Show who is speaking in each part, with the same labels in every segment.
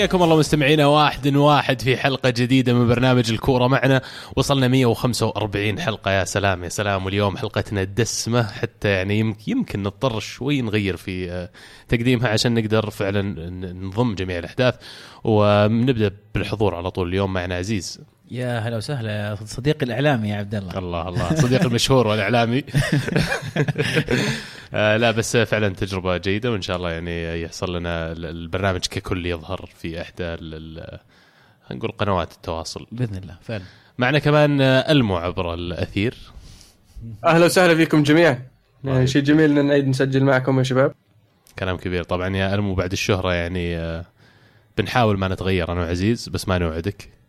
Speaker 1: حياكم الله مستمعينا. واحد واحد في حلقة جديدة من برنامج الكورة معنا. وصلنا 145 حلقة. يا سلام يا سلام. واليوم حلقتنا دسمة. حتى يعني يمكن, يمكن نضطر شوي نغير في آه، تقديمها عشان نقدر فعلا نضم جميع الأحداث. ونبدأ بالحضور على طول. اليوم معنا عزيز
Speaker 2: يا هلا وسهلا يا صديقي الإعلامي يا عبد الله.
Speaker 1: الله الله. صديق المشهور والإعلامي. آه لا بس فعلا تجربة جيدة وإن شاء الله يعني يحصل لنا البرنامج ككل يظهر في إحدى نقول قنوات التواصل.
Speaker 2: بإذن الله فعلا.
Speaker 1: معنا كمان ألمو عبر الأثير.
Speaker 3: أهلا وسهلا فيكم جميعا. يعني شيء جميل إن نعيد نسجل معكم يا شباب.
Speaker 1: كلام كبير. طبعا يا ألمو بعد الشهرة يعني آه، بنحاول ما نتغير أنا وعزيز بس ما نوعدك.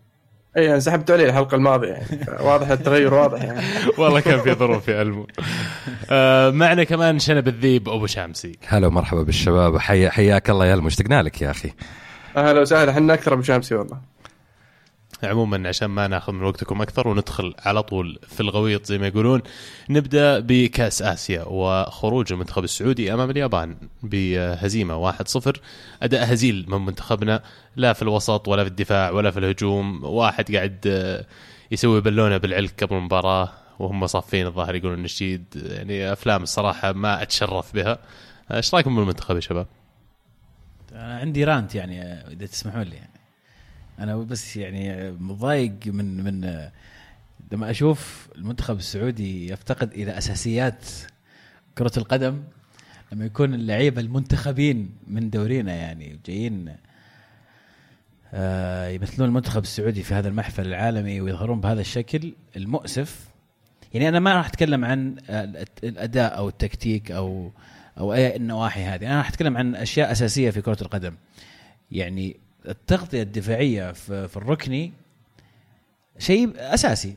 Speaker 3: اي يعني سحبت عليه الحلقة الماضية يعني. واضح التغير واضح يعني.
Speaker 1: والله كان في ظروف يا المو آه معنا كمان شنب الذيب أبو شامسي.
Speaker 4: هلا ومرحبا بالشباب حي... حياك الله يا المو اشتقنا لك يا أخي.
Speaker 3: أهلا وسهلا إحنا أكثر أبو شامسي والله.
Speaker 1: عموما عشان ما ناخذ من وقتكم أكثر وندخل على طول في الغويط زي ما يقولون نبدأ بكأس آسيا وخروج المنتخب السعودي أمام اليابان بهزيمة 1-0 أداء هزيل من منتخبنا لا في الوسط ولا في الدفاع ولا في الهجوم واحد قاعد يسوي بالونة بالعلك قبل المباراة وهم صافين الظاهر يقولون النشيد يعني أفلام الصراحة ما أتشرف بها إيش رأيكم بالمنتخب يا شباب؟
Speaker 2: أنا عندي رانت يعني إذا تسمحون لي يعني. أنا بس يعني مضايق من من لما أشوف المنتخب السعودي يفتقد إلى أساسيات كرة القدم لما يكون اللعيبة المنتخبين من دورينا يعني جايين آه يمثلون المنتخب السعودي في هذا المحفل العالمي ويظهرون بهذا الشكل المؤسف. يعني أنا ما راح أتكلم عن الأداء أو التكتيك أو أو أي النواحي هذه أنا راح أتكلم عن أشياء أساسية في كرة القدم. يعني التغطية الدفاعية في, في الركني شيء أساسي.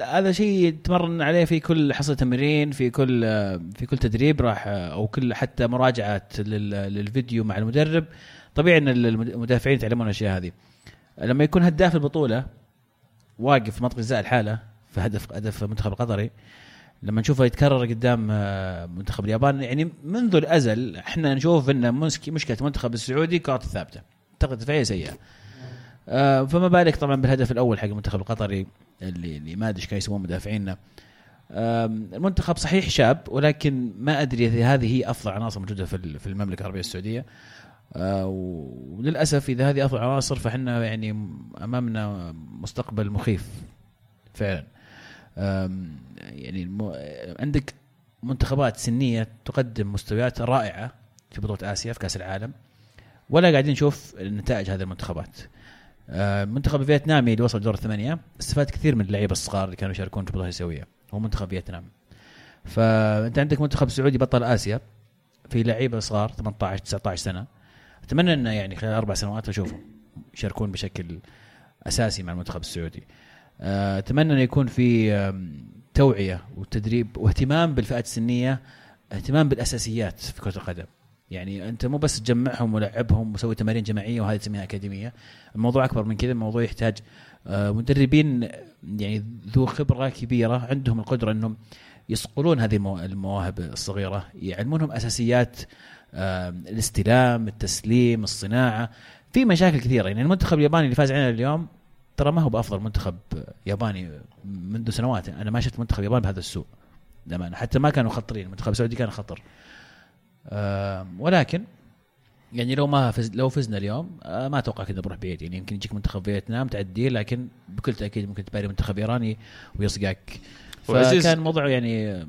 Speaker 2: هذا شيء يتمرن عليه في كل حصة تمرين في كل في كل تدريب راح أو كل حتى مراجعات للفيديو مع المدرب. طبيعي إن المدافعين يتعلمون الأشياء هذه. لما يكون هداف البطولة واقف في منطقة جزاء الحالة في هدف هدف المنتخب القطري لما نشوفه يتكرر قدام آه، منتخب اليابان يعني منذ الأزل إحنا نشوف إن مشكلة المنتخب السعودي كرة الثابتة. أعتقد دفاعية سيئة. آه فما بالك طبعا بالهدف الأول حق المنتخب القطري اللي اللي ما أدري إيش كانوا يسمون مدافعينا آه المنتخب صحيح شاب ولكن ما أدري إذا هذه هي أفضل عناصر موجودة في في المملكة العربية السعودية. آه وللأسف إذا هذه أفضل عناصر فإحنا يعني أمامنا مستقبل مخيف فعلا. يعني عندك منتخبات سنية تقدم مستويات رائعة في بطولة آسيا في كأس العالم. ولا قاعدين نشوف نتائج هذه المنتخبات. المنتخب آه، الفيتنامي اللي وصل دور الثمانية استفاد كثير من اللعيبة الصغار اللي كانوا يشاركون في البطولة الآسيوية هو منتخب فيتنام. فأنت عندك منتخب سعودي بطل آسيا في لعيبة صغار 18 19 سنة. أتمنى إنه يعني خلال أربع سنوات أشوفهم يشاركون بشكل أساسي مع المنتخب السعودي. آه، أتمنى إنه يكون في توعية وتدريب واهتمام بالفئات السنية اهتمام بالأساسيات في كرة القدم. يعني أنت مو بس تجمعهم ولعبهم وسوي تمارين جماعية وهذه تسميها أكاديمية. الموضوع أكبر من كذا الموضوع يحتاج آه، مدربين يعني ذو خبرة كبيرة عندهم القدرة إنهم يصقلون هذه المواهب الصغيرة يعلمونهم أساسيات الاستلام التسليم الصناعة. في مشاكل كثيرة يعني المنتخب الياباني اللي فاز علينا اليوم ترى ما هو بأفضل منتخب ياباني منذ سنوات. أنا ما شفت منتخب ياباني بهذا السوء لما حتى ما كانوا خطرين المنتخب السعودي كان خطر. ولكن يعني لو ما فز لو فزنا اليوم آه، ما أتوقع كذا بروح بعيد يعني يمكن يجيك منتخب فيتنام تعديه لكن بكل تأكيد ممكن تباري منتخب إيراني ويصقعك. فكان موضوع يعني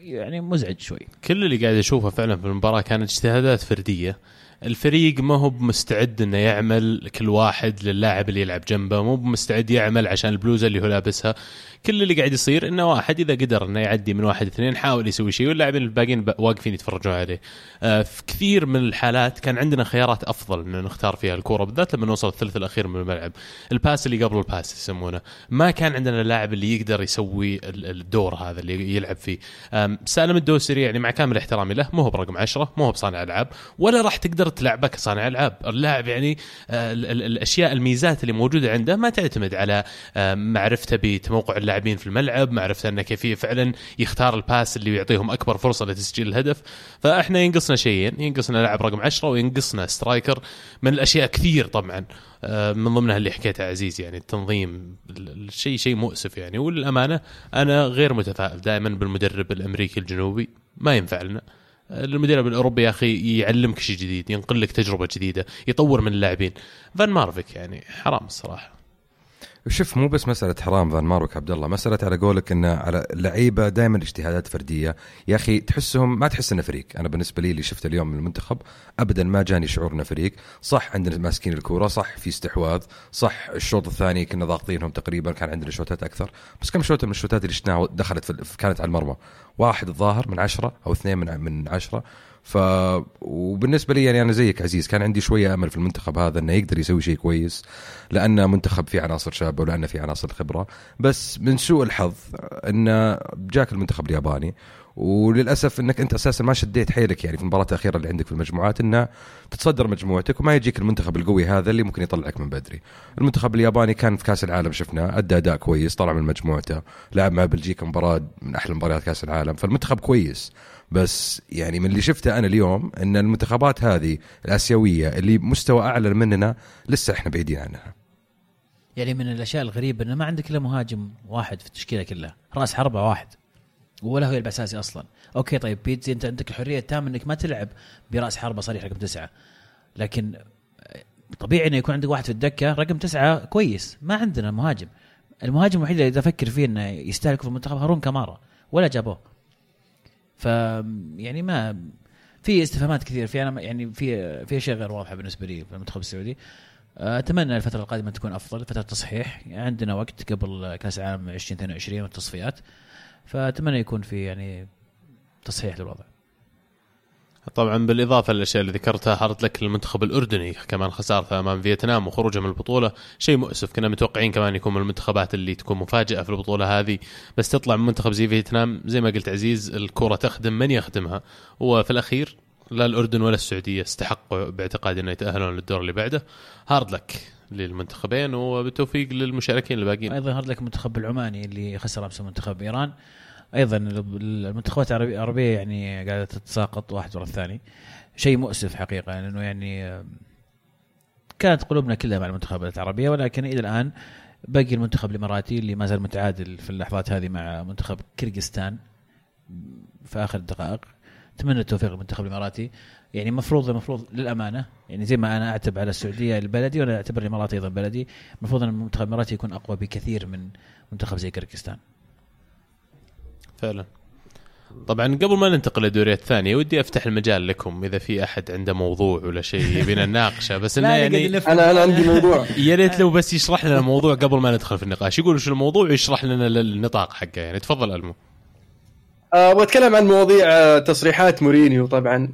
Speaker 2: يعني مزعج شوي.
Speaker 1: كل اللي قاعد أشوفه فعلا في المباراة كانت اجتهادات فردية. الفريق ما هو مستعد إنه يعمل كل واحد للاعب اللي يلعب جنبه مو مستعد يعمل عشان البلوزه اللي هو لابسها. كل اللي قاعد يصير إنه واحد إذا قدر إنه يعدي من واحد اثنين حاول يسوي شيء واللاعبين الباقيين واقفين يتفرجون عليه. آه في كثير من الحالات كان عندنا خيارات أفضل إنه نختار فيها الكورة بالذات لما نوصل الثلث الأخير من الملعب. ال pass اللي قبل ال pass يسمونه. ما كان عندنا اللاعب اللي يقدر يسوي الدور هذا اللي يلعب فيه. سالم الدوسري يعني مع كامل احترامي له مو هو برقم 10 مو هو بصانع ألعاب ولا راح تقدر ذكرت لعبه كصانع ألعاب. اللاعب يعني آه، ال- ال- الأشياء الميزات اللي موجودة عنده ما تعتمد على آه، معرفته بتموقع اللاعبين في الملعب معرفته أنه كيف فعلا يختار ال pass اللي يعطيهم أكبر فرصة لتسجيل الهدف. فإحنا ينقصنا شيئين ينقصنا لاعب رقم 10 وينقصنا striker. من الأشياء كثير طبعا آه، من ضمنها اللي حكيته عزيز يعني التنظيم ال- الشيء شيء مؤسف يعني. وللأمانة أنا غير متفائل دائما بالمدرب الأمريكي الجنوبي ما ينفع لنا. المدرب الأوروبي يا أخي يعلمك شيء جديد ينقل لك تجربة جديدة يطور من اللاعبين. فان مارفيك يعني حرام الصراحة.
Speaker 4: شوف مو بس مسألة حرام فان ماروك عبد الله مسألة على قولك انه على اللعيبه دائما اجتهادات فردية. يا أخي تحسهم ما تحس إنه فريق. أنا بالنسبة لي اللي شفته اليوم من المنتخب ابدا ما جاني شعور إنه فريق. صح عندنا ماسكين الكورة صح في استحواذ صح الشوط الثاني كنا ضاغطينهم تقريبا كان عندنا شوتات أكثر. بس كم شوطه من الشوتات اللي شفناها دخلت في كانت على المرمى. واحد الظاهر من عشرة أو اثنين من من عشرة. ف وبالنسبة لي يعني أنا زيك عزيز كان عندي شوية أمل في المنتخب هذا إنه يقدر يسوي شيء كويس لأنه منتخب فيه عناصر شابة ولأنه فيه عناصر خبرة. بس من سوء الحظ إنه جاك المنتخب الياباني وللأسف إنك أنت أساسا ما شديت حيلك يعني في المباراة الأخيرة اللي عندك في المجموعات إنه تتصدر مجموعتك وما يجيك المنتخب القوي هذا اللي ممكن يطلعك من بدري. المنتخب الياباني كان في كأس العالم شفناه أدى أداء كويس طلع من مجموعته، لعب مع بلجيكا مباراة من أحلى مباريات كأس العالم، فالمنتخب كويس. بس يعني من اللي شفته أنا اليوم إن المنتخبات هذه الآسيوية اللي مستوى أعلى مننا لسه إحنا بعيدين عنها.
Speaker 2: يعني من الأشياء الغريبة انه ما عندك إلا مهاجم واحد في التشكيلة كلها رأس حربة واحد ولا هو يلعب أساسي أصلا. أوكي طيب بيتزي أنت عندك الحرية التامة إنك ما تلعب برأس حربة صريح رقم تسعة. لكن طبيعي إنه يكون عندك واحد في الدكة رقم تسعة كويس. ما عندنا مهاجم. المهاجم الوحيد اللي أفكر فيه إنه يستهلك في المنتخب هارون كمارا ولا جابوه. ف يعني ما في استفهامات كثير في أنا يعني في في اشياء غير واضحة بالنسبة لي في المنتخب السعودي. أتمنى الفترة القادمة تكون أفضل فترة تصحيح. عندنا وقت قبل كأس العالم 2022 والتصفيات. فأتمنى يكون في يعني تصحيح للوضع.
Speaker 1: طبعا بالإضافة للأشياء اللي ذكرتها hard luck المنتخب الأردني كمان خسارته أمام فيتنام وخروجه من البطولة. شيء مؤسف كنا متوقعين كمان يكون من المنتخبات اللي تكون مفاجأة في البطولة هذه. بس تطلع من منتخب زي فيتنام زي ما قلت عزيز الكرة تخدم من يخدمها. وفي الأخير لا الأردن ولا السعودية استحقوا باعتقادي أنه يتأهلون للدور اللي بعده. hard luck للمنتخبين وبالتوفيق للمشاركين الباقيين.
Speaker 2: أيضا هارد لك المنتخب العماني اللي خسر أمس منتخب إيران. أيضا المنتخبات العربية يعني قاعدة تتساقط واحد ورا الثاني. شيء مؤسف حقيقة لأنه يعني كانت قلوبنا كلها مع المنتخبات العربية ولكن إلى الآن باقي المنتخب الإماراتي اللي ما زال متعادل في اللحظات هذه مع منتخب كyrgyzstan في آخر الدقائق. أتمنى التوفيق للمنتخب الإماراتي. يعني المفروض المفروض للأمانة يعني زي ما أنا أعتب على السعودية البلدي وأنا أعتبر الامارات أيضا بلدي المفروض إن المنتخب الاماراتي يكون أقوى بكثير من منتخب زي كركستان
Speaker 1: فعلا. طبعا قبل ما ننتقل للدوريات الثانية ودي أفتح المجال لكم إذا في أحد عنده موضوع ولا شيء يبينا نناقشه بس إنه يعني
Speaker 3: أنا أنا عندي موضوع.
Speaker 1: يا ريت لو بس يشرح لنا الموضوع قبل ما ندخل في النقاش. يقول شو الموضوع ويشرح لنا النطاق حقه. يعني تفضل ألمو.
Speaker 3: أبغى اتكلم عن مواضيع تصريحات مورينيو طبعا.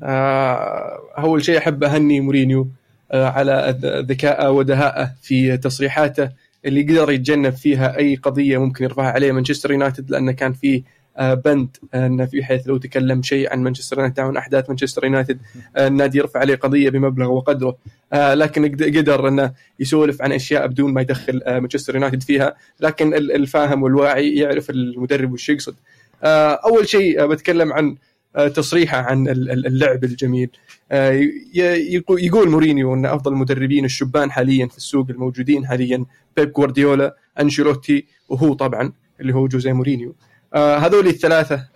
Speaker 3: أول شيء أحب أهني مورينيو على ذكائه ودهائه في تصريحاته. اللي قدر يتجنب فيها أي قضية ممكن يرفعها عليه مانشستر يونايتد لأنه كان في بند إنه في حيث لو تكلم شيء عن مانشستر يونايتد عن أحداث مانشستر يونايتد النادي يرفع عليه قضية بمبلغ وقدره. لكن قدر إنه يسولف عن أشياء بدون ما يدخل مانشستر يونايتد فيها. لكن الفاهم والواعي يعرف المدرب وش يقصد. أول شيء بتكلم عن تصريحه عن اللعب الجميل. يقول مورينيو إن أفضل المدربين الشبان حاليا في السوق الموجودين حاليا بيب جوارديولا أنشيلوتي وهو طبعا اللي هو جوزيه مورينيو. هذول الثلاثة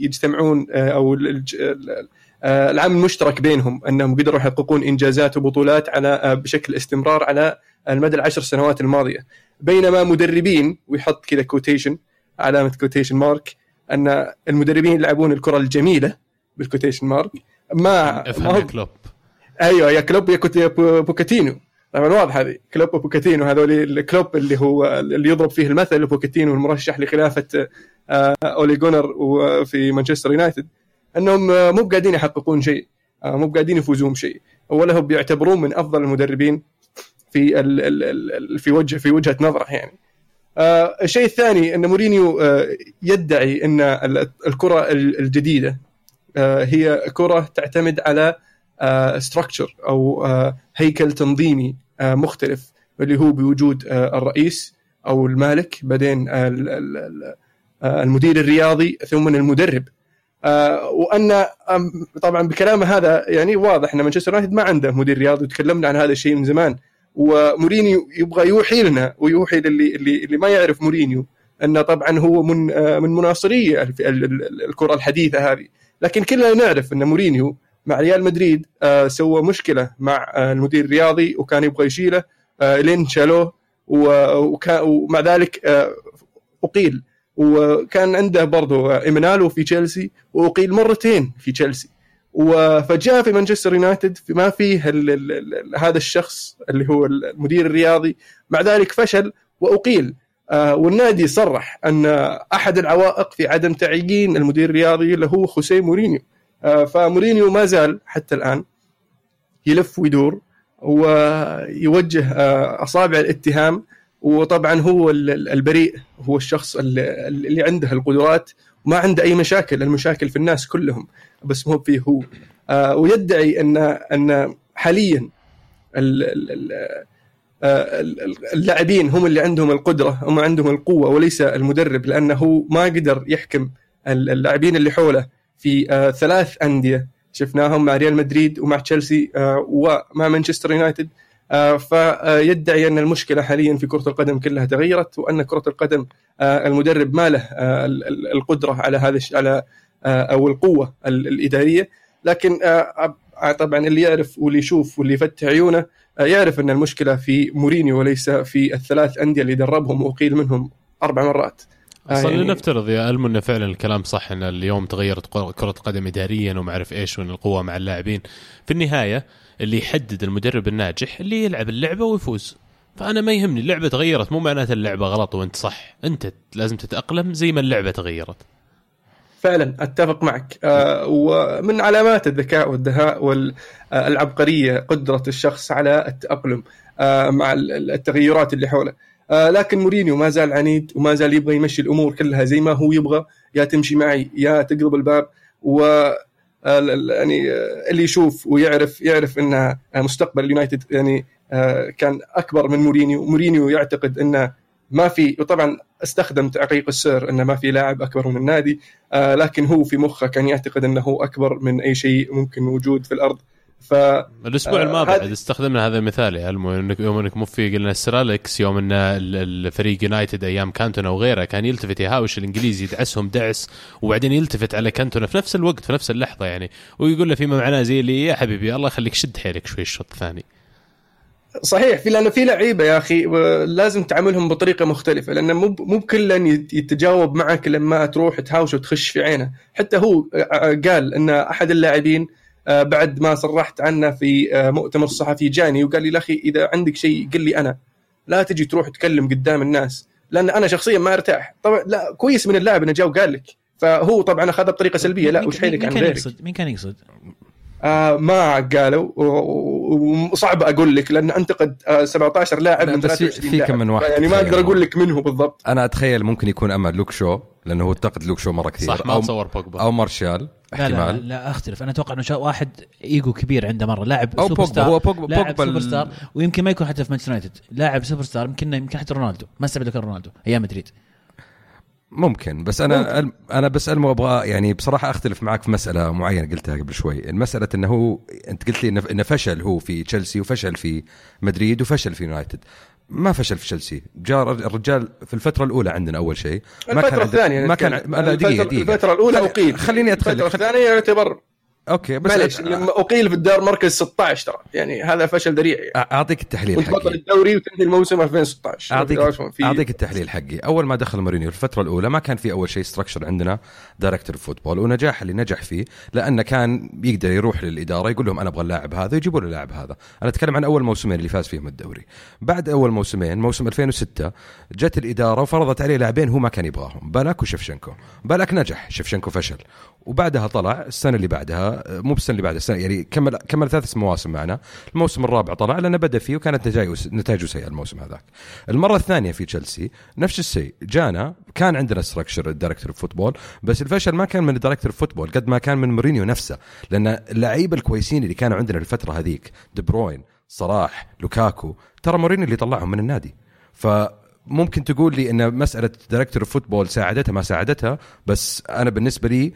Speaker 3: يجتمعون أو العامل المشترك بينهم أنهم قدروا يحققون إنجازات وبطولات على بشكل استمرار على المدى العشر سنوات الماضية. بينما مدربين ويحط كذا quotation علامة quotation mark أن المدربين يلعبون الكرة الجميلة بال quotation mark ما
Speaker 1: افهم يا كلوب.
Speaker 3: أيوه يا كلوب يا بوكاتينو. طبعا واضح هذه. كلوب وبوكاتينو هذول الكلوب اللي هو اللي يضرب فيه المثل بوكاتينو المرشح لخلافة أولي جونر في مانشستر يونايتد أنهم مو قاعدين يحققون شيء مو قاعدين يفوزون بشيء ولا هم بيعتبرون من أفضل المدربين في ال ال في وجه في وجهة نظره يعني. آه الشيء الثاني إن مورينيو آه يدعي إن الكرة الجديدة آه هي كرة تعتمد على ستراكشر أو آه، هيكل تنظيمي آه، مختلف اللي هو بوجود آه، الرئيس أو المالك بعدين آه، ال- ال- ال- آه، المدير الرياضي ثم المدرب. آه، وأن طبعا بكلامه هذا يعني واضح إن مانشستر يونايتد ما عنده مدير رياضي وتكلمنا عن هذا الشيء من زمان. ومورينيو يبغى يوحي لنا ويوحي للي اللي, اللي ما يعرف مورينيو أنه طبعا هو من آه، من مناصري الكرة الحديثة هذه. لكن كلنا نعرف أن مورينيو مع ريال مدريد آه، سوى مشكلة مع آه، المدير الرياضي وكان يبغى يشيله لين شالوه ومع ذلك أقيل. وكان عنده برضو ايمنالو في تشيلسي وأقيل مرتين في تشيلسي. وفجاء في مانشستر يونايتد ما فيه ال ال ال هذا الشخص اللي هو المدير الرياضي. مع ذلك فشل وأقيل. آه، والنادي صرح أن أحد العوائق في عدم تعيين المدير الرياضي اللي هو خوسيه مورينيو. آه، فمورينيو ما زال حتى الآن يلف ويدور ويوجه آه، أصابع الاتهام. وطبعا هو ال- ال- البريء هو الشخص اللي عنده القدرات وما عنده أي مشاكل المشاكل في الناس كلهم بس مو فيه هو. آه، ويدعي ان أن حاليا ال- ال- ال- آه، ال- اللاعبين هم اللي عندهم القدرة هم عندهم القوة وليس المدرب لأنه ما قدر يحكم ال- اللاعبين اللي حوله في آه، ثلاث أندية. شفناهم مع ريال مدريد ومع تشيلسي آه، ومع مانشستر يونايتد. فيدعي أن المشكلة حاليا في كرة القدم كلها تغيرت وأن كرة القدم آه، المدرب ما له آه، ال- ال- القدرة على هذا على آه، أو القوة ال- الإدارية. لكن آه، آه، طبعا اللي يعرف واللي يشوف واللي يفتح عيونه آه، يعرف أن المشكلة في مورينيو وليس في الثلاث أندية اللي دربهم واقيل منهم أربع مرات. آه،
Speaker 1: أصلا
Speaker 3: يعني-
Speaker 1: لنفترض يا ألمو انه فعلا الكلام صح أن اليوم تغيرت كرة قدم اداريا وما أعرف إيش وأن القوة مع اللاعبين. في النهاية اللي يحدد المدرب الناجح اللي يلعب اللعبة ويفوز. فأنا ما يهمني اللعبة تغيرت مو معناته اللعبة غلط وأنت صح. أنت لازم تتأقلم زي ما اللعبة تغيرت.
Speaker 3: فعلا أتفق معك. آه، ومن علامات الذكاء والدهاء والعبقريه قدرة الشخص على التأقلم آه، مع ال- ال- التغيرات اللي حوله. آه، لكن مورينيو ما زال عنيد وما زال يبغى يمشي الأمور كلها زي ما هو يبغى. يا تمشي معي يا تقلب الباب. و يعني آه، اللي يشوف ويعرف يعرف ان آه، مستقبل اليونايتد يعني آه، كان أكبر من مورينيو. مورينيو يعتقد إنه ما في وطبعا استخدم تعليق السير إنه ما في لاعب أكبر من النادي آه، لكن هو في مخه كان يعتقد إنه أكبر من أي شيء ممكن وجود في الأرض. ف
Speaker 1: الأسبوع
Speaker 3: آه،
Speaker 1: الماضي بعد استخدمنا هذا المثال يا المو انك يوم إنك مو في قلنا السير أليكس يوم إن ال- الفريق يونايتد أيام كانتونا وغيره كان يلتفت يهاوش الإنجليزي يدعسهم دعس وبعدين يلتفت على كانتونا في نفس الوقت في نفس اللحظة يعني. ويقول له فيما معناه زي اللي يا حبيبي الله يخليك شد حيلك شوي الشوط الثاني.
Speaker 3: صحيح في لأنه في لعيبة يا أخي لازم تعاملهم بطريقة مختلفة لأنه مو مو بكلا يت- يتجاوب معك لما تروح تهاوش وتخش في عينه. حتى هو آه، قال إن أحد اللاعبين آه، بعد ما صرحت عنه في آه، مؤتمر صحفي جاني وقال لي يا أخي إذا عندك شيء قل لي أنا. لا تجي تروح تكلم قدام الناس لأن أنا شخصيا ما أرتاح. طبعا لا كويس من اللاعب إنه جاء وقال لك. فهو طبعا أخذها بطريقة سلبية. لا وش حيلك عن غيرك؟
Speaker 2: مين كان يقصد؟
Speaker 3: آه ما قالوا وصعب أقول لك لأن انتقد آه 17 لاعب
Speaker 4: لا،
Speaker 3: من
Speaker 4: بس في-
Speaker 3: 23
Speaker 4: في
Speaker 3: لاعب.
Speaker 4: كم من واحد
Speaker 3: يعني ما أقدر
Speaker 4: أقول.
Speaker 3: لك من هو بالضبط.
Speaker 4: أنا أتخيل ممكن يكون أما لوك شو لأنه هو انتقد لوك شو مرة كثير.
Speaker 1: صح ما
Speaker 4: أو
Speaker 1: تصور بوجبا.
Speaker 4: أو مارشال
Speaker 2: لا لا,
Speaker 4: احتمال.
Speaker 2: لا أختلف. أنا أتوقع إنه واحد ايجو كبير عنده مرة. لاعب
Speaker 4: أو
Speaker 2: سوبر
Speaker 4: بوجبا،
Speaker 2: star
Speaker 4: هو بوجبا-
Speaker 2: لاعب
Speaker 4: super
Speaker 2: star ويمكن ما يكون حتى في مانشستر يونايتد. لاعب super star يمكن يمكن حتى رونالدو. ما استبعد كان رونالدو أيام مدريد.
Speaker 4: ممكن بس أنا ممكن. أنا بس المو أبغى يعني بصراحة أختلف معك في مسألة معينة قلتها قبل شوي. المسألة إنه هو أنت قلت لي إنه فشل هو في تشيلسي وفشل في مدريد وفشل في يونايتد. ما فشل في تشيلسي. جاء الرجال في الفترة الأولى عندنا أول شيء. ما
Speaker 3: الفترة
Speaker 4: عنده-
Speaker 3: الثانية
Speaker 4: ما كان دقيقة
Speaker 3: الفترة- الأولى
Speaker 4: خل-
Speaker 3: أقيل
Speaker 4: خليني أدخل
Speaker 3: الفترة
Speaker 4: خل...
Speaker 3: الثانية يعتبر
Speaker 4: okay بس
Speaker 3: معليش لما أقيل في الدار مركز 16 ترى. يعني هذا فشل ذريع يعني.
Speaker 4: أعطيك التحليل
Speaker 3: كنت بطل
Speaker 4: حقي
Speaker 3: الدوري وتنهي الموسم 2016
Speaker 4: أعطيك
Speaker 3: في
Speaker 4: أعطيك التحليل حقي. أول ما دخل مورينيو الفترة الأولى ما كان في أول شيء structure عندنا director football ونجاح اللي نجح فيه لأنه كان يقدر يروح للإدارة يقول لهم أنا أبغى اللاعب هذا يجيبوا له اللاعب هذا. أنا أتكلم عن أول موسمين اللي فاز فيهم الدوري. بعد أول موسمين موسم 2006 جت الإدارة وفرضت عليه لاعبين هو ما كان يبغاهم بالاك وشفشنكو. بالاك نجح شفشنكو فشل. وبعدها طلع السنة اللي بعدها مو بالسنه اللي بعدها السنة يعني كمل كمل ثلاث مواسم معنا. الموسم الرابع طلع لأنه بدأ فيه وكانت نتائجه سيئة الموسم هذاك. المرة الثانية في تشيلسي نفس الشيء. جانا كان عندنا structure ال director football بس الفشل ما كان من ال director football قد ما كان من مورينيو نفسه. لأن اللعيبة الكويسين اللي كانوا عندنا الفترة هذيك دي بروين صلاح لوكاكو ترى مورينيو اللي طلعهم من النادي. ف ممكن تقول لي إن مسألة director football ساعدتها ما ساعدتها بس أنا بالنسبة لي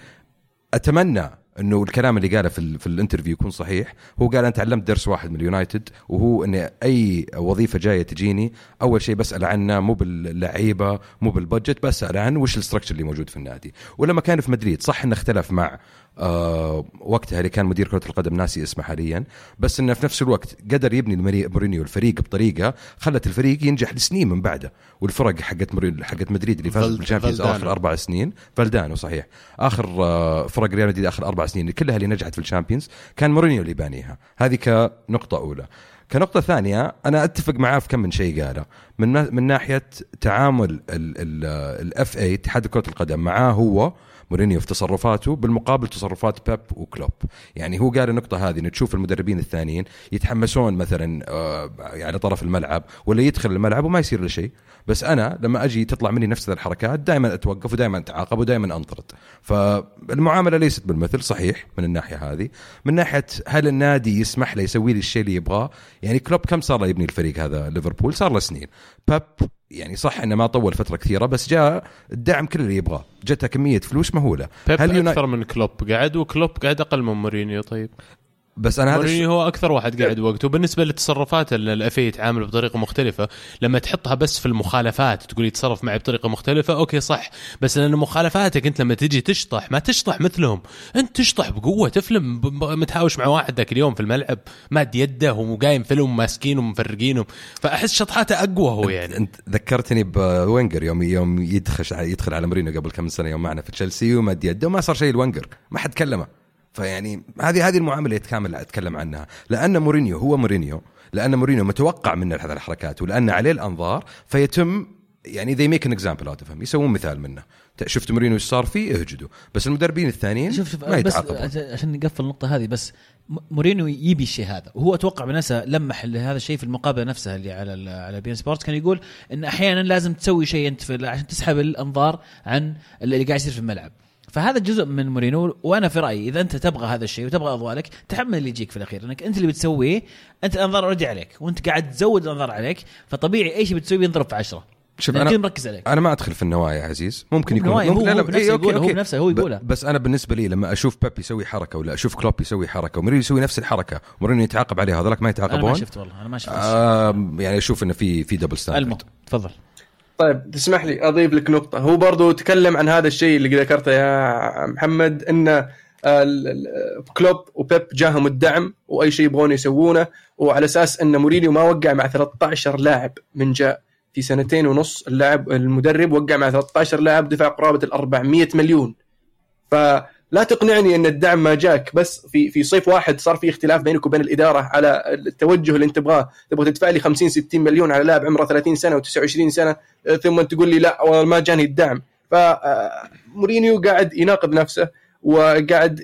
Speaker 4: أتمنى إنه الكلام اللي قاله في, في ال interview يكون صحيح. هو قال أنا تعلمت درس واحد من اليونايتد وهو إن أي وظيفة جاية تجيني أول شيء بسأل عنه مو باللعيبة مو بال budget بسأل عن وش ال structure اللي موجود في النادي. ولما كان في مدريد صح إنه اختلف مع آه وقتها اللي كان مدير كرة القدم ناسي اسمه حاليا بس إنه في نفس الوقت قدر يبني مورينيو الفريق بطريقة خلت الفريق ينجح لسنين من بعده. والفرق حقت حقت مدريد اللي فازت بال Champions آخر أربع سنين. فالدانو صحيح. آخر آه فرق ريال مدريد آخر أربع سنين كلها اللي نجحت في ال Champions كان مورينيو اللي بانيها. هذه كنقطة أولى. كنقطة ثانية أنا أتفق معاه في كم من شيء قاله. من من ناحية تعامل ال FA اتحاد كرة القدم معاه هو مورينيو في تصرفاته بالمقابل تصرفات بيب وكلوب. يعني هو قال النقطة هذه إنه تشوف المدربين الثانيين يتحمسون مثلا يعني طرف الملعب ولا يدخل الملعب وما يصير له شيء. بس أنا لما أجي تطلع مني نفس الحركات دائما أتوقف ودائما أتعاقب ودائما أنطرد. فالمعاملة ليست بالمثل صحيح من الناحية هذه. من ناحية هل النادي يسمح له يسوي لي الشيء اللي يبغاه؟ يعني كلوب كم صار له يبني الفريق هذا؟ ليفربول صار له سنين. بيب يعني صح إنه ما طول فترة كثيرة بس جاء الدعم كل اللي يبغاه. جته كمية فلوس مهولة.
Speaker 1: بيب هل يونا... أكثر من كلوب قعد وكلوب قاعد أقل من مورينيو طيب.
Speaker 4: بس أنا
Speaker 1: هذا هو أكثر واحد قاعد وقت وبالنسبة للتصرفات ال FA يتعامل بطريقة مختلفة لما تحطها بس في المخالفات تقول يتصرف معي بطريقة مختلفة okay صح. بس لأن مخالفاتك أنت لما تجي تشطح ما تشطح مثلهم. أنت تشطح بقوة فيلم متهاوش مع واحد ذاك اليوم في الملعب ماد يده وقايم فيلم ماسكينه ومفرقينه فأحس شطحاته أقوى هو يعني.
Speaker 4: أنت ذكرتني بفينجر يوم يوم يدخل يدخل على مورينيو قبل كم سنة يوم معنا في تشيلسي ومد يده وما صار شيء الفينجر ما حد كلمه. فيعني هذه هذه المعاملة يتكامل أتكلم عنها. لأن مورينيو هو مورينيو. لأن مورينيو متوقع من هذه الحركات ولأن عليه الأنظار فيتم يعني they make an example out of يسوون مثال منه. شفت مورينيو إيش صار فيه؟ اهجدوا. بس المدربين الثانيين شوف شوف ما يتعاقبوا
Speaker 2: عشان نقفل النقطة هذه بس مورينيو يبي الشيء هذا. وهو أتوقع بنفسه لمح هذا الشيء في المقابلة نفسها اللي على على بين سبورتس. كان يقول إن أحيانا لازم تسوي شيء أنت عشان تسحب الأنظار عن اللي قاعد يصير في الملعب. فهذا جزء من مورينيو وأنا في رأيي إذا أنت تبغى هذا الشيء وتبغى أضواء لك تحمل اللي يجيك في الأخير انك أنت اللي بتسويه أنت الأنظار already عليك وأنت قاعد تزود الأنظار عليك فطبيعي أي شيء بتسويه ينضرب في عشرة.
Speaker 4: شوف أنا مركز عليك. أنا ما أدخل في النوايا يا عزيز. ممكن يكون
Speaker 2: ممكن هو, هو بنفسه إيه يقول هو بنفسه هو يقولها
Speaker 4: بس أنا بالنسبة لي لما أشوف بيب يسوي حركة ولا أشوف كلوب يسوي حركة ومورينيو يسوي نفس الحركة مورينيو يتعاقب عليها هذولك ما يتعاقبون؟ أنا
Speaker 2: ما شفت والله أنا ما شفت آه
Speaker 4: يعني أشوف إنه في في double standard
Speaker 2: تفضل.
Speaker 3: طيب تسمح لي أضيف لك نقطة. هو برضو تكلم عن هذا الشيء اللي ذكرته يا محمد إن كلوب وبيب جاهم الدعم وأي شيء يبغون يسوونه وعلى أساس إن مورينيو ما وقع مع 13 لاعب من جاء في سنتين ونص اللاعب المدرب وقع مع 13 لاعب دفع قرابة ال 400 مليون. ف لا تقنعني أن الدعم ما جاك بس في في صيف واحد صار في اختلاف بينك وبين الإدارة على التوجه اللي أنت تبغاه. تبغى تدفع لي 50 60 مليون على لاعب عمره 30 سنة و29 سنة ثم تقول لي لا ما جاني الدعم. فمورينيو قاعد يناقض نفسه وقاعد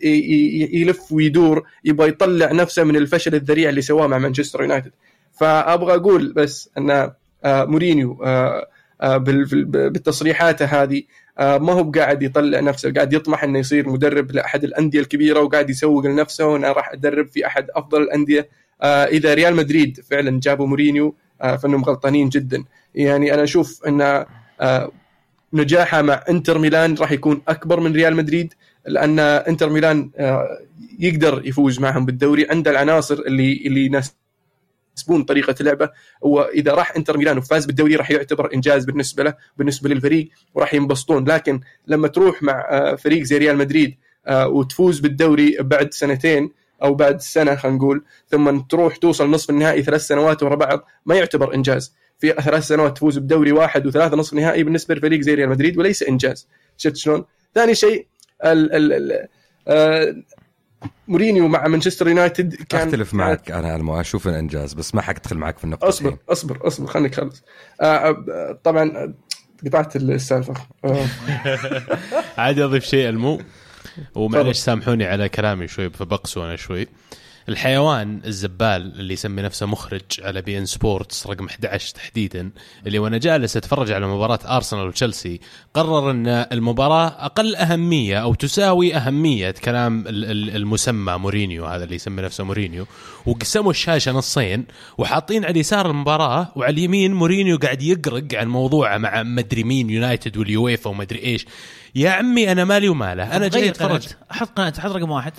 Speaker 3: يلف ويدور يبغى يطلع نفسه من الفشل الذريع اللي سواه مع مانشستر يونايتد. فابغى أقول بس أن مورينيو بالتصريحات هذه آه، ما هو قاعد يطلع نفسه قاعد يطمح إنه يصير مدرب لأحد الأندية الكبيرة وقاعد يسوق لنفسه أنا راح أدرب في أحد أفضل الأندية. آه، إذا ريال مدريد فعلا جابوا مورينيو آه، فإنهم غلطانين جدا. يعني أنا أشوف إن نجاحه مع إنتر ميلان راح يكون أكبر من ريال مدريد لأن إنتر ميلان يقدر يفوز معهم بالدوري. عنده العناصر اللي اللي يحسبون طريقة اللعبه واذا راح إنتر ميلان وفاز بالدوري راح يعتبر إنجاز بالنسبة له بالنسبة للفريق وراح ينبسطون. لكن لما تروح مع آه، فريق زي ريال مدريد آه، وتفوز بالدوري بعد سنتين أو بعد سنة خلينا نقول ثم تروح توصل نصف النهائي ثلاث سنوات ورا بعض ما يعتبر إنجاز. في ثلاث سنوات تفوز بدوري واحد وثلاثة نصف نهائي بالنسبة لفريق زي ريال مدريد وليس إنجاز. شفت شلون؟ ثاني شيء ال ال ال آه مورينيو مع مانشستر يونايتد
Speaker 4: كان أختلف معك أنا أنا أشوف الانجاز بس ما حقدخل معك في النقطة
Speaker 3: أصبر أصبر أصبر خليني أخلص. آه, آه، طبعا قطعت السالفة.
Speaker 1: آه. عادي أضيف شيء المو. ومعلش سامحوني على كلامي شوي فبقسو أنا شوي. الحيوان الزبال اللي يسمي نفسه مخرج على بي ان سبورتس رقم 11 تحديدا اللي وأنا جالس أتفرج على مباراة أرسنال وتشيلسي قرر إن المباراة أقل أهمية أو تساوي أهمية كلام ال- ال- المسمى مورينيو هذا اللي يسمي نفسه مورينيو. وقسموا الشاشة نصين وحاطين على يسار المباراة وعلى اليمين مورينيو قاعد يقرق عن موضوع مع مدري مين يونايتد واليويفا ومدري إيش. يا عمي أنا مالي وماله أنا جاي
Speaker 2: أتفرج.
Speaker 1: أحط
Speaker 2: قناة حط رقم واحد.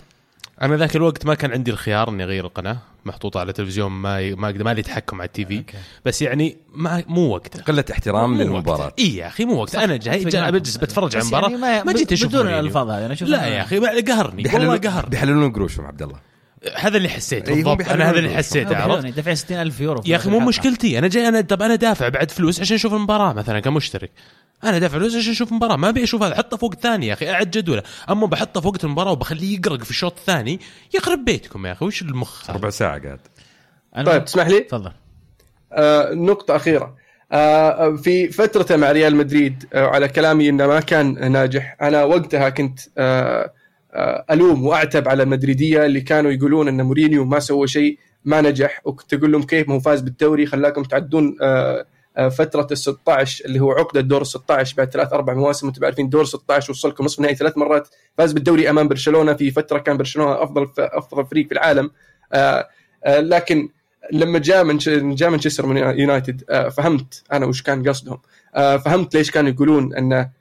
Speaker 1: أنا ذاك الوقت ما كان عندي الخيار إني أغير القناة محطوطة على التلفزيون ما ي... ما أقدر ما لي تحكم على ال TV.
Speaker 2: okay.
Speaker 1: بس يعني ما مو وقته
Speaker 4: قلة احترام للمباراة.
Speaker 1: وقته. إي يا أخي مو وقت
Speaker 2: صح،
Speaker 1: أنا جاي, جاي. بجلس بتفرج على المباراة.
Speaker 2: يعني ما,
Speaker 1: ما جيت أشوف
Speaker 2: بدون. الألفاظ هذه أنا أشوف
Speaker 1: لا يا أخي قهرني. والله قهرني.
Speaker 4: بيحللون قروشهم عبد الله.
Speaker 1: هذا اللي حسيته
Speaker 4: إيه،
Speaker 1: بالضبط. أنا هذا اللي. حسيته عرفت؟
Speaker 2: دفع 60000 يورو
Speaker 1: يا أخي مو. مشكلتي. أنا جاي أنا طب أنا دافع بعد فلوس عشان أشوف المباراة مثلا كمشترك. أنا دافع فلوس عشان أشوف المباراة. ما أبي أشوف هذا. حطه في وقت ثاني يا أخي أعد جدوله. أما بحطه في وقت المباراة وبخليه يقرق في الشوط الثاني يخرب بيتكم يا أخي. وش المخ؟
Speaker 4: ربع ساعة قاعد.
Speaker 2: أنا-
Speaker 3: طيب تسمح لي؟
Speaker 2: تفضل.
Speaker 3: آه نقطة أخيرة. آه في فترته مع ريال مدريد آه على كلامي إنه ما كان ناجح. أنا وقتها كنت آه ألوم وأعتب على المدريديه اللي كانوا يقولون إن مورينيو ما سوى شيء ما نجح. وكنت أقول لهم كيف؟ ما هو فاز بالدوري خلاكم تعدون آه آه فترة ال 16 اللي هو عقدة دور ال 16 بعد ثلاث أربع مواسم. أنتم عارفين دور 16 وصلكم نصف نهائي ثلاث مرات. فاز بالدوري أمام برشلونة في فترة كان برشلونة أفضل أفضل فريق في العالم. آه آه لكن لما جاء من جاء مانشستر يونايتد آه، فهمت أنا وش كان قصدهم. آه، فهمت ليش كانوا يقولون إنه آه،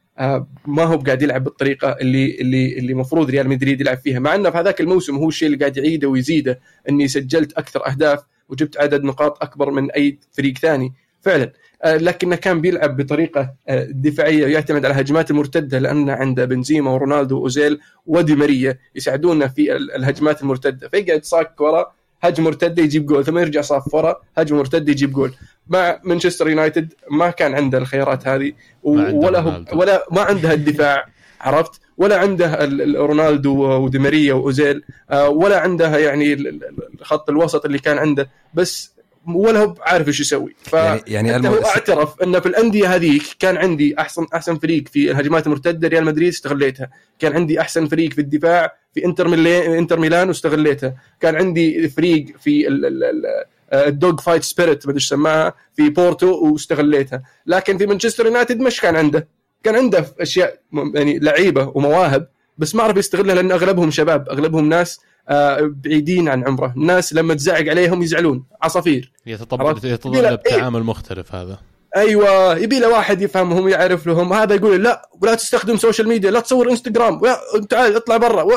Speaker 3: ما هو قاعد يلعب بالطريقة اللي اللي اللي المفروض ريال مدريد يلعب فيها مع إنه في هذاك الموسم هو الشيء اللي قاعد يعيده ويزيده إني سجلت أكثر أهداف وجبت عدد نقاط أكبر من أي فريق ثاني. فعلا. آه، لكنه كان بيلعب بطريقة آه، دفاعية ويعتمد على الهجمات المرتدة لأن عنده بنزيما ورونالدو وأوزيل ودي ماريا يساعدونا في ال- الهجمات المرتدة. فيقعد صاك ورا هجمه مرتدة يجيب جول ثم يرجع صاف ورا هجمه مرتدة يجيب جول. مع مانشستر يونايتد ما كان عنده الخيارات هذه ولا هو. ولا ما عنده الدفاع عرفت؟ ولا عنده ال- ال- رونالدو ودي ماريا وأوزيل آه، ولا عنده يعني ال- ال- ال- خط الوسط اللي كان عنده بس ولا هو عارف إيش يسوي. ف
Speaker 4: يعني يعني
Speaker 3: حتى
Speaker 4: الم...
Speaker 3: هو اعترف إنه في الأندية هذيك كان عندي احسن أحسن فريق في الهجمات المرتدة ريال مدريد استغليتها، كان عندي أحسن فريق في الدفاع في إنتر ميلان إنتر ميلان واستغليتها، كان عندي فريق في ال- ال- ال- ال dog fight spirit ما أدري إيش سماها في بورتو واستغليتها، لكن في مانشستر يونايتد مش كان عنده، كان عنده أشياء يعني لعيبة ومواهب بس ما عرف يستغلها لأن أغلبهم شباب، أغلبهم ناس آه، بعيدين عن عمره، الناس لما تزعق عليهم يزعلون، عصافير.
Speaker 1: يتطلب؟ يتطلب تعامل مختلف هذا.
Speaker 3: أيوه يبي له واحد يفهمهم يعرف لهم. هذا يقول لا ولا تستخدم social media لا تصور انستغرام تعال اطلع برا. و...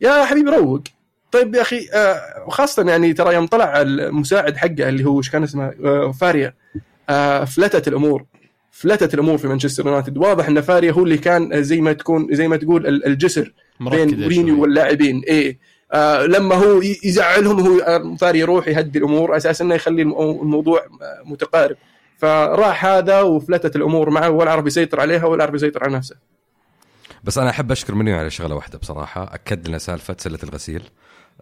Speaker 3: يا حبيبي روق. طيب يا أخي آه وخاصة يعني ترى يوم طلع المساعد حقه اللي هو إيش كان اسمه آه فاريا آه فلتت الأمور فلتت الأمور في مانشستر يونايتد. واضح إن فاريا هو اللي كان زي ما تكون زي ما تقول ال- الجسر بين مورينيو واللاعبين. إيه. آه لما هو يزعلهم هو آه، فاري يروح يهدي الأمور أساس إنه يخلي المو- الموضوع متقارب. فراح هذا وفلتت الأمور معه ولا عرف يسيطر عليها ولا عرف يسيطر على نفسه.
Speaker 4: بس أنا أحب أشكر منيو على شغلة واحدة بصراحة. أكد لنا سالفة سلة الغسيل.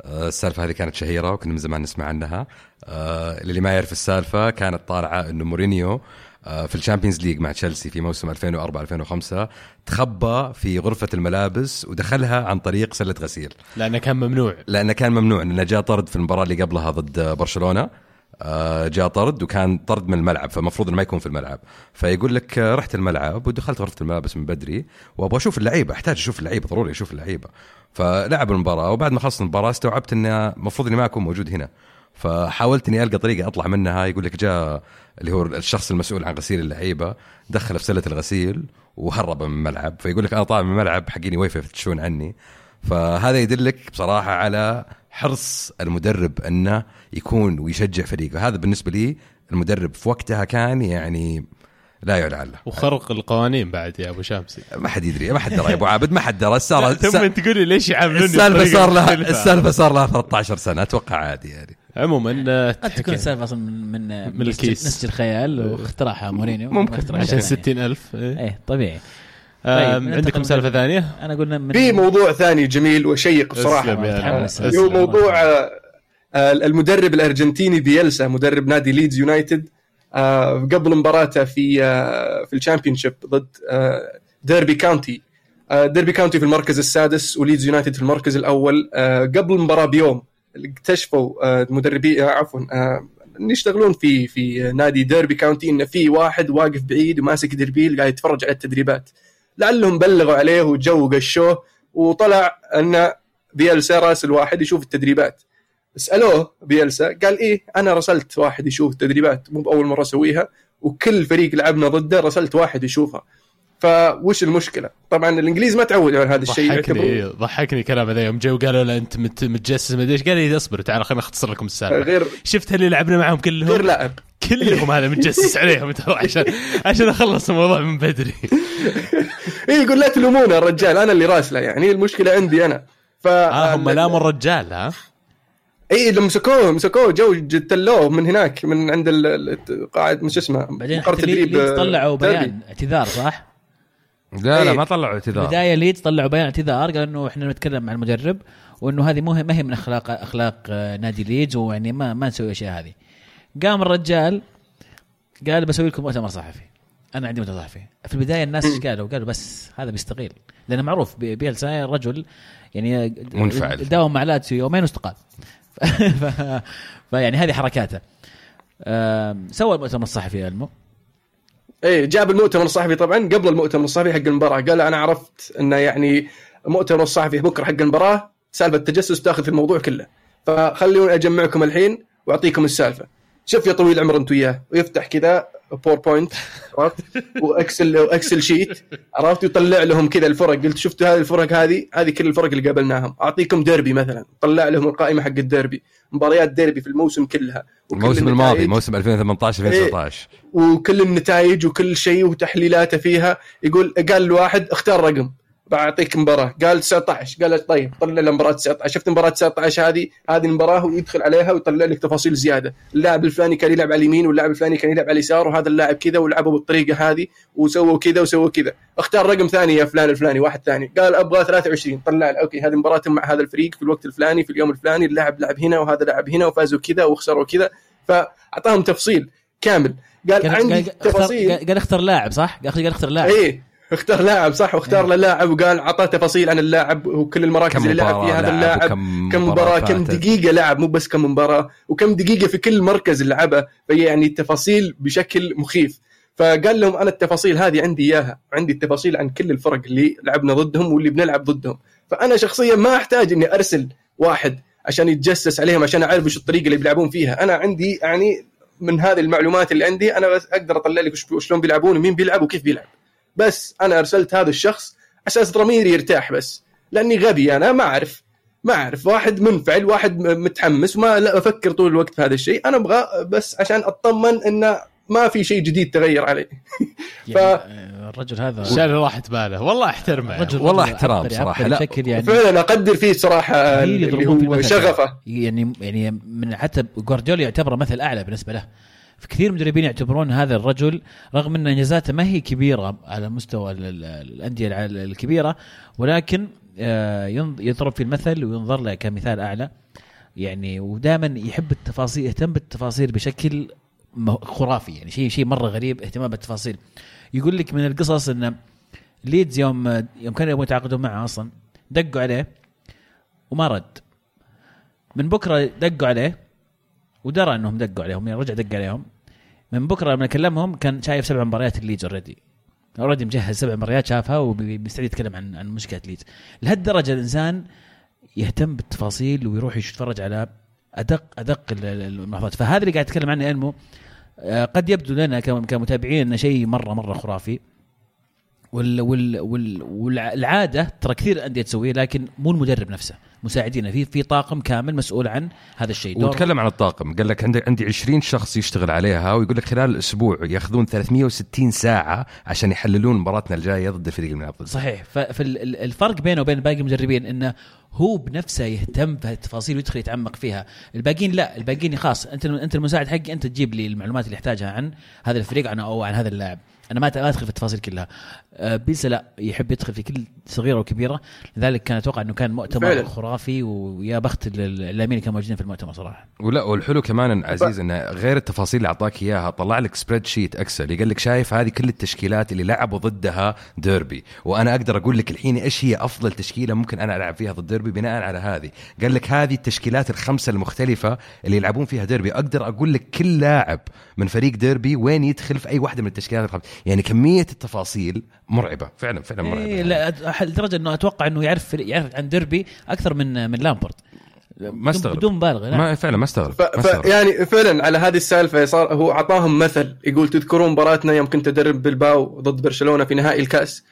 Speaker 4: السالفة هذه كانت شهيرة وكنا من زمان نسمع عنها. آه، اللي ما يعرف السالفة كانت طالعة إنه مورينيو آه، في ال Champions League مع تشيلسي في موسم 2004 2005 تخبى في غرفة الملابس ودخلها عن طريق سلة غسيل.
Speaker 1: لأنه كان ممنوع.
Speaker 4: لأنه كان ممنوع انه جاء طرد في المباراة اللي قبلها ضد برشلونة. آه، جاء طرد وكان طرد من الملعب فمفروض إنه ما يكون في الملعب. فيقول لك آه، رحت الملعب ودخلت غرفة الملابس من بدري وأبغى أشوف اللعيبة أحتاج أشوف اللعيبة ضروري أشوف اللعيبة. فلعب المباراة وبعد ما خلصت المباراة استوعبت إنه المفروض إني ما أكون موجود هنا. فحاولت إني ألقى طريقة أطلع منها يقول لك جاء اللي هو الشخص المسؤول عن غسيل اللعيبة دخل في سلة الغسيل وهرب من الملعب. فيقول لك أنا طالع من الملعب حقيني ويفا يفتشون عني. فهذا يدلك بصراحة على حرص المدرب أنه يكون ويشجع فريقه هذا بالنسبة لي المدرب في وقتها كان يعني لا يعلى عنه
Speaker 1: وخرق القوانين بعد يا أبو شامسي
Speaker 4: ما حد يدري ما حد درى يا أبو عابد ما حد درى صار
Speaker 1: ثم تقول لي ليش يعاملوني السالفة
Speaker 4: صار لها؟ السالفة صار لها 13 سنة أتوقع عادي يعني
Speaker 1: عموما آه،
Speaker 2: قد تكون السالفة أصلا من من
Speaker 1: من الكيس.
Speaker 2: نسج الخيال واخترعها مورينيو
Speaker 3: ممكن.
Speaker 1: عشان
Speaker 2: ثانية.
Speaker 1: 60000 إيه.
Speaker 2: إيه طبيعي
Speaker 1: آه،
Speaker 2: طيب،
Speaker 1: عندكم سالفة ثانية؟
Speaker 2: أنا قلنا من
Speaker 3: في موضوع ثاني جميل وشيق
Speaker 1: بصراحة.
Speaker 3: اللي هو موضوع آه، آه، المدرب الأرجنتيني بيلسا مدرب نادي ليدز يونايتد. آه، قبل مباراته في في ال Championship ضد ديربي كاونتي. ديربي كاونتي في المركز السادس وليدز يونايتد في المركز الأول. قبل المباراة بيوم اكتشفوا مدربين عفوا اللي يشتغلون في في نادي ديربي كاونتي انه في واحد واقف بعيد وماسك دربيل قاعد يتفرج على التدريبات. لعلهم بلغوا عليه وجو قشوه وطلع أن بيلسا راسل واحد يشوف التدريبات. سألوه بيلسا قال إيه أنا رسلت واحد يشوف التدريبات مو بأول مرة أسويها وكل فريق لعبنا ضده رسلت واحد يشوفها. فوش المشكلة؟ طبعا الإنجليز ما تعودوا على هذا الشيء
Speaker 1: ضحكني ضحكني كلام هذا يوم جو قالوا له أنت مت- متجسس ما أدري إيش. قال لي أصبر تعال خليني أختصر لكم السالفة.
Speaker 3: غير
Speaker 1: شفت اللي لعبنا معهم
Speaker 3: غير
Speaker 1: كلهم
Speaker 3: لاعب.
Speaker 1: كلهم هذا متجسس عليهم ترى عشان عشان أخلص الموضوع من بدري
Speaker 3: إيه يقول لا تلومونه الرجال أنا اللي راسلة يعني المشكلة عندي أنا ف
Speaker 1: آه هم لاموا الرجال ها
Speaker 3: اي لما مسكوه مسكوه جو تلوه من هناك من عند ال- ال- قاعد مش اسمه
Speaker 2: بعدين
Speaker 3: آه،
Speaker 2: طلعوا. بيان اعتذار صح؟
Speaker 4: لا لا
Speaker 3: إيه.
Speaker 4: ما طلعوا اعتذار
Speaker 2: البدايه ليدز طلعوا بيان اعتذار قالوا إنه إحنا نتكلم مع المدرب وإنه هذه مو ما هي من اخلاق أخلاق آه، نادي ليدز ويعني ما ما نسوي الاشياء هذه قام الرجال قال بسوي لكم مؤتمر صحفي. أنا عندي مؤتمر صحفي. في البداية الناس إيش قالوا؟ قالوا بس هذا بيستقيل لأنه معروف بي- بيلسا رجل يعني
Speaker 4: منفعل.
Speaker 2: داوم مع لاتسيو يومين واستقال ف- فيعني هذه حركاته. سوى المؤتمر الصحفي المو.
Speaker 3: إيه جاب المؤتمر الصحفي طبعا. قبل المؤتمر الصحفي حق المباراة قال أنا عرفت إنه يعني المؤتمر الصحفي بكرة حق المباراة. سالفة تجسس تأخذ في الموضوع كله. فخلوني أجمعكم الحين وأعطيكم السالفة. شوف يا طويل العمر انت وياه ويفتح كذا PowerPoint عرفت؟ و Excel و Excel sheet عرفت؟ يطلع لهم كذا الفرق قلت شفتوا هذه الفرق هذه هذه كل الفرق اللي قابلناهم. أعطيكم ديربي مثلا طلع لهم القائمة حق الديربي. مباريات ديربي في الموسم كلها وكل
Speaker 4: الموسم الماضي. موسم 2018 2019
Speaker 3: وكل النتائج وكل شيء وتحليلاته فيها. يقول قال الواحد اختار رقم. بعطيك مباراة. قال 19 قال طيب طلع له مباراة 19 شفت مباراة 19 هذه؟ هذه المباراة ويدخل عليها ويطلع لك تفاصيل زيادة. اللاعب الفلاني كان يلعب على اليمين واللاعب الفلاني كان يلعب على اليسار وهذا اللاعب كذا ولعبوا بالطريقة هذه وسووا كذا وسووا كذا. اختار رقم ثاني يا فلان الفلاني واحد ثاني. قال أبغى 23 طلع له أوكي هذه مباراه مع هذا الفريق في الوقت الفلاني في اليوم الفلاني اللاعب لعب هنا وهذا لعب هنا وفازوا كذا وخسروا كذا. فأعطاهم تفصيل كامل. قال عندي تفاصيل.
Speaker 2: قال اختار لاعب صح؟ قال اختار لاعب.
Speaker 3: إيه. اختار لاعب صح؟ واختار
Speaker 2: إيه.
Speaker 3: له لاعب وقال اعطاه تفاصيل عن اللاعب وكل المراكز اللي لعب فيها هذا اللاعب كم مباراة كم. دقيقة لعب مو بس كم مباراة وكم دقيقة في كل مركز لعبه فهي يعني تفاصيل بشكل مخيف. فقال لهم أنا التفاصيل هذه عندي إياها عندي التفاصيل عن كل الفرق اللي لعبنا ضدهم واللي بنلعب ضدهم. فأنا شخصيا ما أحتاج إني أرسل واحد عشان يتجسس عليهم عشان أعرف وش الطريقة اللي بيلعبون فيها. أنا عندي يعني من هذه المعلومات اللي عندي أنا بس أقدر أطلع لك شلون بيلعبون ومين بيلعب وكيف بيلعب. بس أنا أرسلت هذا الشخص أساس ضميري يرتاح بس لأني غبي أنا ما أعرف ما أعرف واحد منفعل واحد متحمس وما لا أفكر طول الوقت في هذا الشيء أنا أبغى بس عشان أطمن انه ما في شيء جديد تغير علي.
Speaker 2: يعني آه، الرجل هذا
Speaker 1: شال راحت باله والله احترمه.
Speaker 2: الرجل
Speaker 4: والله
Speaker 2: رجل
Speaker 4: احترام.
Speaker 2: عبقري
Speaker 4: لا،
Speaker 2: يعني
Speaker 3: فعلا أقدر فيه
Speaker 2: صراحة
Speaker 3: اللي هو. شغفة.
Speaker 2: يعني يعني من حتى جوارديولا يعتبره مثل أعلى بالنسبة له. في كثير مدربين يعتبرون هذا الرجل رغم أن أنجازاته ما هي كبيرة على مستوى ال- ال- الأندية الكبيرة ولكن آه، يضرب في المثل وينظر له كمثال أعلى. يعني ودائما يحب التفاصيل يهتم بالتفاصيل بشكل خرافي. يعني شيء شيء مرة غريب اهتمام بالتفاصيل. يقول لك من القصص انه ليدز يوم يوم كانوا يبغون يتعاقدون معه أصلا دقوا عليه وما رد. من بكرة دقوا عليه ودرى انهم دقوا عليهم يعني رجع دق عليهم. من بكره لما كلمهم كان شايف سبع مباريات الليدز already already مجهز سبع مباريات شافها وبيستعد يتكلم عن عن مشكلة ليدز لهالدرجة الإنسان يهتم بالتفاصيل ويروح يتفرج على ادق أدق ال- ال- الملاحظات فهذا اللي قاعد اتكلم عنه انمو آه، قد يبدو لنا كم- كمتابعين إنه شيء مره مرة خرافي. وال وال وال والعاده ترى كثير انديه تسويه لكن مو المدرب نفسه. مساعدينه. في في طاقم كامل مسؤول عن هذا الشيء.
Speaker 4: وتكلم عن الطاقم. قال لك عندي عندي 20 شخص يشتغل عليها ويقول لك خلال الأسبوع يأخذون 360 ساعة عشان يحللون مباراتنا الجاية ضد الفريق ضده
Speaker 2: صحيح. فالفرق بينه وبين باقي المدربين إنه هو بنفسه يهتم بهالتفاصيل ويدخل يتعمق فيها. الباقيين لا. الباقيين خلاص أنت أنت المساعد حقي أنت تجيب لي المعلومات اللي احتاجها عن هذا الفريق عن أو عن هذا اللاعب. أنا ما أدخل في التفاصيل كلها. آه، بيلسا لا يحب يدخل في كل صغيرة وكبيرة. لذلك كان أتوقع إنه كان مؤتمر
Speaker 3: فعلا.
Speaker 2: خرافي ويا بخت الاعلاميين اللي كانوا موجودين في المؤتمر صراحة.
Speaker 4: ولا والحلو كمان إن عزيز إنه غير التفاصيل اللي أعطاك إياها طلع لك spreadsheet Excel قال لك شايف هذه كل التشكيلات اللي لعبوا ضدها ديربي وأنا أقدر أقول لك الحين إيش هي أفضل تشكيلة ممكن أنا ألعب فيها ضد ديربي بناء على هذه. قال لك هذه التشكيلات الخمسة المختلفة اللي يلعبون فيها ديربي أقدر أقول لك كل لاعب من فريق ديربي وين يدخل في أي واحدة من التشكيلات الخمسة. يعني كمية التفاصيل مرعبة فعلا فعلا مرعبة.
Speaker 2: إيه لا لدرجة إنه أتوقع إنه يعرف يعرف عن ديربي أكثر من من لامبرد
Speaker 4: ما استغرب.
Speaker 2: بدون مبالغه.
Speaker 4: ما فعلا ما استغرب
Speaker 3: ف... يعني فعلا على هذه السالفة صار هو أعطاهم مثل يقول تذكرون مباراتنا يوم كنت أدرب بلباو ضد برشلونة في نهائي الكأس.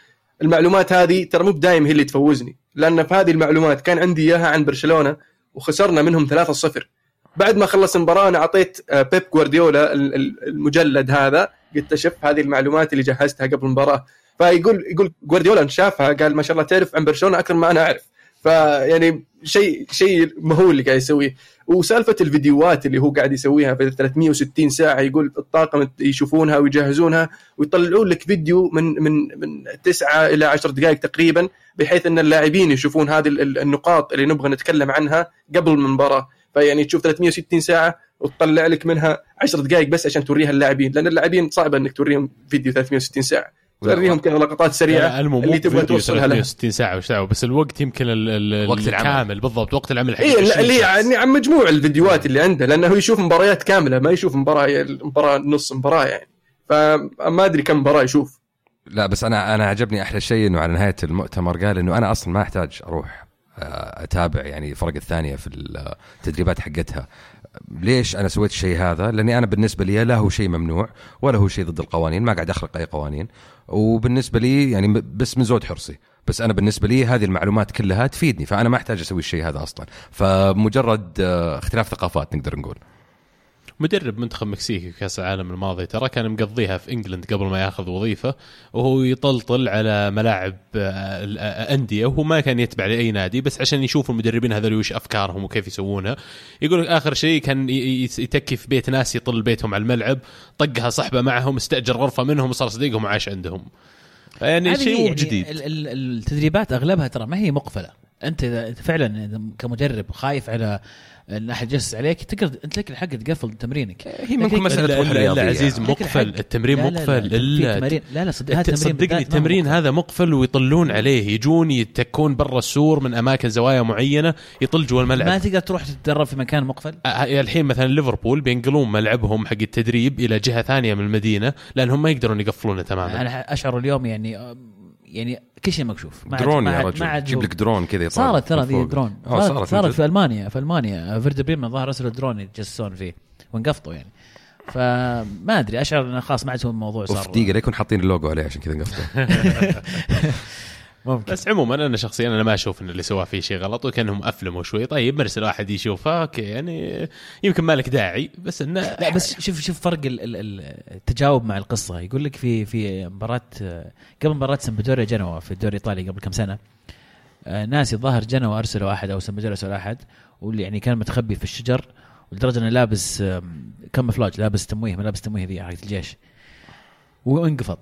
Speaker 3: المعلومات هذه ترى مو بدايم هي اللي تفوزني لأن في هذه المعلومات كان عندي إياها عن برشلونة وخسرنا منهم 3-0 بعد ما خلص المباراة أنا أعطيت آه، بيب جوارديولا ال- ال- المجلد هذا قلت شوف هذه المعلومات اللي جهزتها قبل المباراة. فيقول يقول جوارديولا شافها قال ما شاء الله تعرف عن برشلونة أكثر ما أنا أعرف. فيعني شيء شيء مهول اللي قاعد يسويه. وسالفة الفيديوهات اللي هو قاعد يسويها في 360 ساعة يقول الطاقم يشوفونها ويجهزونها ويطلعون لك فيديو من من من 9 إلى 10 دقائق تقريبا بحيث إن اللاعبين يشوفون هذه ال- ال- النقاط اللي نبغى نتكلم عنها قبل المباراة. فيعني تشوف 360 ساعة وتطلع لك منها 10 دقائق بس عشان توريها اللاعبين لأن اللاعبين صعب إنك توريهم فيديو 360 ساعة. توريهم كذا لقطات سريعة
Speaker 1: المو مو
Speaker 3: اللي تبغى توصلها لها
Speaker 1: 360 ساعة وش دعوة؟ بس الوقت يمكن ال- ال-
Speaker 4: وقت العمل.
Speaker 1: الكامل بالضبط وقت العمل حق
Speaker 3: اي
Speaker 1: 20
Speaker 3: اللي. يعني عن مجموع الفيديوهات اللي عنده لأنه هو يشوف مباريات كاملة ما يشوف مباراة مباراة نص مباراة يعني. فما أدري كم مباراة يشوف.
Speaker 4: لا بس أنا أنا عجبني أحلى شيء إنه على نهاية المؤتمر قال إنه أنا أصلا ما أحتاج أروح آه، أتابع يعني الفرق الثانية في التدريبات حقتها. ليش أنا سويت الشيء هذا؟ لأني أنا بالنسبة لي لا هو شيء ممنوع ولا هو شيء ضد القوانين ما قاعد أخلق أي قوانين. وبالنسبة لي يعني بس من زود حرصي. بس أنا بالنسبة لي هذه المعلومات كلها تفيدني فأنا ما أحتاج أسوي الشيء هذا أصلا. فمجرد آه، اختلاف ثقافات نقدر نقول.
Speaker 1: مدرب منتخب مكسيكي في كأس العالم الماضي ترى كان مقضيها في إنجلند قبل ما ياخذ وظيفة وهو يطلطل على ملاعب آه، الأندية وهو ما كان يتبع لأي نادي بس عشان يشوف المدربين هذول وش أفكارهم وكيف يسوونها. يقول لك آخر شيء كان يتكي في بيت ناس يطل بيتهم على الملعب طقها صحبه معهم استأجر غرفة منهم وصار صديقهم وعاش عندهم. يعني شيء
Speaker 2: يعني
Speaker 1: جديد.
Speaker 2: ال- ال- التدريبات أغلبها ترى ما هي مقفلة. أنت اذا فعلا كمدرب خايف على إن أحد يجلس عليك تقدر أنت لك الحق تقفل تمرينك
Speaker 4: هي ممكن
Speaker 2: لكن-
Speaker 4: مسألة
Speaker 1: لا-
Speaker 4: روح
Speaker 1: لا- لا
Speaker 4: رياضية.
Speaker 1: عزيز مقفل. التمرين
Speaker 2: لا- لا-
Speaker 1: مقفل
Speaker 2: لا,
Speaker 1: إلا
Speaker 2: تمارين لا لا صدق هذا
Speaker 1: صدقني
Speaker 2: ما
Speaker 1: التمرين. هذا مقفل ويطلون عليه يجون يتكون برا السور من أماكن زوايا معينة يطل جوا
Speaker 2: ما
Speaker 1: الملعب
Speaker 2: تقدر تروح تتدرب في مكان مقفل
Speaker 1: آه، الحين مثلا ليفربول بينقلون ملعبهم حق التدريب إلى جهة ثانية من المدينة لأنهم ما يقدرون يقفلونه تماما
Speaker 2: أنا أشعر اليوم يعني يعني كل شيء مكشوف. ما
Speaker 4: درون يا رجل. جيب لك درون كذا
Speaker 2: صارت ترى ذي
Speaker 4: فوق.
Speaker 2: درون.
Speaker 4: آه
Speaker 2: صارت,
Speaker 4: صارت
Speaker 2: في. ألمانيا في ألمانيا. فيردر بريمن ظهر ارسلوا درون يتجسسون فيه وانقفطوا يعني. فما أدري أشعر إنه خلاص ما عاد هو الموضوع صار
Speaker 4: دقيقة لا يكون حاطين اللوجو عليه عشان كذا نقفله
Speaker 2: ممكن.
Speaker 1: بس عموما أنا شخصيا أنا ما أشوف إن اللي سواه فيه شيء غلط وكأنهم أفلموا شوي. طيب مرسل واحد يشوفه okay يعني يمكن ما لك داعي بس إنه
Speaker 2: لا بس شوف شوف فرق ال- ال- ال- التجاوب مع القصة. يقول لك في في مباراة قبل مباراة سمبدوريا جنوا في الدوري الإيطالي قبل كم سنة آه، ناس الظاهر جنوا أرسلوا أحد أو سمبدوريا أرسلوا أحد واللي يعني كان متخبي في الشجر لدرجة إنه لابس كاموفلاج لابس تمويه ملابس تمويه ذي حقت الجيش وانقفض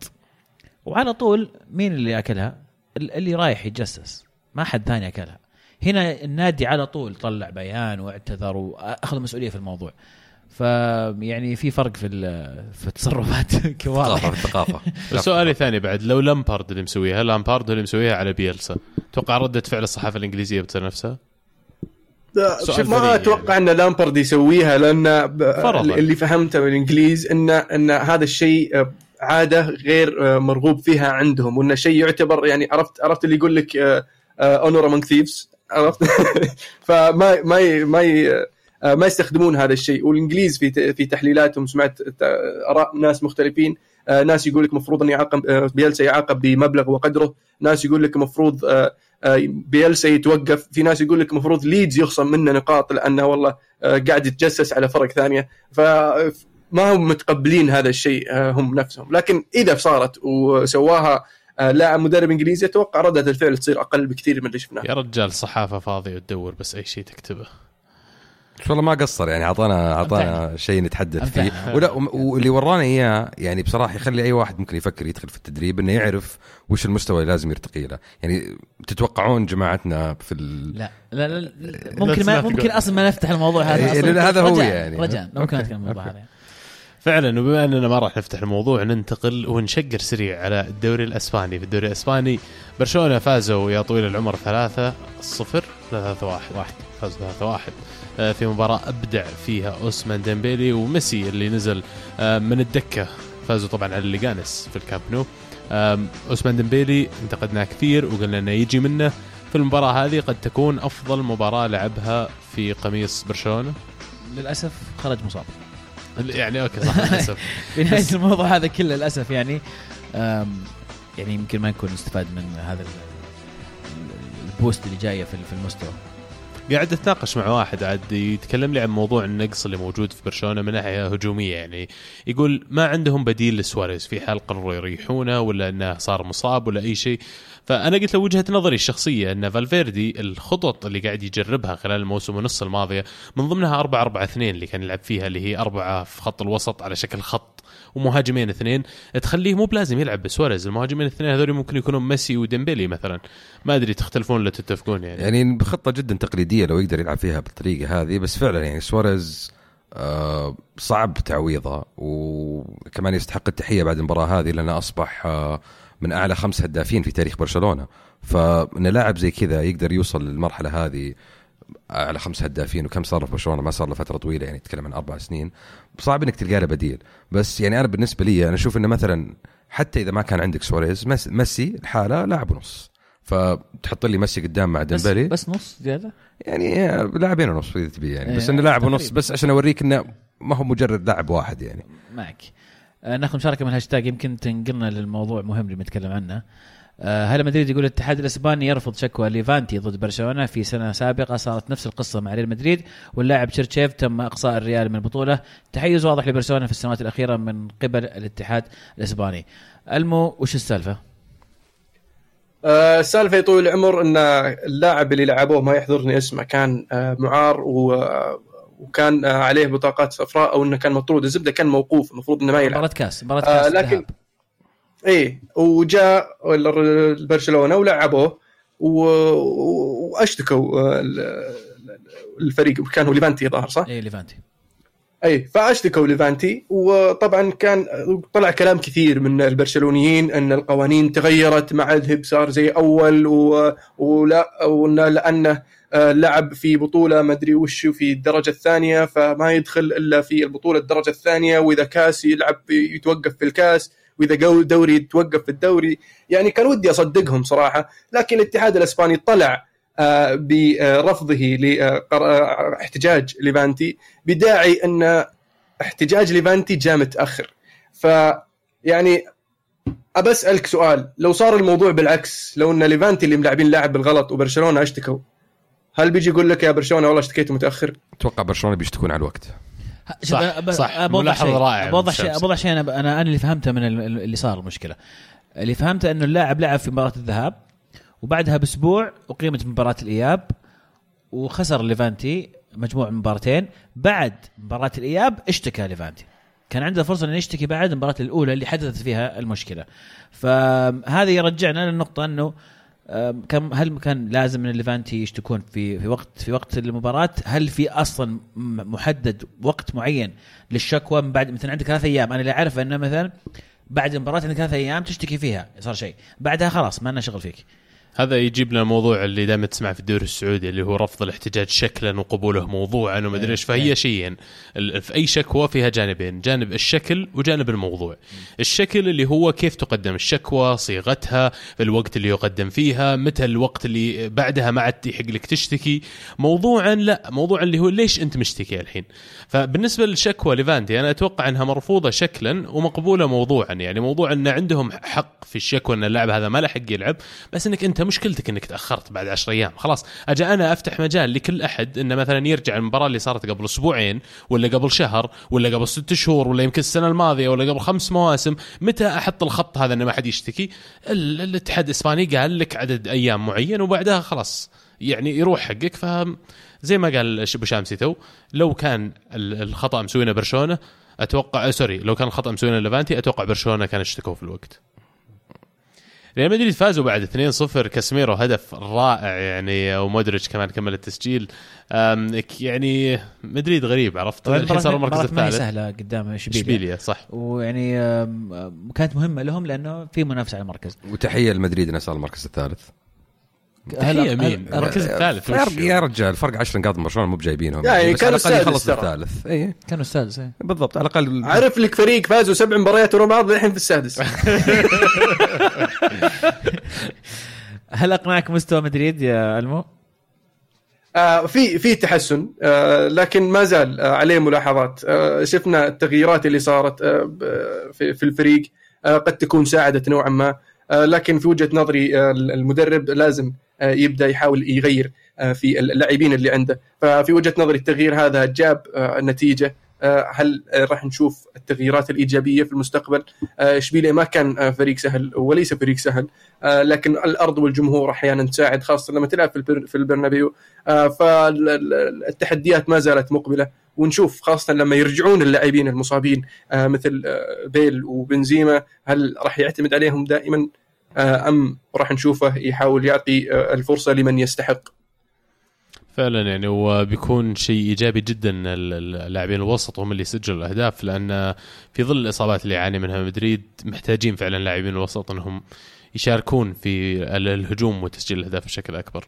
Speaker 2: وعلى طول مين اللي اكلها؟ ال- اللي رايح يتجسس. ما حد ثاني أكلها. هنا النادي على طول طلع بيان واعتذر وأخذ مسؤولية في الموضوع. فيعني في فرق في ال- في التصرفات.
Speaker 4: ثقافة الثقافه
Speaker 1: سؤالي ثاني بعد لو لامبارد اللي مسويها لامبارد اللي مسويها على بيلسا توقع ردة فعل الصحافة الإنجليزية بتصير نفسها؟
Speaker 3: شوف ما أتوقع إن لامبارد يسويها لأن ب-. اللي فهمته من الإنجليز ان إن هذا الشيء عادة غير آه، مرغوب فيها عندهم وانه شيء يعتبر يعني عرفت عرفت اللي يقول لك honor among thieves عرفت؟ فما ما ما آه، ما يستخدمون هذا الشيء. والإنجليز في في تحليلاتهم سمعت ت- آراء ناس مختلفين. آه، ناس يقول لك المفروض إن يعاقب آه، بيلسا يعاقب بمبلغ وقدره. ناس يقول لك المفروض آه، آه، بيلسا يتوقف. في ناس يقول لك المفروض ليدز يخصم منه نقاط لأنه والله آه، قاعد يتجسس على فرق ثانية. فما هم متقبلين هذا الشيء آه، هم نفسهم لكن إذا صارت وسواها آه، لاعب مدرب إنجليزي أتوقع ردة الفعل تصير أقل بكثير من اللي شفناه
Speaker 1: يا رجال صحافة فاضية وتدور بس أي شيء تكتبه
Speaker 4: بس والله ما قصر يعني أعطانا أعطانا شيء نتحدث فيه. ولا واللي ورانا إياه يعني بصراحة يخلي أي واحد ممكن يفكر يدخل في التدريب إنه يعرف وش المستوى اللي لازم يرتقي له يعني تتوقعون جماعتنا في ال...
Speaker 2: لا لا لا, لا ممكن ما. ممكن أصلا ما نفتح الموضوع هذا
Speaker 4: إيه،
Speaker 2: أصلا
Speaker 4: لأن هذا هو يعني.
Speaker 2: رجاء ممكن. نتكلم الموضوع. هذا
Speaker 1: فعلا وبما أننا ما راح نفتح الموضوع ننتقل ونشقر سريع على الدوري الأسباني. في الدوري الأسباني برشلونة فازوا يا طويل العمر ثلاثة صفر ثلاثة واحد واحد فازوا ثلاثة واحد آه، في مباراة أبدع فيها أوسمان ديمبيلي وميسي اللي نزل آه، من الدكة. فازوا طبعا على ليغانيس في الكامب نو. أوسمان ديمبيلي انتقدناه كثير وقلنا إنه يجي منه. في المباراة هذه قد تكون أفضل مباراة لعبها في قميص برشلونة؟
Speaker 2: للأسف خرج مصاب.
Speaker 1: يعني okay صح للأسف.
Speaker 2: في
Speaker 1: نهاية
Speaker 2: الموضوع هذا كله للأسف يعني يعني يمكن ما نكون نستفاد من هذا ال- ال- ال boost اللي جاية في في المستوى.
Speaker 1: قاعد أتناقش مع واحد عاد يتكلم لي عن موضوع النقص اللي موجود في برشلونة من ناحية هجومية يعني يقول ما عندهم بديل لسواريز في حال قرروا يريحونه ولا إنه صار مصاب ولا أي شيء. فأنا قلت له وجهة نظري الشخصية أن فالفيردي الخطط اللي قاعد يجربها خلال الموسم ونص الماضيه من ضمنها 4 4 2 اللي كان يلعب فيها اللي هي أربعة في خط الوسط على شكل خط ومهاجمين اثنين تخليه مو بلازم يلعب بسواريز المهاجمين الاثنين هذول ممكن يكونون ميسي وديمبيلي مثلا. ما أدري تختلفون ولا تتفقون يعني,
Speaker 4: يعني بخطة جدا تقليدية لو يقدر يلعب فيها بالطريقة هذه بس فعلا يعني سواريز آه صعب تعويضه وكمان يستحق التحية بعد المباراة هذه لأنه أصبح آه من أعلى خمس هدافين في تاريخ برشلونة. فان لاعب زي كذا يقدر يوصل للمرحلة هذه أعلى خمس هدافين وكم صار في برشلونة؟ ما صار له فترة طويلة يعني تتكلم عن أربع سنين. صعب إنك تلقى له بديل. بس يعني أنا بالنسبة لي أنا أشوف إنه مثلا حتى إذا ما كان عندك سواريز ميسي لحاله لاعب ونص. فتحط لي ميسي قدام مع
Speaker 2: بس,
Speaker 4: ديمبلي.
Speaker 2: بس نص زيادة؟
Speaker 4: يعني لاعبين ونص إذا تبي يعني. بس
Speaker 2: إيه،
Speaker 4: انه لاعب ونص. بس عشان أوريك إنه ما هو مجرد لاعب واحد يعني.
Speaker 2: معك. ناخذ مشاركة من الهاشتاج يمكن تنقلنا للموضوع مهم اللي بنتكلم عنه. آه، هلا مدريد يقول الاتحاد الإسباني يرفض شكوى ليفانتي ضد برشلونة في سنة سابقة صارت نفس القصة مع ريال مدريد واللاعب تشيريشيف تم إقصاء الريال من البطولة. تحيز واضح لبرشلونة في السنوات الأخيرة من قبل الاتحاد الإسباني. ألمو وش السالفة؟
Speaker 3: آه، السالفة يا طويل العمر إن اللاعب اللي لعبوه ما يحضرني اسمه كان آه، معار و وكان آه، عليه بطاقات صفراء أو إنه كان مطرود. الزبدة كان موقوف المفروض إنه ما يلعب.
Speaker 2: مباراه كاس مباراه
Speaker 3: آه،
Speaker 2: كاس
Speaker 3: لكن
Speaker 2: ذهاب.
Speaker 3: إيه وجاء برشلونة ولعبوه و- وأشتكوا آه، ال- الفريق. كان هو ليفانتي ظهر صح؟
Speaker 2: اي ليفانتي.
Speaker 3: اي فأشتكوا ليفانتي. وطبعا كان طلع كلام كثير من البرشلونيين إن القوانين تغيرت ما عاد صار زي أول و... ولا وان لأنه آه، لعب في بطولة ما أدري وش في الدرجة الثانية فما يدخل إلا في البطولة الدرجة الثانية. وإذا كاس يلعب يتوقف في الكاس وإذا دوري يتوقف في الدوري. يعني كان ودي أصدقهم صراحة. لكن الاتحاد الإسباني طلع آه، برفضه لاحتجاج ليفانتي. بداعي أن احتجاج ليفانتي جاء متأخر. ف يعني أبى أسألك سؤال. لو صار الموضوع بالعكس لو أن ليفانتي اللي ملاعبين لاعب بالغلط وبرشلونة اشتكوا هل بيجي يقول لك يا برشلونة والله اشتكيتوا متأخر؟
Speaker 4: أتوقع برشلونة بيشتكون على الوقت
Speaker 1: صح،
Speaker 2: أنا ب-
Speaker 1: صح.
Speaker 2: شيء
Speaker 1: رائعة
Speaker 2: بوضح شيء. بوضح شيء أنا أنا أنا اللي فهمته من ال- ال- اللي صار المشكلة اللي فهمته إنه اللاعب لعب في مباراة الذهاب وبعدها بأسبوع أقيمت مباراة الإياب وخسر ليفانتي مجموع مباراتين بعد مباراة الإياب اشتكى ليفانتي كان عنده فرصة إنه يشتكي بعد المباراة الأولى اللي حدثت فيها المشكلة فهذا يرجعنا للنقطة إنه كم هل كان لازم ان ليفانتي يشتكون في في وقت في وقت المباراة؟ هل في أصلا محدد وقت معين للشكوى من بعد مثلا عندك ثلاث أيام. أنا اللي أعرف انه مثلا بعد المباراة عندك ثلاث أيام تشتكي فيها صار شيء. بعدها خلاص ما لنا شغل فيك.
Speaker 1: هذا يجيب لنا الموضوع اللي دائما تسمع في الدوري السعودي اللي هو رفض الاحتجاج شكلا وقبوله موضوعا وما أدري إيش. فهي شيئين ال- في أي شكوى فيها جانبين جانب الشكل وجانب الموضوع. الشكل اللي هو كيف تقدم الشكوى صيغتها في الوقت اللي يقدم فيها متى الوقت اللي بعدها ما عاد يحق لك تشتكي. موضوعا لا موضوع اللي هو ليش أنت مشتكي الحين؟ فبالنسبة للشكوى ليفانتي أنا أتوقع أنها مرفوضة شكلا ومقبولة موضوعا. يعني موضوع أن عندهم حق في الشكوى أن اللاعب هذا ما له حق يلعب بس أنك أنت مشكلتك انك تاخرت بعد 10 أيام. خلاص أجي أنا افتح مجال لكل احد انه مثلا يرجع المباراة اللي صارت قبل أسبوعين ولا قبل شهر ولا قبل ست شهور ولا يمكن السنة الماضية ولا قبل خمس مواسم متى أحط الخط هذا انه ما حد يشتكي؟ ال- الاتحاد الاسباني قال لك عدد أيام معين وبعدها خلاص يعني يروح حقك. ف زي ما قال أبو شامسي تو لو كان ال- الخطأ مسوينه برشلونة أتوقع آه، sorry لو كان الخطأ مسوينه ليفانتي أتوقع برشلونة كان اشتكوا في الوقت. ريال مدريد فازوا بعد 2-0 كاسميرو هدف رائع يعني ومودريتش كمان كمل التسجيل. يعني مدريد غريب عرفت؟ الحين صار المركز
Speaker 2: المباراة ما هي
Speaker 1: الثالث.
Speaker 2: سهلة قدام اشبيليا
Speaker 1: إشبيليا صح.
Speaker 2: ويعني كانت مهمة لهم لأنه في منافسة على المركز.
Speaker 4: وتحية لمدريد إنه صار المركز الثالث.
Speaker 1: تحية مين؟ المركز الثالث؟
Speaker 4: يا رجال فرق 10 نقاط من برشلونه مو بجايبينهم.
Speaker 3: يعني
Speaker 4: بس
Speaker 3: كانوا
Speaker 4: على
Speaker 3: الأقل
Speaker 4: يخلص. الثالث. اي
Speaker 2: كانوا السادس إيه.
Speaker 4: بالضبط على الأقل
Speaker 3: عارف لك فريق فازوا سبع مباريات ورا بعض الحين في السادس.
Speaker 2: هل اقنعك مستوى مدريد يا ألمو؟
Speaker 3: آه في في تحسن آه لكن ما زال آه عليه ملاحظات. آه شفنا التغييرات اللي صارت آه في, في الفريق آه قد تكون ساعدت نوعا ما. لكن في وجهة نظري المدرب لازم يبدأ يحاول يغير في اللاعبين اللي عنده. ففي وجهة نظري التغيير هذا جاب النتيجه هل آه راح نشوف التغييرات الإيجابية في المستقبل؟ آه اشبيليا ما كان آه فريق سهل وليس فريق سهل. آه لكن الأرض والجمهور أحيانا تساعد خاصة لما تلعب في في البرنابيو. آه، فالتحديات ما زالت مقبلة. ونشوف خاصة لما يرجعون اللاعبين المصابين آه، مثل آه، بيل وبنزيما هل راح يعتمد عليهم دائما آه، أم راح نشوفه يحاول يعطي آه، الفرصة لمن يستحق؟
Speaker 1: فعلا يعني وبيكون شيء إيجابي جدا ال- ال- اللاعبين الوسط هم اللي يسجلوا الأهداف لأن في ظل الإصابات اللي يعاني منها مدريد محتاجين فعلا لاعبين الوسط إنهم يشاركون في ال- الهجوم وتسجيل الأهداف بشكل أكبر.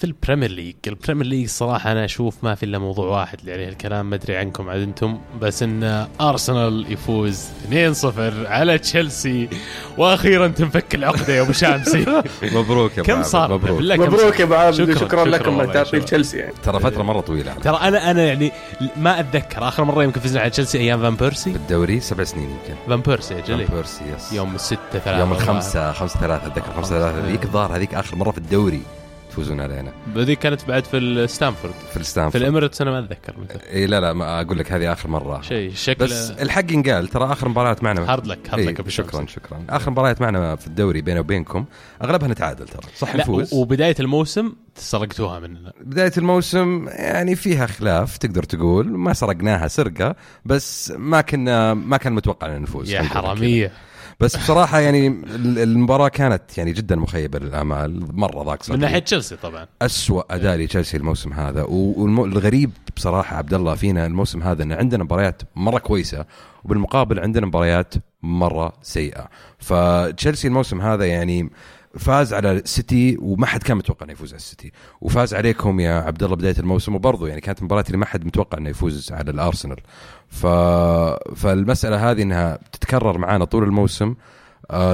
Speaker 1: في البريمير ليج، البريمير ليج صراحة أنا أشوف ما في إلا موضوع واحد اللي عليه الكلام ما أدري عنكم عاد أنتم بس إن أرسنال يفوز 2-0 على تشيلسي. وأخيرا تنفك العقده يا أبو شامسي.
Speaker 4: مبروك يا أبو
Speaker 1: كم صار؟
Speaker 4: مبروك.
Speaker 3: مبروك؟ يا أبو عابد
Speaker 1: شكراً،
Speaker 3: شكرا,
Speaker 1: شكراً.
Speaker 3: لكم على تعطيل. تشيلسي يعني.
Speaker 4: ترى فترة مرة طويلة. على
Speaker 1: ترى أنا أنا يعني ما أتذكر آخر مرة يمكن فزنا على تشيلسي أيام فان بيرسي.
Speaker 4: بالدوري سبع سنين يمكن.
Speaker 1: فان بيرسي أجل
Speaker 4: فان بيرسي yes
Speaker 1: يوم الستة ثلاثة.
Speaker 4: يوم. الخمسة خمسة ثلاثة أتذكر خمسة ثلاثة. ذيك الظاهر هذيك آخر مرة في الدوري. تفوزون علينا.
Speaker 1: هذيك كانت بعد في الستانفورد.
Speaker 4: في
Speaker 1: في
Speaker 4: الستانفورد
Speaker 1: الاميريتس أنا ما أتذكر متى.
Speaker 4: إي لا لا ما أقول لك هذه آخر مرة.
Speaker 1: شيء شكله
Speaker 4: بس الحق ينقال ترى آخر مباريات معنا.
Speaker 1: hard
Speaker 4: luck
Speaker 1: hard luck
Speaker 4: شكرا. شكرا. آخر مباريات معنا في الدوري بيني وبينكم أغلبها نتعادل ترى. صح نفوز؟
Speaker 1: وبداية الموسم سرقتوها مننا.
Speaker 4: بداية الموسم يعني فيها خلاف تقدر تقول. ما سرقناها سرقة بس ما كنا ما كان متوقع ان نفوز.
Speaker 1: يا. حرامية.
Speaker 4: بس بصراحة يعني ال- المباراة كانت يعني جدا مخيبة للآمال مرة ضاق
Speaker 1: من ناحية تشيلسي طبعا.
Speaker 4: أسوأ أداء لتشيلسي الموسم هذا. والغريب بصراحة عبد الله فينا الموسم هذا أن عندنا مباريات مرة كويسة وبالمقابل عندنا مباريات مرة سيئة. فتشيلسي الموسم هذا يعني فاز على السيتي وما حد كان متوقع إنه يفوز على السيتي. وفاز عليكم يا عبد الله بداية الموسم وبرضه يعني كانت مباراة اللي ما حد متوقع إنه يفوز على الأرسنال. ف... فالمسألة هذه إنها تتكرر معانا طول الموسم.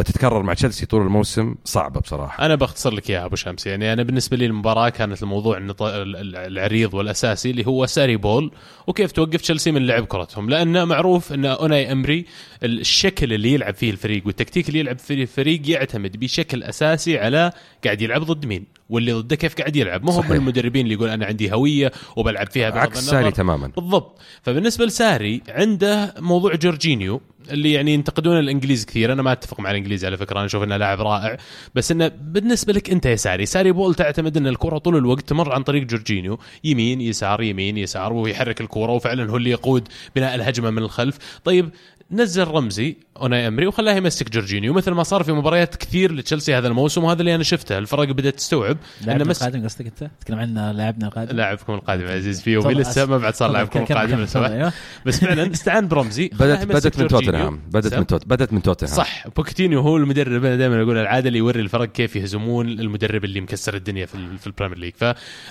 Speaker 4: تتكرر مع تشيلسي طول الموسم صعبة بصراحة.
Speaker 1: أنا بختصر لك إياها أبو شمس. يعني أنا بالنسبة لي المباراة كانت الموضوع العريض والأساسي اللي هو ساري بول وكيف توقف تشيلسي من لعب كرتهم. لأنه معروف أن أوناي أمري الشكل اللي يلعب فيه الفريق والتكتيك اللي يلعب فيه الفريق يعتمد بشكل أساسي على قاعد يلعب ضد مين واللي ضده كيف قاعد يلعب. ما هو. من المدربين اللي يقول أنا عندي هوية وبلعب فيها بغض
Speaker 4: عكس
Speaker 1: النظر.
Speaker 4: ساري تماما.
Speaker 1: بالضبط. فبالنسبة لساري عنده موضوع جورجينيو اللي يعني ينتقدون الإنجليز كثير. أنا ما أتفق مع الإنجليز على فكرة أنا أشوف إنه لاعب رائع. بس إنه بالنسبة لك أنت يا ساري ساري بول تعتمد إن الكرة طول الوقت تمر عن طريق جورجينيو يمين يسار يمين يسار ويحرك الكرة وفعلا هو اللي يقود بناء الهجمة من الخلف. طيب نزل رمزي اوناي إيمري وخلاه يمسك جورجينيو مثل ما صار في مباريات كثير لتشيلسي هذا الموسم وهذا اللي أنا شفته الفرق بدأت تستوعب
Speaker 2: لاعبنا
Speaker 1: مس
Speaker 2: القادم قصدك أنت؟ تتكلم عن لاعبنا القادم؟
Speaker 1: لاعبكم القادم عزيز فيه
Speaker 2: تفضل،
Speaker 1: لسه. ما بعد صار لاعبكم القادم
Speaker 2: أيوه.
Speaker 1: بس فعلا استعان برمزي
Speaker 4: بدت بدت من. توتنهام بدت. من توت بدت من توتنهام
Speaker 1: صح بوكيتينو هو المدرب أنا دائما أقول العادة اللي يوري الفرق كيف يهزمون المدرب اللي مكسر الدنيا في ال- في البريمير ليج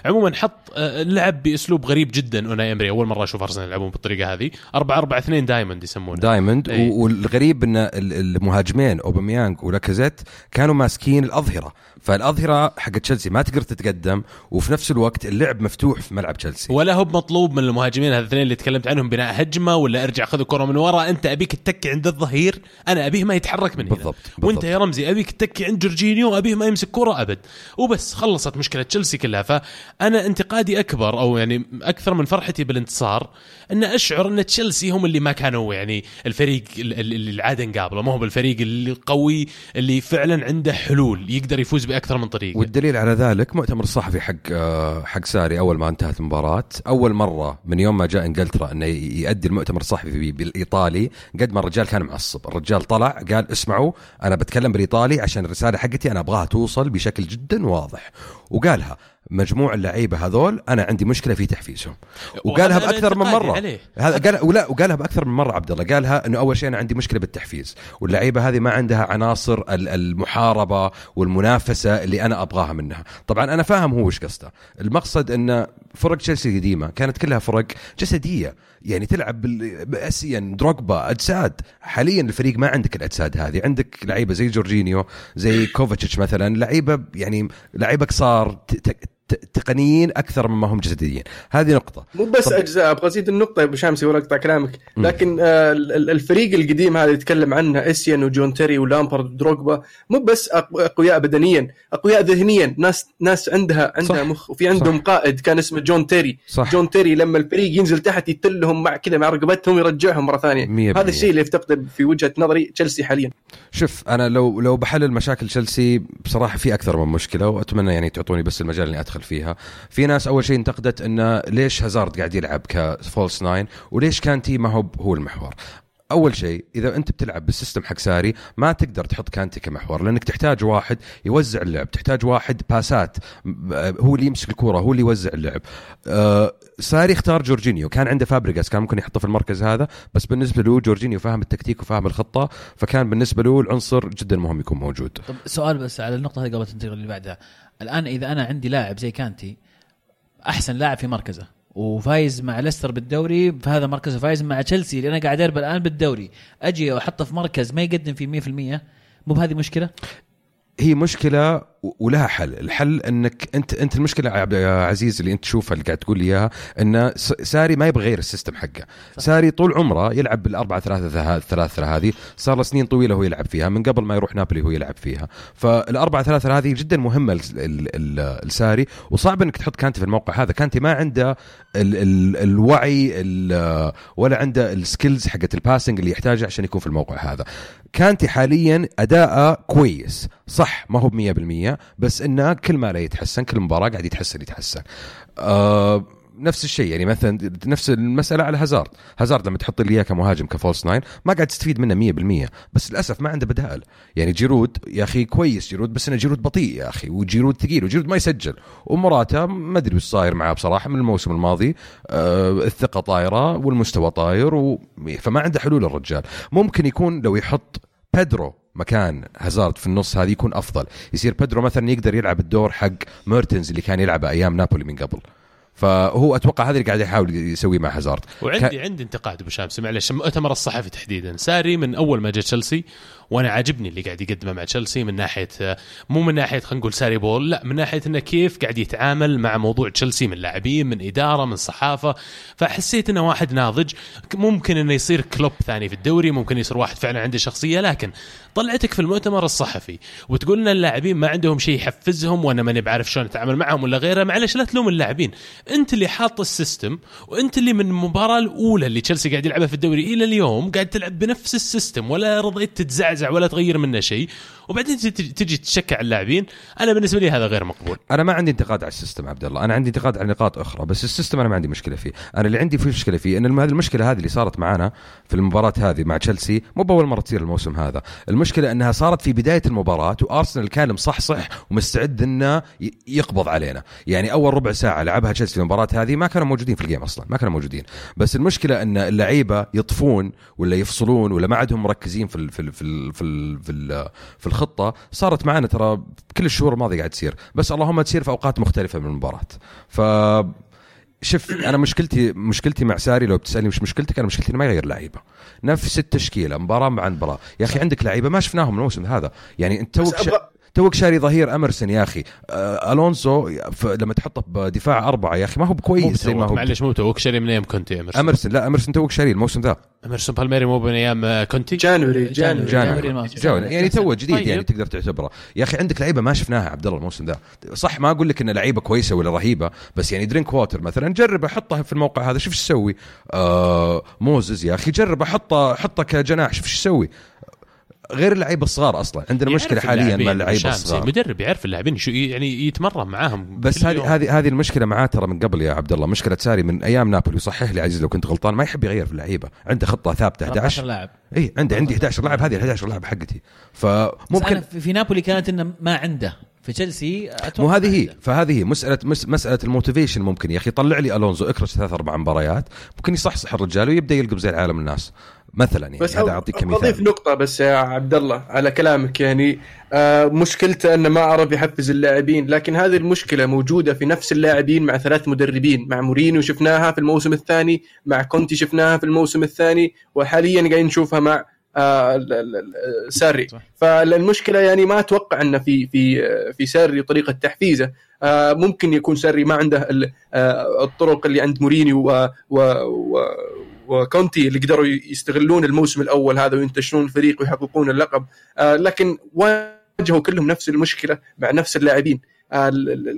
Speaker 1: فعموما حط آه، لعب بأسلوب غريب جدا اوناي إيمري أول مرة أشوف أرسنال يلعبون بالطريقة هذه 4 4 2 diamond يسمونه
Speaker 4: diamond diamond
Speaker 1: أي.
Speaker 4: والغريب إن ال- المهاجمين اوباميانج ولاكازيت كانوا ماسكين الأظهرة فالأظهرة حق تشيلسي ما تقدر تتقدم وفي نفس الوقت اللعب مفتوح في ملعب تشيلسي.
Speaker 1: ولا هو مطلوب من المهاجمين الاثنين اللي تكلمت عنهم بناء هجمة ولا ارجع خذ الكرة من ورا انت أبيك تتكي عند الظهير أنا أبيه ما يتحرك من هنا.
Speaker 4: بالضبط،
Speaker 1: وانت
Speaker 4: بالضبط.
Speaker 1: يا رمزي أبيك تتكي عند جورجينيو أبيه ما يمسك كرة أبد. وبس خلصت مشكلة تشيلسي كلها. فأنا انتقادي أكبر أو يعني أكثر من فرحتي بالانتصار أن أشعر أن تشيلسي هم اللي ما كانوا يعني الفريق ال- ال- اللي العادة نقابله ما هو بالفريق اللي قوي اللي فعلا عنده حلول يقدر يفوز باكثر من طريقه
Speaker 4: والدليل على ذلك مؤتمر الصحفي حق آه، حق ساري أول ما انتهت المباراة. أول مرة من يوم ما جاء إنجلترا إنه يؤدي المؤتمر الصحفي بالإيطالي قد ما الرجال كان معصب. الرجال طلع قال اسمعوا أنا بتكلم بالإيطالي عشان الرسالة حقتي أنا أبغاها توصل بشكل جدا واضح. وقالها مجموع اللعيبة هذول أنا عندي مشكلة في تحفيزهم. وقالها بأكثر من
Speaker 1: مرة.
Speaker 4: هذا قال ولا وقالها بأكثر من مرة عبد الله قالها إنه أول شيء أنا عندي مشكلة بالتحفيز واللعيبة هذه ما عندها عناصر ال- المحاربة والمنافسة اللي أنا أبغاها منها. طبعا أنا فاهم هو إيش قصده. المقصد إن فرق تشيلسي القديمه كانت كلها فرق جسدية. يعني تلعب باسيان، دروجبا أجساد. حاليا الفريق ما عندك الأجساد هذه. عندك لعيبة زي جورجينيو زي كوفاتشيتش مثلا لعيبة يعني لعيبة قصار تقنيين أكثر مما هم جسديين. هذه نقطة.
Speaker 3: مو بس
Speaker 4: طب-
Speaker 3: أجزاء أبغى أزيد النقطة يا أبو شامسي ولا اقطع كلامك لكن آه ال- ال- الفريق القديم هذا يتكلم عنه اسيان وجون تيري ولامبارد ودروجبا. مو بس أقوياء بدنيا أقوياء ذهنيا. ناس ناس عندها عندها
Speaker 4: صح.
Speaker 3: مخ وفي عندهم
Speaker 4: صح.
Speaker 3: قائد كان اسمه جون تيري.
Speaker 4: صح.
Speaker 3: جون تيري لما الفريق ينزل تحت يتلهم مع كذا مع رقبتهم يرجعهم مرة ثانية.
Speaker 4: مية
Speaker 3: هذا. الشيء اللي يفتقده في وجهة نظري تشيلسي حاليا.
Speaker 4: شوف أنا لو لو بحلل مشاكل تشيلسي بصراحة في أكثر من مشكلة وأتمنى يعني تعطوني بس المجال إني أدخل. فيها. في ناس أول شيء انتقدت انه ليش هازارد قاعد يلعب ك false nine وليش كانتي ما هو هو المحور. أول شيء إذا أنت بتلعب بال system حق ساري ما تقدر تحط كانتي كمحور لأنك تحتاج واحد يوزع اللعب تحتاج واحد باسات هو اللي يمسك الكورة هو اللي يوزع اللعب. آه ساري اختار جورجينيو. كان عنده فابريجاس كان ممكن يحطه في المركز هذا بس بالنسبة له جورجينيو فاهم التكتيك وفاهم الخطة فكان بالنسبة له العنصر جدا مهم يكون موجود.
Speaker 2: طب سؤال بس على النقطة هذه قبل تنتقل اللي بعدها. الآن إذا أنا عندي لاعب زي كانتي أحسن لاعب في مركزه وفايز مع ليستر بالدوري في هذا مركزه فايز مع تشيلسي اللي أنا قاعد اربى الآن بالدوري. أجي وأحطه في مركز ما يقدم فيه 100% مو بهذه مشكلة؟
Speaker 4: هي مشكلة ولها حل. الحل إنك انت أنت المشكلة يا عزيز اللي أنت تشوفها اللي قاعد تقول لي إياها إن ساري ما يبغى يغير ال system حقه. ساري طول عمره يلعب بالأربعة ثلاثة ثلاثة هذه. صار له سنين طويلة هو يلعب فيها. من قبل ما يروح نابولي هو يلعب فيها. فالأربعة ثلاثة هذه جدا ال- الساري وصعب إنك تحط كانتي في الموقع هذا. كانتي ما عنده ال ال الوعي ال ولا عنده ال skills حقت ال passing اللي يحتاجها عشان يكون في الموقع هذا. كانتي حاليا اداءه كويس. صح ما هو ب 100% بس إنه كل ما لا يتحسن كل مباراة قاعد يتحسن يتحسن. آه نفس الشيء يعني مثلا نفس المسألة على هازارد. هازارد لما تحط لي إياه كمهاجم ك false nine ما قاعد تستفيد منه 100% بس للأسف ما عنده بدائل. يعني جيرود يا أخي كويس جيرود بس إنه جيرود بطيء يا أخي وجيرود ثقيل وجيرود ما يسجل. ومراته ما أدري وش صاير معاه بصراحة من الموسم الماضي. آه الثقة طايرة والمستوى طاير و... فما عنده حلول الرجال. ممكن يكون لو يحط بيدرو مكان هازارد في النص هذه يكون أفضل. يصير بيدرو مثلا يقدر يلعب الدور حق ميرتنز اللي كان يلعبه أيام نابولي من قبل. فهو أتوقع هذا اللي قاعد يحاول يسويه مع هازارد.
Speaker 1: وعندي عندي انتقاد أبو شامس معلش المؤتمر الصحفي تحديدا. ساري من أول ما جاء تشيلسي وأنا عاجبني اللي قاعد يقدمه مع تشيلسي من ناحية مو من ناحية خلينا نقول ساري بول لا من ناحية إنه كيف قاعد يتعامل مع موضوع تشيلسي من لاعبين من إدارة من صحافة. فحسيت إنه واحد ناضج. ممكن إنه يصير كلوب ثاني في الدوري ممكن يصير واحد فعلا عنده شخصية لكن طلعتك في المؤتمر الصحفي وتقول إن اللاعبين ما عندهم شيء يحفزهم وأنا ماني بعرف شلون أتعامل معهم ولا غيره معلش لا تلوم اللاعبين. أنت اللي حاط ال system وأنت اللي من المباراة الأولى اللي تشيلسي قاعد يلعبها في الدوري إلى اليوم قاعد تلعب بنفس ال system ولا رضيت ولا تغير منه شيء. وبعدين تجي- على اللاعبين أنا بالنسبة لي هذا غير مقبول.
Speaker 4: أنا ما عندي انتقاد على ال system عبد الله. أنا عندي انتقاد على نقاط أخرى بس ال system أنا ما عندي مشكلة فيه. أنا اللي عندي فيه مشكلة فيه إن المشكلة هذه اللي صارت معنا في المباراة هذه مع تشيلسي مو بأول مرة تصير الموسم هذا. المشكلة إنها صارت في بداية المباراة وأرسنال كان مصحصح ومستعد إنه يقبض علينا. يعني أول ربع ساعة لعبها تشيلسي في المباراة هذه ما كانوا موجودين في الجيم أصلا ما كانوا موجودين. بس المشكلة إن اللعيبة يطفون ولا يفصلون ولا ما عندهم مركزين في ال في ال في ال في ال في, ال في الخطة صارت معنا ترى كل الشهور الماضية قاعد تصير. بس اللهم تصير في أوقات مختلفة من المباراة. ف شوف أنا مشكلتي مشكلتي مع ساري لو بتسألني مش مشكلتك أنا مشكلتي إنه ما يغير لعيبة. نفس التشكيلة مباراة مع مباراة. يا أخي عندك لعيبة ما شفناهم الموسم هذا. يعني
Speaker 3: أنت
Speaker 4: توك توك شاري ظهير امرسون يا أخي. آه ألونسو. لما تحطه بدفاع أربعة يا أخي ما هو كويس زي ما هو.
Speaker 1: معلش مو توك شاري من أيام كونتي امرسون
Speaker 4: امرسون لا امرسون توك شاري الموسم ذا.
Speaker 1: امرسون بالميري مو من أيام آه، كونتي؟
Speaker 3: جانوري جانوري.
Speaker 4: جانوري.
Speaker 2: جانوري.
Speaker 4: جانوري يعني تو جديد
Speaker 1: طيب.
Speaker 4: يعني تقدر تعتبره. يا أخي عندك لعيبة ما شفناها عبد الله الموسم ذا. صح ما أقول لك إن لعيبة كويسة ولا رهيبة بس يعني درينك ووتر مثلا جرب احطه في الموقع هذا شوف إيش يسوي. آه موسز يا أخي جرب أحطه حطه كجناح شوف إيش يسوي. غير اللعيبة الصغار أصلا. عندنا مشكلة حاليا مع
Speaker 1: اللعيبة.
Speaker 4: الصغار.
Speaker 1: المدرب يعرف اللاعبين شو يعني يتمرن معاهم
Speaker 4: بس هذه. هذه هذه المشكلة معاه ترى من قبل يا عبد الله. مشكلة ساري من أيام نابولي. صحح لي عزيز لو كنت غلطان ما يحب يغير في اللعيبة. عنده خطة ثابتة
Speaker 2: 13
Speaker 4: 11
Speaker 2: لاعب.
Speaker 4: اي عندي عندي 11 لاعب هذه ال 11 لاعب حقتي. فممكن
Speaker 2: في في نابولي كانت إنه ما عنده. في تشيلسي أتوقع
Speaker 4: مو هذه هي. فهذه هي. مساله مس مسألة ال motivation ممكن يا أخي. طلع لي ألونسو اكرش ثلاث أربع مباريات ممكن يصحصح الرجال ويبدأ يلعب زي العالم الناس مثلا يعني.
Speaker 3: بس
Speaker 4: هذا أعطيك
Speaker 3: أضيف
Speaker 4: كمثال
Speaker 3: نقطة بس يا عبد الله على كلامك يعني. آه مشكلته أنه ما عرف يحفز اللاعبين لكن هذه المشكلة موجودة في نفس اللاعبين مع ثلاث مدربين مع مورينيو شفناها في الموسم الثاني مع كونتي شفناها في الموسم الثاني وحاليا قاعدين نشوفها مع ساري.
Speaker 2: صح.
Speaker 3: فالمشكلة يعني ما أتوقع إنه في في في ساري طريقة تحفيزه. آه ممكن يكون ساري ما عنده آه الطرق اللي عند مورينيو و, و, و وكونتي اللي قدروا يستغلون الموسم الأول هذا وينتشرون الفريق ويحققون اللقب. آه لكن واجهوا كلهم نفس المشكلة مع نفس اللاعبين. آه ال- ال-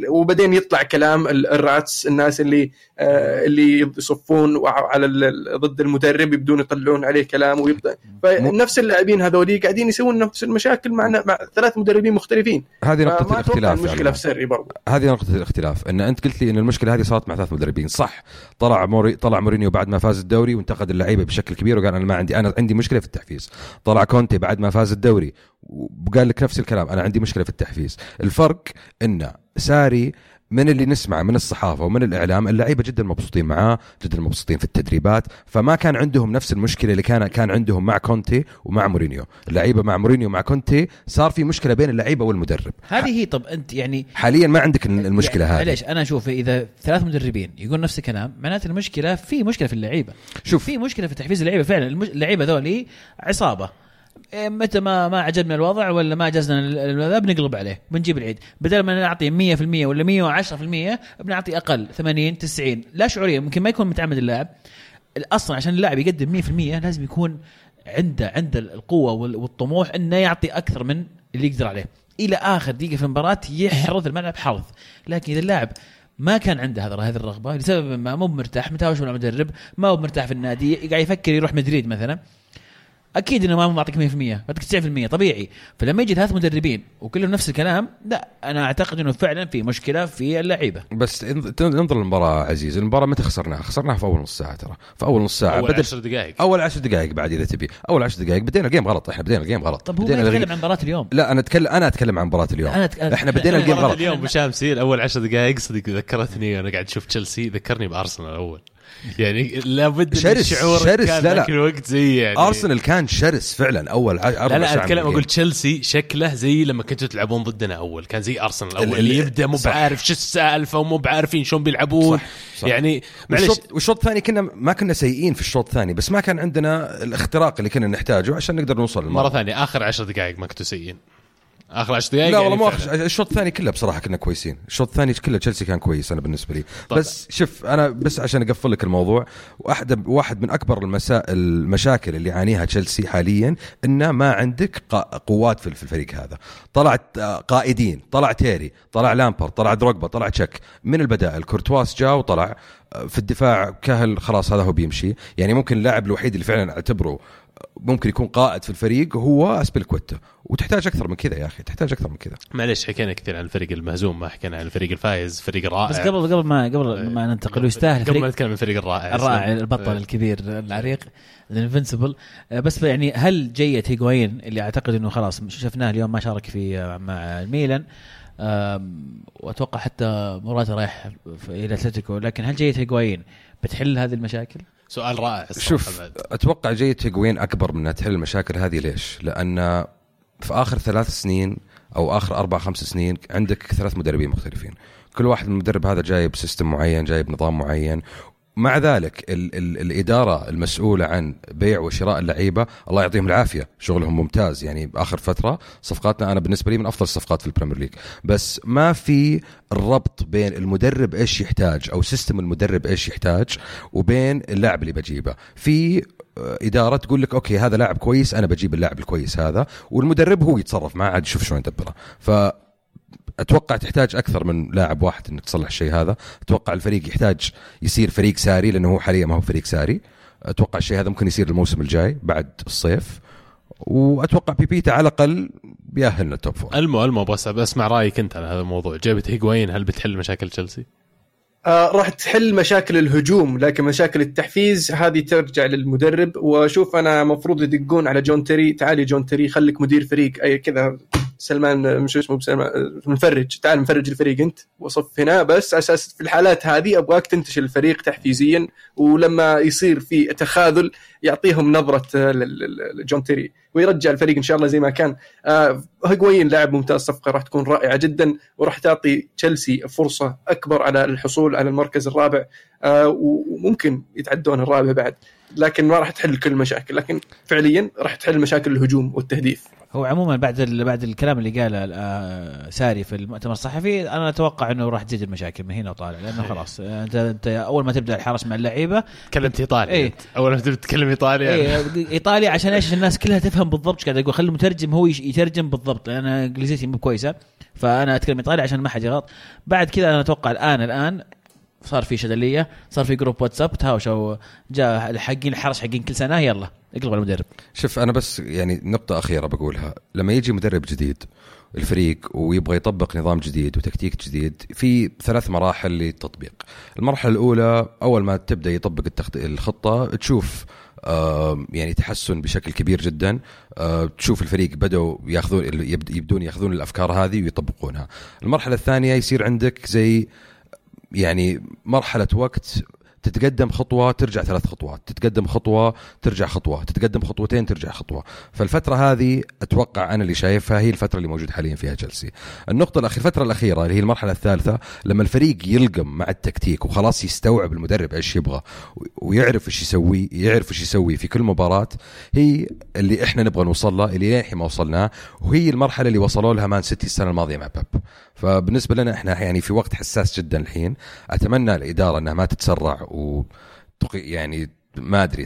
Speaker 3: وبعدين يطلع كلام ال- الراتس الناس اللي آه اللي يصفون على ضد المدرب يبدون يطلعون عليه كلام ويبدأ. فنفس اللاعبين هذولي قاعدين يسوون نفس المشاكل مع مع ثلاث مدربين مختلفين.
Speaker 4: هذه
Speaker 3: أتوقع
Speaker 4: الاختلاف
Speaker 3: المشكلة
Speaker 4: يعني.
Speaker 3: في ساري برضه
Speaker 4: هذه نقطة الاختلاف. إن أنت قلت لي إن المشكلة هذه صارت مع ثلاث مدربين. صح طلع موري طلع مورينيو بعد ما فاز الدوري وانتقد اللعيبة بشكل كبير وقال أنا ما عندي أنا عندي مشكلة في التحفيز. طلع كونتي بعد ما فاز الدوري وقال لك نفس الكلام أنا عندي مشكلة في التحفيز. الفرق إن ساري من اللي نسمع من الصحافة ومن الإعلام اللعيبة جدا مبسوطين معاه جدا مبسوطين في التدريبات فما كان عندهم نفس المشكلة اللي كان كان عندهم مع كونتي ومع مورينيو. اللعيبة مع مورينيو ومع كونتي صار في مشكلة بين اللعيبة والمدرب.
Speaker 2: هذه هي طب أنت يعني
Speaker 4: حاليا ما عندك المشكلة
Speaker 2: يعني
Speaker 4: هذه.
Speaker 2: معليش أنا أشوف إذا ثلاث مدربين يقول نفس الكلام معناته المشكلة في مشكلة في اللعيبة.
Speaker 4: شوف.
Speaker 2: في مشكلة في تحفيز اللعيبة فعلا. اللعيبة ذولي عصابة. متى ما ما عجبنا الوضع ولا ما ال- الوضع بنقلب عليه. بنجيب العيد. بدل ما نعطي 100% ولا 110% بنعطي أقل 80 90 لا شعوريا ممكن ما يكون متعمد اللاعب. أصلا عشان اللاعب يقدم 100% لازم يكون عنده عنده القوة وال- والطموح إنه يعطي أكثر من اللي يقدر عليه. إلى آخر دقيقة في المباراة يحرث الملعب حرث لكن إذا اللاعب ما كان عنده هذا هذه الرغبة لسبب ما مو مرتاح متهاوش مع المدرب ما هو مرتاح في النادي قاعد يفكر يروح مدريد مثلا أكيد إنه ما معطيك 100% بعطيك 90% طبيعي. فلما يجي ثلاث مدربين وكلهم نفس الكلام لا أنا أعتقد إنه فعلا في مشكلة في اللعيبة.
Speaker 4: بس انظ- انظر المباراه عزيز المباراة متى خسرناها؟ خسرناها في أول نص ساعة ترى. في أول نص ساعة
Speaker 1: أول
Speaker 4: بدل
Speaker 1: 10 دقائق.
Speaker 4: أول عشر دقائق بعد إذا تبي. أول عشر دقائق بدينا ال game غلط إحنا بدينا ال game غلط.
Speaker 2: طب هو
Speaker 4: بدينا
Speaker 2: يتكلم عن مباراة اليوم؟
Speaker 4: لا أنا اتكلم أنا أتكلم عن مباراة اليوم.
Speaker 2: أنا أتك-
Speaker 4: إحنا بدينا ال
Speaker 2: game
Speaker 4: غلط.
Speaker 1: اليوم ابو شامسي الأول 10 دقائق صدق ذكرتني وأنا قاعد أشوف تشيلسي ذكرني بأرسنال الأول يعني لابد
Speaker 4: شرس-
Speaker 1: الشعور
Speaker 4: شرس،
Speaker 1: كان
Speaker 4: لا، لا.
Speaker 1: ذاك الوقت زي يعني
Speaker 4: أرسنال كان شرس فعلا أول
Speaker 1: لا لا أتكلم
Speaker 4: أقول.
Speaker 1: تشيلسي شكله زي لما كنتوا تلعبون ضدنا أول كان زي أرسنال الأول
Speaker 4: ال-
Speaker 1: اللي
Speaker 4: ال-
Speaker 1: يبدأ مو. بعارف شو السالفة ومو بعارفين شلون بيلعبون
Speaker 4: صح، صح.
Speaker 1: يعني معلش
Speaker 4: والشوط الثاني كنا ما كنا سيئين في الشوط الثاني بس ما كان عندنا الاختراق اللي كنا نحتاجه عشان نقدر نوصل
Speaker 1: مرة
Speaker 4: للمرمى
Speaker 1: ثانية آخر 10 دقائق ما كنتوا سيئين آخر 10 دقائق
Speaker 4: لا
Speaker 1: يعني
Speaker 4: والله مو. آخر- الشوط الثاني كله بصراحة كنا كويسين. الشوط الثاني كله تشيلسي كان كويس أنا بالنسبة لي.
Speaker 1: طبعاً.
Speaker 4: بس شوف أنا بس عشان أقفل لك الموضوع واحدة واحد من أكبر المسا... المشاكل اللي يعانيها تشيلسي حاليا إنه ما عندك قادة في الفريق هذا. طلعت آه، قائدين طلع تيري طلع لامبارد طلع دروجبا طلع تشيك من البدائل؟ كورتواس جاء وطلع. آه، في الدفاع كيهل خلاص هذا هو بيمشي. يعني ممكن اللاعب الوحيد اللي فعلا أعتبره ممكن يكون قائد في الفريق هو ازبيليكويتا وتحتاج أكثر من كذا يا أخي تحتاج أكثر من كذا
Speaker 1: معلش حكينا كثير عن الفريق المهزوم ما حكينا عن الفريق الفايز الفريق الرائع
Speaker 2: بس قبل قبل ما قبل ما ننتقل ويستاهل
Speaker 1: قبل ما
Speaker 2: فريق
Speaker 1: نتكلم عن الفريق الرائع
Speaker 2: الرائع
Speaker 1: اسلم.
Speaker 2: البطل
Speaker 1: إيه.
Speaker 2: الكبير العريق ال invincible بس يعني هل جية هيغوين اللي أعتقد إنه خلاص شفناه اليوم ما شارك في مع الميلان وأتوقع حتى مراته رايح في- إلى أتلتيكو لكن هل جية هيغوين بتحل هذه المشاكل؟
Speaker 1: سؤال رائع
Speaker 4: شوف
Speaker 1: بعد.
Speaker 4: أتوقع جية هيغوين أكبر من انها تحل المشاكل هذه ليش؟ لأن في آخر ثلاث سنين أو آخر أربع خمس سنين عندك ثلاث مدربين مختلفين كل واحد من المدرب هذا جايب system معين جايب نظام معين مع ذلك ال ال الإدارة المسؤولة عن بيع وشراء اللعيبة الله يعطيهم العافية. شغلهم ممتاز. يعني باخر فترة صفقاتنا أنا بالنسبة لي من أفضل الصفقات في البريمير ليج. بس ما في الربط بين المدرب إيش يحتاج أو system المدرب إيش يحتاج وبين اللاعب اللي بجيبه. في إدارة تقول لك okay هذا لاعب كويس أنا بجيب اللاعب الكويس هذا والمدرب هو يتصرف معه عاد يشوف شلون يدبره. أتوقع تحتاج أكثر من لاعب واحد انك تصلح الشيء هذا. أتوقع الفريق يحتاج يصير فريق ساري لأنه هو حاليا ما هو فريق ساري. أتوقع الشيء هذا ممكن يصير الموسم الجاي بعد الصيف. وأتوقع بيبيتا على الأقل بيأهلنا ال top four
Speaker 1: المو المو بس بسمع رأيك أنت على هذا الموضوع. جابت هيغوين هل بتحل مشاكل تشيلسي؟
Speaker 3: آه راح تحل مشاكل الهجوم لكن مشاكل التحفيز هذه ترجع للمدرب. وأشوف أنا مفروض يدقون على جون تري تعالي جون تري خليك مدير فريق. أي كذا. سلمان مش اسمه سلمان مفرج تعال مفرج الفريق انت وصف هنا بس على أساس في الحالات هذه أبغاك تنتشل الفريق تحفيزيا ولما يصير في تخاذل يعطيهم نظرة جون تيري ويرجع الفريق إن شاء الله زي ما كان. آه هيغوين لاعب ممتاز صفقة راح تكون رائعة جدا وراح تعطي تشيلسي فرصة أكبر على الحصول على المركز الرابع آه وممكن يتعدون الرابع بعد. لكن ما راح تحل كل المشاكل لكن فعليا راح تحل مشاكل الهجوم والتهديف
Speaker 2: هو عموما بعد بعد الكلام اللي قاله آه، ساري في المؤتمر الصحفي أنا أتوقع إنه راح تزيد المشاكل من هنا وطالع لأنه
Speaker 1: إيه.
Speaker 2: خلاص آه، انت أنت أول ما تبدأ الحرس مع اللعيبة
Speaker 1: تكلمت ايطالي
Speaker 2: إيه.
Speaker 1: أول ما تبدأ تتكلم ايطالي
Speaker 2: إيه إيطاليا عشان إيش؟ الناس كلها تفهم بالضبط إيش قاعد أقول. خلي المترجم هو يترجم بالضبط لأن إنجليزيتي مو كويسه فأنا أتكلم ايطالي عشان ما حد يغلط. بعد كذا أنا أتوقع الان الآن صار في شدلية صار في جروب واتساب تهاوشوا جاء حقين الحرس حقين كل سنة يلا اقلب على المدرب.
Speaker 4: شوف أنا بس يعني نقطة أخيرة بقولها. لما يجي مدرب جديد الفريق ويبغى يطبق نظام جديد وتكتيك جديد في ثلاث مراحل للتطبيق. المرحلة الأولى أول ما تبدأ يطبق التخط... الخطة تشوف يعني تحسن بشكل كبير جدا. آه تشوف الفريق بدأوا ياخذون يبدون ياخذون الأفكار هذه ويطبقونها. المرحلة الثانية يصير عندك زي يعني مرحلة وقت تتقدم خطوة ترجع ثلاث خطوات. تتقدم خطوة ترجع خطوة. تتقدم خطوتين ترجع خطوة. فالفترة هذه أتوقع أنا اللي شايفها هي الفترة اللي موجود حاليا فيها تشيلسي. النقطة الأخيرة الفترة الأخيرة اللي هي المرحلة الثالثة لما الفريق يلقم مع التكتيك وخلاص يستوعب المدرب إيش يبغى ويعرف إيش يسوي يعرف إيش يسوي في كل مباراة هي اللي إحنا نبغى نوصل لها اللي الحين ما وصلناه وهي المرحلة اللي وصلوا لها مان سيتي السنة الماضية مع باب فبالنسبة لنا إحنا يعني في وقت حساس جدا الحين. أتمنى الإدارة إنها ما تتسرع و يعني ما أدري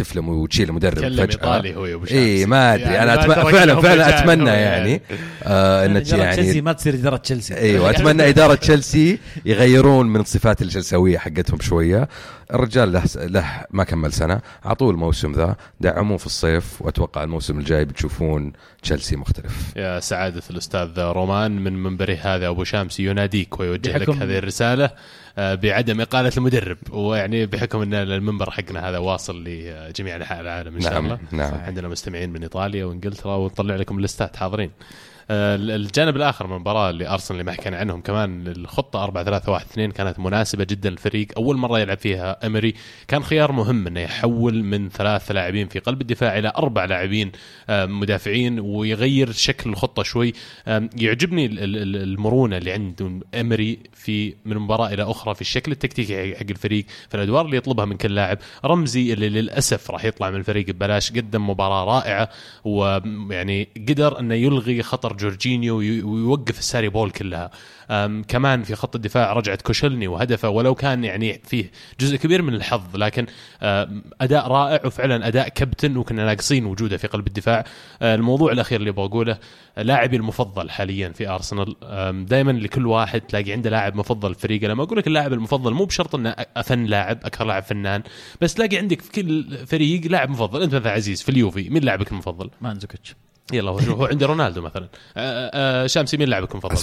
Speaker 4: تفلم وتشيل المدرب
Speaker 1: فجأة. إيطالي هو أبو
Speaker 4: إي ما أدري. يعني أنا أتم... فعلا فعلا أتمنى يعني, يعني. آه ان
Speaker 2: يعني تشيلسي ما تصير إدارة تشيلسي.
Speaker 4: أيوه اتمنى إدارة تشيلسي يغيرون من الصفات التشيلساويه حقتهم شوية. الرجال له له ما كمل سنة. اعطوه الموسم ذا دعموه في الصيف وأتوقع الموسم الجاي بتشوفون تشيلسي مختلف.
Speaker 1: يا سعادة الأستاذ رومان من منبره هذا أبو شامسي يناديك ويوجه لك هذه الرسالة آه، بعدم إقالة المدرب. ويعني بحكم إن المنبر حقنا هذا واصل لجميع أنحاء العالم إن شاء
Speaker 4: نعم
Speaker 1: الله.
Speaker 4: نعم.
Speaker 1: عندنا مستمعين من إيطاليا وإنجلترا ونطلع لكم الليستات حاضرين. الجانب الآخر من المباراة اللي أرسنال اللي ما حكينا عنهم كمان الخطة 4 3 1 2 كانت مناسبة جدا للفريق. أول مرة يلعب فيها امري كان خيار مهم إنه يحول من ثلاث لاعبين في قلب الدفاع إلى أربع لاعبين آه، مدافعين ويغير شكل الخطة شوي. يعجبني المرونة اللي عند امري في من مباراة إلى أخرى في الشكل التكتيكي حق الفريق في الأدوار اللي يطلبها من كل لاعب. رمزي اللي للأسف راح يطلع من الفريق ببلاش قدم مباراة رائعة ويعني قدر إنه يلغي خطر جورجينيو ويوقف الساري بول كلها. كمان في خط الدفاع رجعت كوشلني وهدفه ولو كان يعني فيه جزء كبير من الحظ لكن أداء رائع وفعلا أداء كابتن وكنا ناقصين وجوده في قلب الدفاع. الموضوع الأخير اللي بقوله لاعبي المفضل حاليا في أرسنال. دائما لكل واحد تلاقي عنده لاعب مفضل في فريقه. لما أقول لك اللاعب المفضل مو بشرط إنه أفن لاعب أكثر لاعب فنان بس تلاقي عندك في كل فريق لاعب مفضل. أنت مثلا عزيز في اليوفي مين لاعبك المفضل؟
Speaker 2: مانزوكيتش
Speaker 1: يلا هو هو عندي رونالدو مثلا. شامسي مين لاعبك المفضل؟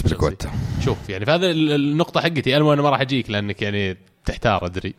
Speaker 1: شوف يعني فهذا النقطة حقتي. أنا ما راح أجيك لأنك يعني تحتار أدري.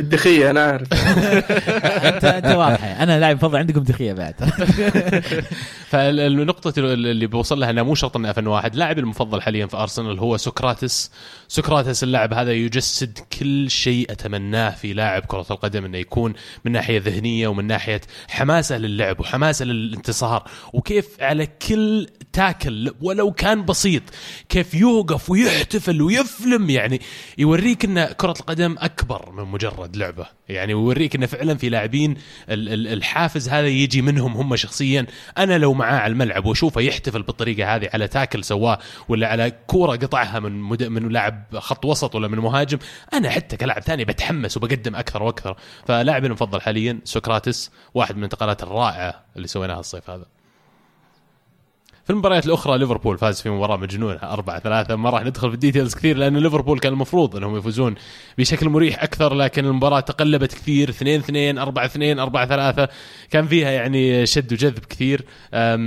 Speaker 3: الدخية أنا عارف
Speaker 2: انت أنت واضحه أنا لاعب مفضل عندكم دخية بعد.
Speaker 1: فالنقطة اللي بوصل لها إنه مو شرط إنه 2001 لاعبي المفضل حاليا في أرسنال هو سقراطس. سقراطس اللاعب هذا يجسد كل شيء أتمناه في لاعب كرة القدم إنه يكون من ناحية ذهنية ومن ناحية حماسة للعب وحماسة للانتصار. وكيف على كل تاكل ولو كان بسيط كيف يوقف ويحتفل ويفلم يعني يوريك إن كرة القدم أكبر من مجرد لعبة. يعني ويوريك إنه فعلا في لاعبين الحافز هذا يجي منهم هم شخصيا. أنا لو معاه على الملعب وأشوفه يحتفل بالطريقة هذه على تاكل سواه ولا على كورة قطعها من مد... من لاعب خط وسط ولا من مهاجم أنا حتى كلاعب ثاني بتحمس وبقدم أكثر وأكثر. فلاعبي المفضل حاليا سقراطس واحد من الانتقالات الرائعة اللي سويناها الصيف هذا. في المباريات الأخرى ليفربول فاز في مباراة مجنونة 4 3 ما راح ندخل في الديتيلز كثير لأن ليفربول كان المفروض إنهم يفوزون بشكل مريح أكثر لكن المباراة تقلبت كثير 2 2 4 2 4 3 كان فيها يعني شد وجذب كثير.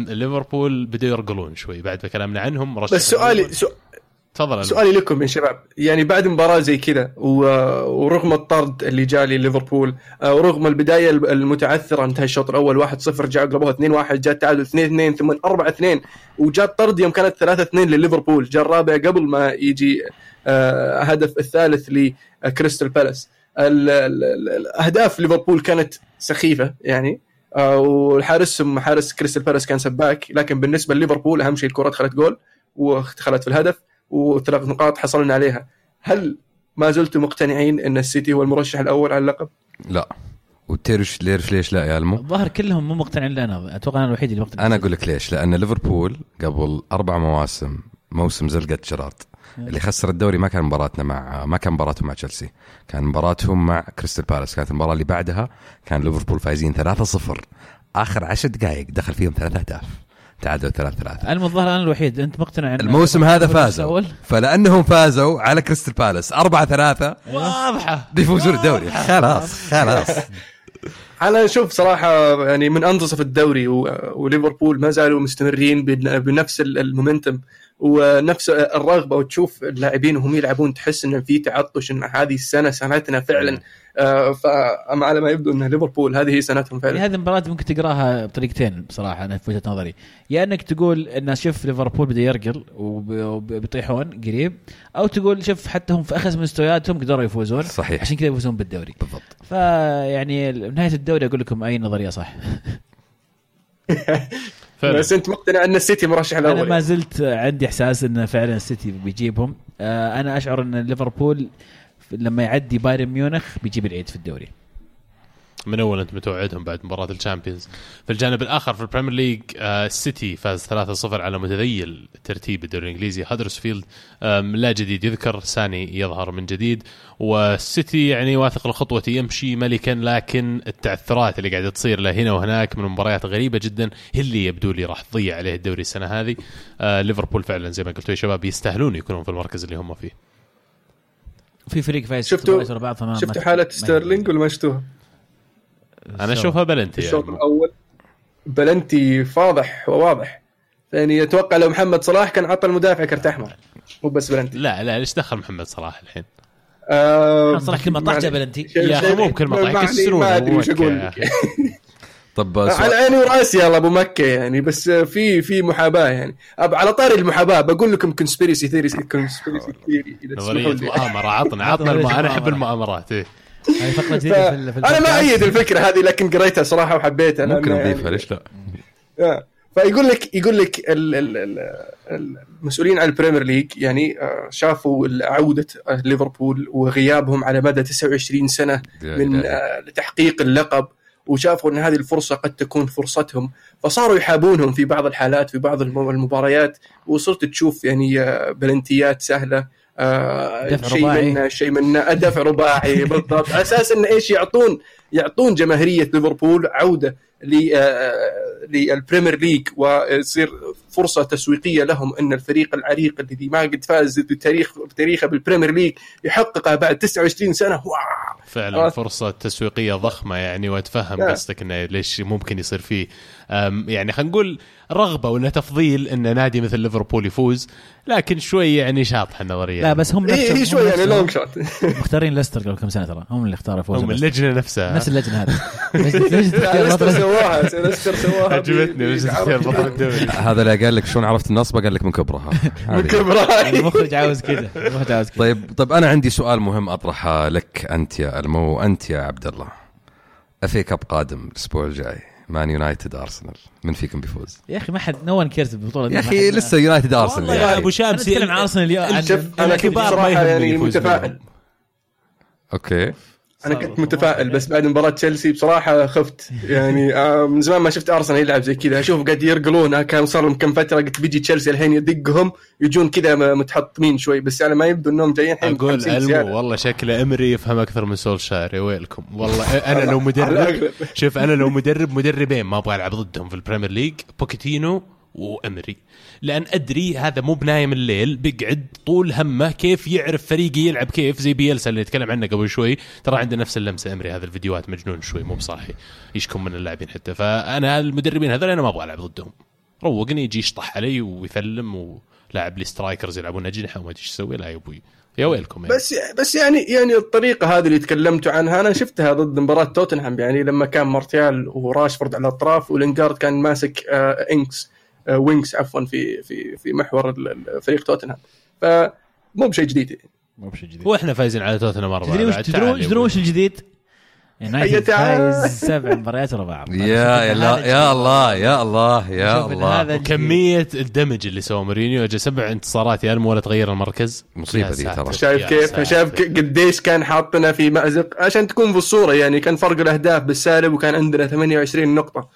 Speaker 1: ليفربول بدأوا يرقلون شوي بعد ما كلامنا عنهم
Speaker 3: بس سؤالي تفضل سؤالي لكم يا شباب. يعني بعد مباراة زي كذا ورغم الطرد اللي جاء لليفربول آه، ورغم البداية المتعثرة انتهى الشوط الأول 1-0 جاء قلبوها 2-1 جاء التعادل 2-2 ثم 4-2 وجاء الطرد يوم كانت 3-2 لليفربول. جاء الرابع قبل ما يجي آه، هدف الثالث لكريستال بالاس. الأهداف ليفربول كانت سخيفة يعني آه، والحارسهم حارس كريستال بالاس كان سباك. لكن بالنسبة لليفربول أهم شيء الكرة دخلت جول ودخلت في الهدف. وثلاث نقاط حصلنا عليها. هل ما زلتم مقتنعين إن السيتي هو المرشح الأول على اللقب؟
Speaker 4: لا. وتيرش ليش ليش لا يا المو؟
Speaker 2: الظاهر كلهم مو مقتنعين لنا. أنا أتوقع أنا الوحيد اللي مقتنع.
Speaker 4: أنا أقول لك ليش. لأن ليفربول قبل أربع مواسم موسم زلقة جيرارد إيه. اللي خسر الدوري ما كان مباراتنا مع ما كان مباراتهم مع تشيلسي. كان مباراتهم مع كريستال بالاس. كانت المباراة اللي بعدها كان ليفربول فايزين 3-0 آخر 10 دقائق دخل فيهم 3000 تعادل ثلاث ثلاث
Speaker 2: الم الظاهر أنا الوحيد. أنت مقتنع أن
Speaker 4: الموسم هذا فازوا. فلأنهم فازوا على كريستال بالاس. أربعة ثلاثة.
Speaker 1: واضحة.
Speaker 4: بيفوزون الدوري. خلاص خلاص.
Speaker 3: أنا شوف صراحة يعني من انتصف الدوري وليفربول ما زالوا مستمرين بنفس ال momentum. ونفس الرغبة وتشوف اللاعبين وهم يلعبون تحس ان في تعطش إن هذه السنة سنتنا فعلا آه، فاما على ما يبدو ان ليفربول هذه هي سنتهم فعلا.
Speaker 2: هذه المباراة ممكن تقراها بطريقتين بصراحة أنا في وجهة نظري. يا إنك تقول إن شوف ليفربول بدا يرقل وبيطيحون قريب أو تقول شوف حتى هم في أخذ مستوياتهم قدروا يفوزون
Speaker 4: صحيح.
Speaker 2: عشان كذا يفوزون بالدوري.
Speaker 4: بالضبط.
Speaker 2: فيعني نهاية الدوري أقول لكم أي نظرية صح.
Speaker 3: بس أنت مقتنع إن السيتي مرشح الأول
Speaker 2: أنا ما زلت عندي إحساس إن فعلا السيتي بيجيبهم. آه، أنا أشعر إن ليفربول لما يعدي بايرن ميونخ بيجيب العيد في الدوري.
Speaker 1: من أول أنت متوعدهم بعد مباراة ال Champions. في الجانب الآخر في البريمير ليج آه السيتي فاز 3-0 على متذيل ترتيب الدوري الإنجليزي. هدرسفيلد لا جديد يذكر ساني يظهر من جديد. والسيتي يعني واثق الخطوة يمشي ملكا لكن التعثرات اللي قاعدة تصير له هنا وهناك من مباريات غريبة جدا هي اللي يبدو لي راح تضيع عليه الدوري السنة هذه. آه ليفربول فعلا زي ما قلتوا يا شباب يستاهلون يكونون في المركز اللي هم فيه.
Speaker 2: في فريق فايز
Speaker 3: شفتوا شفتوا حالة ستيرلينج ولا ما شفتوها؟
Speaker 1: أنا أشوفها بلنتي
Speaker 3: الشوط يعني. الأول بلنتي فاضح وواضح. يعني أتوقع لو محمد صلاح كان عطى المدافع كرت أحمر. مو بس بلنتي.
Speaker 1: لا لا ليش دخل محمد صلاح الحين؟
Speaker 2: آه صلاح كل ما طاح بلنتي.
Speaker 1: يا أخي مو بكل ما طاح يكسرونه
Speaker 3: ما أدري وش أقول
Speaker 4: طب
Speaker 3: على عيني وراسي يلا أبو مكة يعني بس في في محاباة يعني. على طاري المحاباة بقول لكم conspiracy theory conspiracy theory
Speaker 1: نظرية مؤامرة عطنا عطنا أنا احب المؤامرات
Speaker 2: إيه. فقرة
Speaker 3: أنا ما ايد الفكرة هذه لكن قريتها صراحة وحبيتها
Speaker 4: ممكن نضيفها يعني ليش
Speaker 3: لا؟ فيقول لك يقول لك المسؤولين عن البريمير ليج يعني آه، شافوا عودة ليفربول وغيابهم على مدى 29 سنة من آه، تحقيق اللقب. وشافوا إن هذه الفرصة قد تكون فرصتهم فصاروا يحابونهم في بعض الحالات في بعض المباريات وصرت تشوف يعني آه، بلنتيات سهلة آه شيء من شيء من دفع رباعي بالضبط. أساس إن إيش يعطون يعطون جماهيرية ليفربول عودة آه، للبريمير ليج ويصير فرصة تسويقية لهم إن الفريق العريق الذي ما قد فاز بتاريخ بتاريخه بالبريمير ليج يحققها بعد 29 سنة. واو!
Speaker 1: فعلا
Speaker 3: عرفت؟
Speaker 1: فرصة تسويقية ضخمة يعني وأتفهم
Speaker 3: نعم.
Speaker 1: قصدك إنه ليش ممكن يصير فيه يعني خلينا نقول رغبة ولا تفضيل إن نادي مثل ليفربول يفوز لكن شوي يعني شاطحة النظرية
Speaker 2: لا بس هم
Speaker 3: هي
Speaker 2: نفسهم
Speaker 3: هي
Speaker 2: هم
Speaker 3: شوي يعني لونج شوت
Speaker 2: مختارين ليستر قبل كم سنة ترى؟ هم اللي اختاروا فوز
Speaker 1: هم. اللجنة نفسها.
Speaker 2: نفس اللجنة هذه.
Speaker 3: ليستر سواها ليستر سواها.
Speaker 1: عجبتني بطل الدوري؟
Speaker 4: هذا اللي قال لك شلون عرفت النصبه قال لك من كبرها
Speaker 3: من. كبرها
Speaker 2: المخرج عاوز كذا المخرج عاوز كذا.
Speaker 4: طيب طيب أنا عندي سؤال مهم أطرحه لك أنت يا المو أنت يا عبد الله. FA Cup قادم الأسبوع الجاي؟ مان يونايتد ارسنال من فيكم بيفوز؟
Speaker 2: يا أخي ما حد no one cares بالبطوله.
Speaker 4: يا
Speaker 2: أخي
Speaker 4: لسه يونايتد ارسنال
Speaker 1: والله
Speaker 4: يا.
Speaker 1: أبو شامس
Speaker 2: نتكلم عن ارسنال اليوم عن-
Speaker 3: شوف أنا
Speaker 1: يهمني
Speaker 3: يعني
Speaker 1: يفوز
Speaker 3: متفائل.
Speaker 4: okay
Speaker 3: أنا كنت متفائل بس بعد مباراة تشيلسي بصراحة خفت. يعني آه، من زمان ما شفت أرسنال يلعب زي كذا. أشوف قاعد يرقلون آه، كان صار لهم كم فترة قلت بيجي تشيلسي الحين يدقهم يجون كذا متحطمين شوي. بس يعني ما يبدو إنهم جايين الحين أقول.
Speaker 1: ألمو والله شكله إمري يفهم أكثر من سولشاير يا ويلكم. والله أنا لو مدرب. شوف أنا لو مدرب مدربين ما أبغى ألعب ضدهم في البريمير ليج. بوكيتينو وأمري. لأن أدري هذا مو بنايم الليل بيقعد طول همه كيف يعرف فريقي يلعب كيف. زي بيلسا اللي نتكلم عنه قبل شوي ترى عنده نفس اللمسة أمري هذا الفيديوهات مجنون شوي مو بصاحي يشكم من اللاعبين حتى. فأنا المدربين هذول أنا ما أبغى ألعب ضدهم. روقني يجي يشطح علي ويثلم ولاعب لي strikers يلعبون أجنحة وما أدري إيش يسوي. لا يا أبوي. يا ويلكم يعني.
Speaker 3: بس بس يعني يعني الطريقة هذه اللي تكلمتوا عنها أنا شفتها ضد مباراة توتنهام. يعني لما كان مارتيال وراشفورد على الأطراف ولينجارد كان ماسك آه إنكس. وينكس عفوا في في في محور فريق توتنهام فمو بشيء جديد يعني.
Speaker 2: مو بشيء جديد
Speaker 1: وإحنا فايزين على توتنهام أربعة
Speaker 2: تدري وش. تدرون. وش الجديد؟ يونايتد. فايز سبع مباريات ورا بعض.
Speaker 4: يا يا الله يا الله يا الله.
Speaker 1: كمية ال damage اللي سوى مورينيو. اجى سبع انتصارات يا ولا تغير المركز.
Speaker 4: مصيبة
Speaker 1: يا
Speaker 4: دي ترى.
Speaker 3: شايف كيف. شايف قديش كان حاطنا في مأزق. عشان تكون في الصورة يعني كان فرق الأهداف بالسالب وكان عندنا 28 نقطة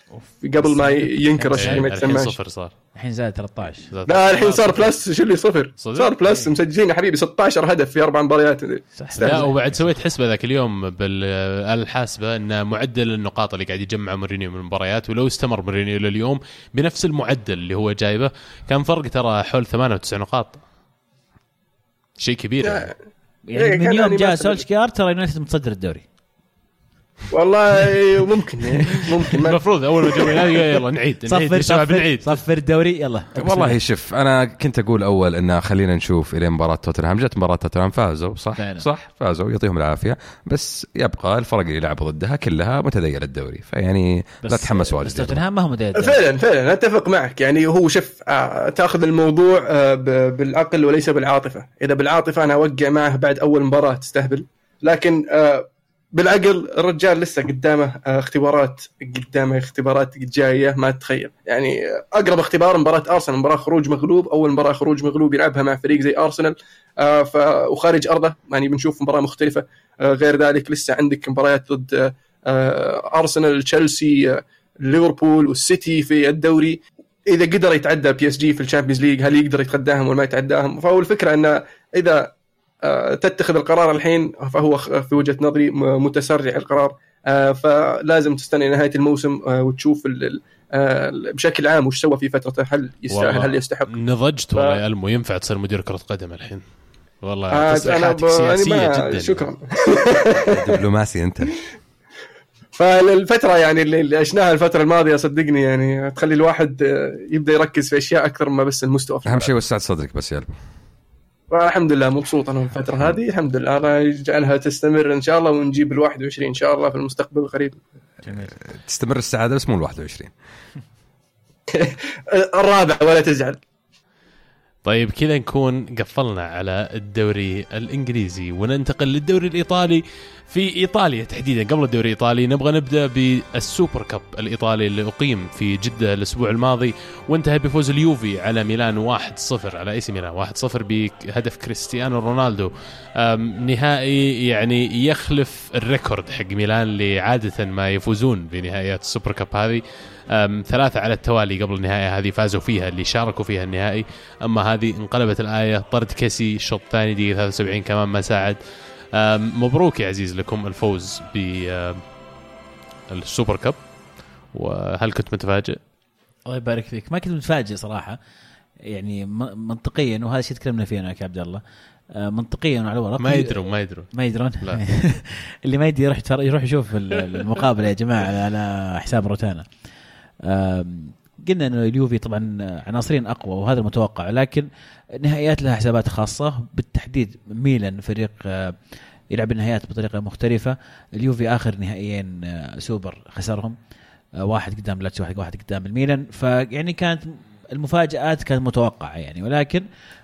Speaker 3: قبل ما ينكر الشيء.
Speaker 1: إيه،
Speaker 3: ما
Speaker 1: الحين
Speaker 3: يتسماش
Speaker 1: صفر صار.
Speaker 2: الحين زاد 13
Speaker 3: لا الحين صار plus. شو اللي صفر؟ صار plus. مسجلين يا حبيبي. 16 هدف في أربع مباريات.
Speaker 1: لا وبعد سويت حسبة ذاك اليوم بالآلة الحاسبة أن معدل النقاط اللي قاعد يجمع مورينيو من المباريات ولو استمر مورينيو لليوم بنفس المعدل اللي هو جايبه كان فرق ترى حول 98 نقاط. شيء كبير يعني.
Speaker 2: يعني
Speaker 3: إيه،
Speaker 2: من يوم
Speaker 3: يعني
Speaker 2: جاء سولشكار ترى يونايتد متصدر الدوري.
Speaker 3: والله ممكن يعني ممكن
Speaker 1: المفروض أول ما جو ينادي يلا نعيد نعيد
Speaker 2: صفر
Speaker 1: نعيد.
Speaker 2: صفر الدوري يلا.
Speaker 4: والله شوف أنا كنت أقول أول إن خلينا نشوف إلى مباراة توتنهام. جت مباراة توتنهام فازوا صح؟
Speaker 2: فعلا.
Speaker 4: صح فازوا يعطيهم العافية. بس يبقى الفرق اللي لعبوا ضدها كلها متذيله الدوري. فيعني لا تحمسوا
Speaker 2: بس
Speaker 4: واجد
Speaker 2: توتنهام ما هو مدرب
Speaker 3: فعلا فعلا أتفق معك. يعني هو شوف آه، تأخذ الموضوع آه، ب- بالعقل وليس بالعاطفة. إذا بالعاطفة أنا أوقع معه بعد أول مباراة تستهبل. لكن آه، بالعقل الرجال لسه قدامه آه، اختبارات قدامه اختبارات جاية ما تتخيل يعني آه، أقرب اختبار مباراة أرسنال مباراة خروج مغلوب أول مباراة خروج مغلوب يلعبها مع فريق زي أرسنال آه، وخارج أرضه. يعني بنشوف مباراة مختلفة غير ذلك لسه عندك مباريات ضد أرسنال تشيلسي ليفربول والسيتي في الدوري. إذا قدر يتعدى بي إس جي في ال Champions League هل يقدر يتغداهم ولا ما يتعداهم؟ فهو الفكرة إنه إذا تتخذ القرار الحين فهو في وجهة نظري متسرع القرار. آه، فلازم تستنى نهاية الموسم آه، وتشوف آه، بشكل عام وش سوى في فترته هل يستاهل هل يستحق؟
Speaker 1: نضجت
Speaker 3: ف-
Speaker 1: والله يا ألمو ينفع تصير مدير كرة قدم الحين؟ والله
Speaker 3: آه،
Speaker 1: أنا
Speaker 3: ب... أنا
Speaker 1: سياسية
Speaker 3: ما
Speaker 1: جدا
Speaker 3: شكرا.
Speaker 4: دبلوماسي أنت.
Speaker 3: فالفترة يعني اللي عشناها الفترة الماضية صدقني يعني تخلي الواحد آه، يبدأ يركز في أشياء أكثر ما بس المستوى
Speaker 4: أهم شيء وسعت صدرك بس يا قلبي.
Speaker 3: الحمد لله مبسوط أنا الفترة هذه. الحمد لله. الله يجعلها تستمر إن شاء الله ونجيب ال 21 إن شاء الله في المستقبل القريب.
Speaker 4: تستمر السعادة بس مو ال 21
Speaker 3: الرابع ولا تزعل.
Speaker 1: طيب كذا نكون قفلنا على الدوري الإنجليزي وننتقل للدوري الإيطالي. في إيطاليا تحديدا قبل الدوري الإيطالي نبغى نبدأ بال Super Cup الإيطالي اللي أقيم في جدة الأسبوع الماضي. وانتهى بفوز اليوفي على ميلان 1-0 على إي سي ميلان 1-0 بهدف كريستيانو رونالدو. نهائي يعني يخلف ال record حق ميلان اللي عاده ما يفوزون بنهائيات ال Super Cup هذه. ثلاثة على التوالي قبل النهائي. هذه فازوا فيها اللي شاركوا فيها النهائي. أما هذه انقلبت الآية. طرد كيسي الشوط الثاني دقيقة 73 كمان ما ساعد. مبروك يا عزيز لكم الفوز بالسوبر كاب. وهل كنت متفاجئ؟
Speaker 2: الله يبارك فيك. ما كنت متفاجئ صراحة. يعني منطقيا وهذا الشيء تكلمنا فيه أنا وياك يا عبد الله. آه، منطقيا على الورق.
Speaker 1: ما يدرون ما يدرون.
Speaker 2: ما يدرون.
Speaker 1: لا.
Speaker 2: اللي ما يدري يروح يروح يشوف ال- المقابلة يا جماعة على حساب روتانا. قلنا إنه اليوفي طبعا عناصريا أقوى وهذا المتوقع لكن نهائيات لها حسابات خاصة بالتحديد ميلان فريق يلعب النهائيات بطريقة مختلفة اليوفي آخر نهائيين سوبر خسرهم آه، واحد قدام لاتسيو واحد واحد قدام الميلان. فيعني كانت المفاجآت كانت متوقعة يعني ولكن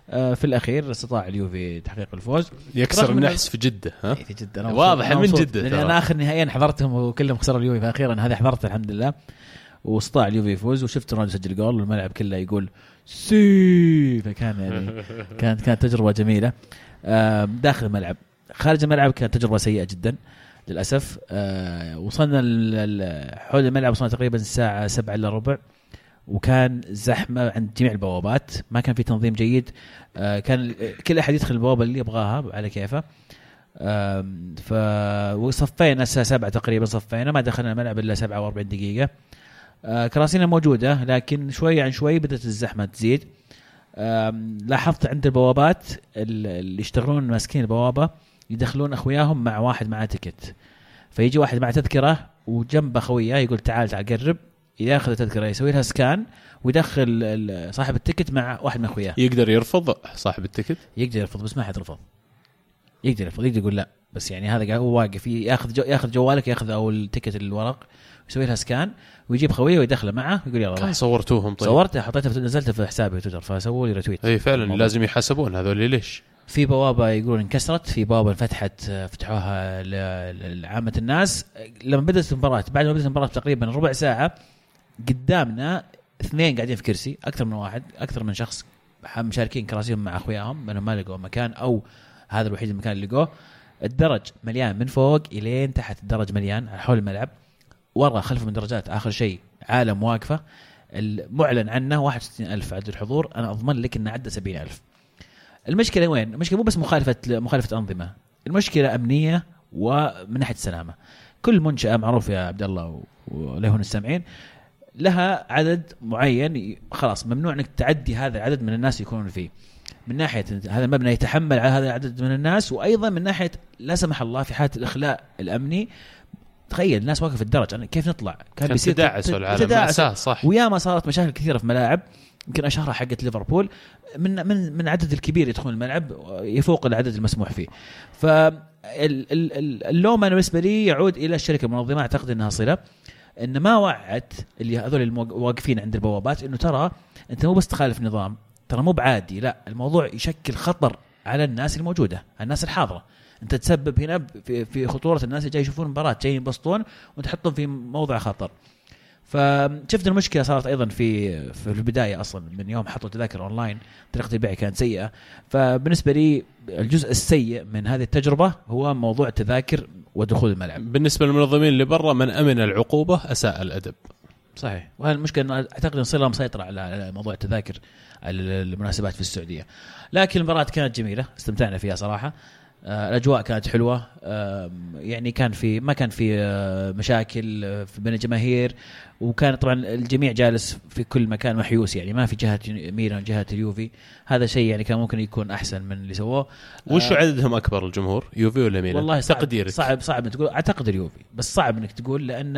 Speaker 2: آه، في الأخير استطاع اليوفي تحقيق الفوز.
Speaker 1: يكسر النحس في جدة ها؟
Speaker 2: إيه، في أنا
Speaker 1: واضح من
Speaker 2: لأن
Speaker 1: ترى.
Speaker 2: أنا آخر نهائيين حضرتهم وكلهم خسروا اليوفي فاخيرا هذه حضرتها الحمد لله. واستطاع اليوفي يفوز وشفت رونالدو سجل جول والملعب كله يقول سي فكان يعني كانت كانت تجربة جميلة. داخل الملعب. خارج الملعب كانت تجربة سيئة جدا للأسف. آه، وصلنا حول الملعب وصلنا تقريبا الساعة 7 الا ربع وكان زحمة عند جميع البوابات. ما كان في تنظيم جيد. آه، كان كل أحد يدخل البوابة اللي يبغاها على كيفه. ف وصفينا الساعة 7 تقريبا صفينا. ما دخلنا الملعب إلا 47 دقيقة. كراسينا موجودة لكن شوي عن شوي بدأت الزحمة تزيد. لاحظت عند البوابات ال- اللي يشتغلون ماسكين البوابة يدخلون أخوياهم مع واحد معاه تكت فيجي واحد مع تذكرة وجنبه خويه يقول تعال تعال قرب ياخذ التذكرة يسوي لها سكان ويدخل صاحب التكت مع واحد من أخوياه.
Speaker 1: يقدر يرفض صاحب التكت
Speaker 2: يقدر يرفض بس ما حد رفض. يقدر يرفض يقدر يقول لا. بس يعني هذا هو واقف ياخذ جو ياخذ جوالك ياخذ أو التكت الورق يسوي لها سكان ويجيب خويه ويدخله معه ويقول يلا روح.
Speaker 1: صورتوهم طيب
Speaker 2: صورته حطيته في نزلته في حسابي تويتر فسووا لي ريتويت
Speaker 1: إي فعلا
Speaker 2: الموضوع.
Speaker 1: لازم يحاسبون هذول ليش؟
Speaker 2: في بوابة يقولون انكسرت في بوابة انفتحت آه، فتحوها لعامة الناس لما بدأت المباراة بعد ما بدأت المباراة تقريبا ربع ساعة قدامنا اثنين قاعدين في كرسي أكثر من واحد أكثر من شخص مشاركين كراسيهم مع أخوياهم لأنهم ما لقوا مكان أو هذا الوحيد المكان اللي لقوه الدرج مليان من فوق إلين تحت الدرج مليان حول الملعب ورا خلف من درجات آخر شيء عالم واقفة المعلن عنه 61000 عدد الحضور أنا أضمن لك إنه عدى 70000 المشكلة وين؟ المشكلة مو بس مخالفة مخالفة أنظمة، المشكلة أمنية ومن ناحية السلامة. كل منشأة معروف يا عبد الله ولهن السامعين لها عدد معين خلاص ممنوع إنك تعدي هذا العدد من الناس يكونون فيه. من ناحية هذا المبنى يتحمل على هذا العدد من الناس وأيضا من ناحية لا سمح الله في حالة الإخلاء الأمني تخيل الناس واقفة في الدرج أنا كيف نطلع؟
Speaker 1: كان
Speaker 2: بيصير
Speaker 1: تداعسوا العالم
Speaker 2: تداعس.
Speaker 1: مأساة صح
Speaker 2: وياما صارت مشاكل كثيرة في ملاعب يمكن أشهرها حقت ليفربول من من من عدد الكبير يدخلون الملعب يفوق العدد المسموح فيه. ف ال- ال- ال- اللوم أنا بالنسبة لي يعود إلى الشركة المنظمة أعتقد إنها صلة إن ما وعت اللي هذول المواقفين عند البوابات إنه ترى أنت مو بس تخالف نظام ترى مو بعادي لا الموضوع يشكل خطر على الناس الموجودة الناس الحاضرة. انت تسبب هنا في, في خطورة الناس اللي جاي يشوفون مباراة جايين ينبسطون وتحطهم في موضع خطر. فشفت المشكلة صارت أيضا في في البداية أصلا من يوم حطوا تذاكر أونلاين طريقه البيع كانت سيئة. فبالنسبة لي الجزء السيء من هذه التجربة هو موضوع التذاكر ودخول الملعب.
Speaker 1: بالنسبة للمنظمين اللي برا من أمن العقوبة أساء الأدب.
Speaker 2: صحيح. وهذا المشكلة أعتقد إن صله مسيطرة على موضوع التذاكر. المناسبات في السعودية. لكن المباراة كانت جميلة استمتعنا فيها صراحة. آه، الأجواء كانت حلوة. يعني كان في ما كان في آه، مشاكل آه، بين الجماهير. وكان طبعا الجميع جالس في كل مكان محيوس يعني ما في جهة ميلان جهة اليوفي. هذا شيء يعني كان ممكن يكون أحسن من اللي سووه.
Speaker 1: وش
Speaker 2: آه،
Speaker 1: عددهم أكبر الجمهور؟ يوفي ولا ميلان؟
Speaker 2: والله صعب
Speaker 1: تقديرك.
Speaker 2: صعب صعب تقول أعتقد اليوفي. بس صعب إنك تقول لأن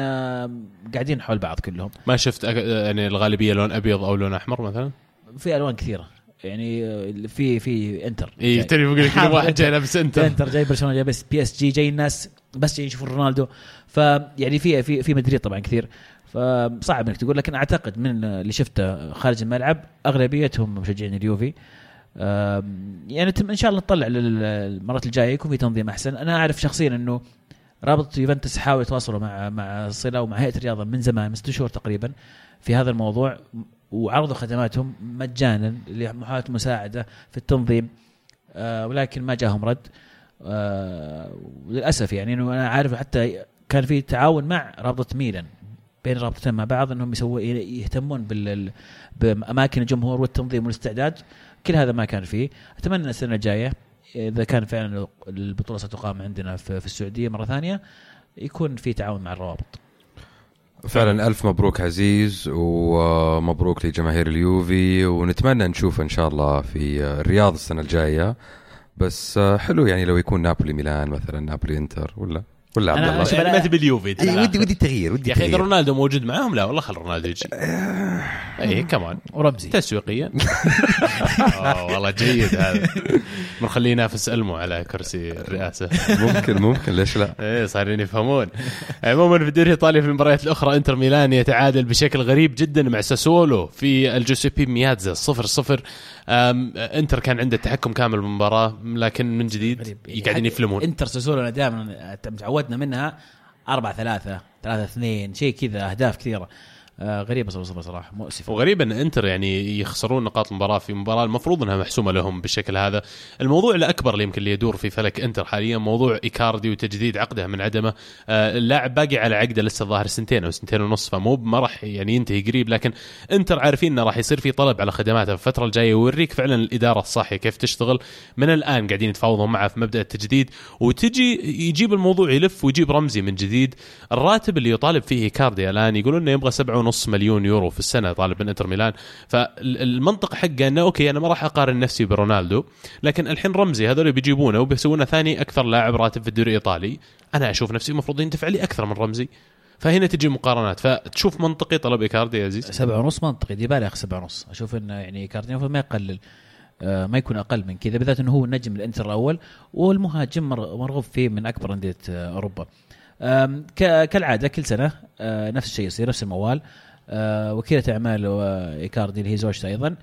Speaker 2: قاعدين حول بعض كلهم.
Speaker 1: ما شفت. يعني الغالبية لون أبيض أو لون أحمر مثلا؟
Speaker 2: في ألوان كثيرة. يعني آه، في في انتر
Speaker 1: اي. ترى بقول لك واحد. جاي لابس انت
Speaker 2: انتر جاي برشلونة جاي بس بي اس جي جاي الناس بس جاي يشوفون رونالدو. فيعني في في في مدريد طبعا كثير. فصعب إنك تقول لكن أعتقد من اللي شفته خارج الملعب أغلبيتهم مشجعين اليوفي. يعني إن شاء الله نطلع لل- المرات الجاية يكون في تنظيم أحسن. أنا أعرف شخصيا إنه رابط يوفنتوس حاول يتواصلوا مع مع صله ومع هيئة الرياضة من زمان من ست شهور تقريبا في هذا الموضوع. وعرضوا خدماتهم مجانا لمحاولة مساعدة في التنظيم آه ولكن ما جاهم رد. آه وللاسف يعني إنه أنا عارف حتى كان في تعاون مع رابطة ميلان بين الرابطتين مع بعض إنهم يسووا يهتمون بأماكن الجمهور والتنظيم والاستعداد. كل هذا ما كان فيه. أتمنى السنة الجاية إذا كان فعلا البطولة ستقام عندنا في السعودية مرة ثانية يكون في تعاون مع الروابط.
Speaker 4: فعلا ألف مبروك عزيز ومبروك لجماهير اليوفي ونتمنى نشوف إن شاء الله في الرياض السنة الجاية. بس آه، حلو يعني لو يكون نابولي ميلان مثلا نابولي إنتر ولا ولا عبد الله؟
Speaker 1: يعني ما تبي اليوفي.
Speaker 4: ودي ودي تغيير ودي
Speaker 1: يا
Speaker 4: أخي
Speaker 1: رونالدو موجود معاهم لا والله خل رونالدو يجي. اي كمان
Speaker 2: ورمزي.
Speaker 1: تسويقيا. آه، والله جيد هذا. بنخليه ينافس ألمو على كرسي الرئاسة.
Speaker 4: ممكن ممكن ليش لا؟
Speaker 1: إيه صايرين يفهمون. عموما في الدوري الإيطالي في المباريات الأخرى إنتر ميلان يتعادل بشكل غريب جدا مع ساسولو في الجوسيبي مياتزا صفر صفر. أم، إنتر كان عنده التحكم كامل بالمباراة لكن من جديد
Speaker 2: يعني
Speaker 1: قاعدين يفلمون.
Speaker 2: إنتر ساسولو دائما تعودنا منها 4 3 3 2 شيء كذا أهداف كثيرة. آه غريبة صراحة صراحة, صراحة مؤسفة.
Speaker 1: وغريب إن إنتر يعني يخسرون نقاط المباراة في مباراة المفروض إنها محسومة لهم بالشكل هذا. الموضوع الأكبر اللي يمكن اللي يدور في فلك إنتر حاليا موضوع إيكاردي وتجديد عقده من عدمه. آه، اللاعب باقي على عقده لسه الظاهر سنتين أو سنتين ونص فمو ما راح يعني ينتهي قريب. لكن إنتر عارفين إنه راح يصير في طلب على خدماته في الفترة الجاية ويوريك فعلا الإدارة الصاحيه كيف تشتغل. من الآن قاعدين يتفاوضون معه في مبدأ التجديد وتجي يجيب الموضوع يلف ويجيب رمزي من جديد. الراتب اللي يطالب فيه إيكاردي الآن يقولون إنه يبغى 7.5 مليون يورو في السنة طالب من انتر ميلان. فالمنطق حقه إنه okay أنا ما راح أقارن نفسي برونالدو لكن الحين رمزي هذول بيجيبونه وبيسوونه ثاني أكثر لاعب راتب في الدوري الإيطالي. أنا أشوف نفسي المفروض يندفع لي أكثر من رمزي. فهنا تجي مقارنات. فتشوف منطقي طلب إيكاردي يا عزيز
Speaker 2: سبعة ونص منطقي. ديبالا ياخذ سبعة ونص. أشوف انه يعني إيكاردي المفروض ما يقلل آه، ما يكون أقل من كذا بالذات إنه هو نجم الإنتر الأول والمهاجم مر- مرغوب فيه من أكبر أندية آه، أوروبا. كالعادة كل سنة آه، نفس الشيء يصير نفس الموال. آه، وكيلة أعمال ايكاردي اللي هي زوجته أيضا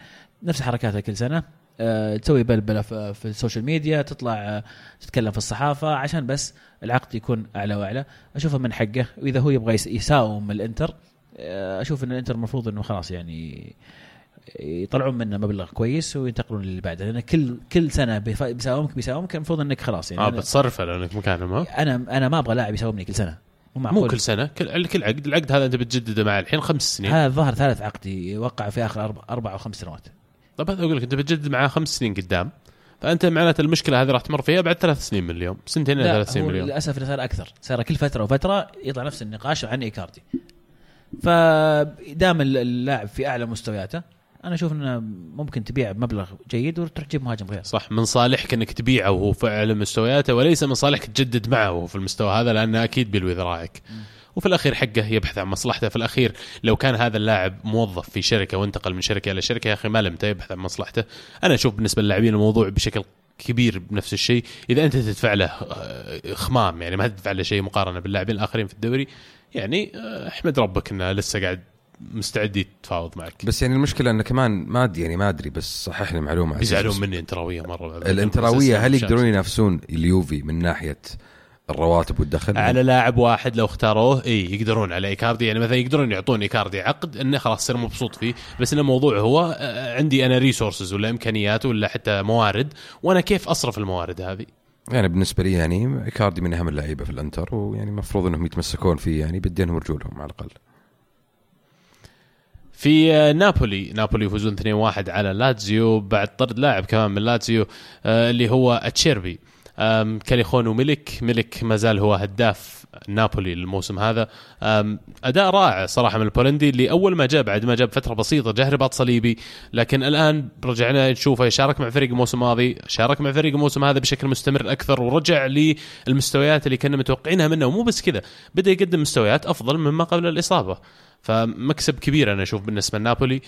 Speaker 2: نفس حركاتها كل سنة. آه، تسوي بلبله في ال social media تطلع تتكلم في الصحافة عشان بس العقد يكون أعلى وأعلى. أشوفه من حقه. وإذا هو يبغى يس- يساوم الإنتر أشوف إن الإنتر المفروض إنه خلاص يعني يطلعون منه مبلغ كويس وينتقلون للي بعده لأن كل كل سنة بيساومك بيساومك المفروض إنك خلاص يعني آه
Speaker 1: بتصرفه لانك مكانهم ها
Speaker 2: أنا أنا ما أبغى لاعب يساومني كل سنة. مو
Speaker 1: مو كل سنة كل كل عقد العقد هذا أنت بتجدده مع الحين خمس سنين.
Speaker 2: هذا الظاهر ثالث عقد يوقع في آخر أربع, أربع أو خمس سنوات.
Speaker 1: طب هذا أقول لك أنت بتجدد معاه خمس سنين قدام فأنت معناته المشكلة هذه راح تمر فيها بعد ثلاث سنين من اليوم سنتين إلى
Speaker 2: لا
Speaker 1: ثلاث سنين من اليوم.
Speaker 2: للأسف صار أكثر. صار كل فترة وفترة يطلع نفس النقاش عن إيكاردي. فدام اللاعب في أعلى مستوياته أنا أشوف انه ممكن تبيع بمبلغ جيد وتروح تجيب مهاجم غير.
Speaker 1: صح من صالحك انك تبيعه وهو في اعلى مستوياته وليس من صالحك تجدد معه وهو في المستوى هذا لأنه أكيد بيلوي ذراعك وفي الأخير حقه يبحث عن مصلحته. في الأخير لو كان هذا اللاعب موظف في شركة وانتقل من شركة إلى شركة يا أخي ما لمته يبحث عن مصلحته. أنا أشوف بالنسبة للاعبين الموضوع بشكل كبير بنفس الشيء. إذا أنت تدفع له آه، خمام يعني ما تدفع له شيء مقارنة باللاعبين الآخرين في الدوري يعني آه، احمد ربك إنه لسه قاعد مستعد يتفاوض معك.
Speaker 4: بس يعني المشكلة انه كمان ما أدري يعني ما أدري بس صحح لي معلومة عزيز.
Speaker 1: بيزعلون مني انتراويه مرة.
Speaker 4: الانتراوية هل يقدرون ينافسون اليوفي من ناحية الرواتب والدخل؟
Speaker 1: على لاعب واحد لو اختاروه إي يقدرون على إيكاردي. يعني مثلا يقدرون يعطون إيكاردي عقد إنه خلاص يصير مبسوط فيه بس إنه الموضوع هو آه، عندي أنا resources ولا إمكانيات ولا حتى موارد وأنا كيف أصرف الموارد هذه؟
Speaker 4: يعني بالنسبة لي يعني إيكاردي من أهم اللعيبة في الأنتر ويعني المفروض إنهم يتمسكون فيه يعني بيدينهم ورجولهم على الأقل.
Speaker 1: في آه، نابولي. نابولي يفوزون 2-1 على لاتزيو. بعد طرد لاعب كمان من لاتزيو آه، اللي هو اتشيربي. كاليخون وميليك ميليك ما زال هو هداف نابولي الموسم هذا. أداء رائع صراحة من البولندي اللي أول ما جاء بعد ما جاء بفترة بسيطة جاه رباط صليبي. لكن الآن رجعنا نشوفه يشارك مع فريق الموسم الماضي شارك مع فريق الموسم هذا بشكل مستمر أكثر ورجع للمستويات اللي كنا متوقعينها منه. ومو بس كذا بدأ يقدم مستويات أفضل مما قبل الإصابة. فمكسب كبير أنا أشوف بالنسبة لنابولي.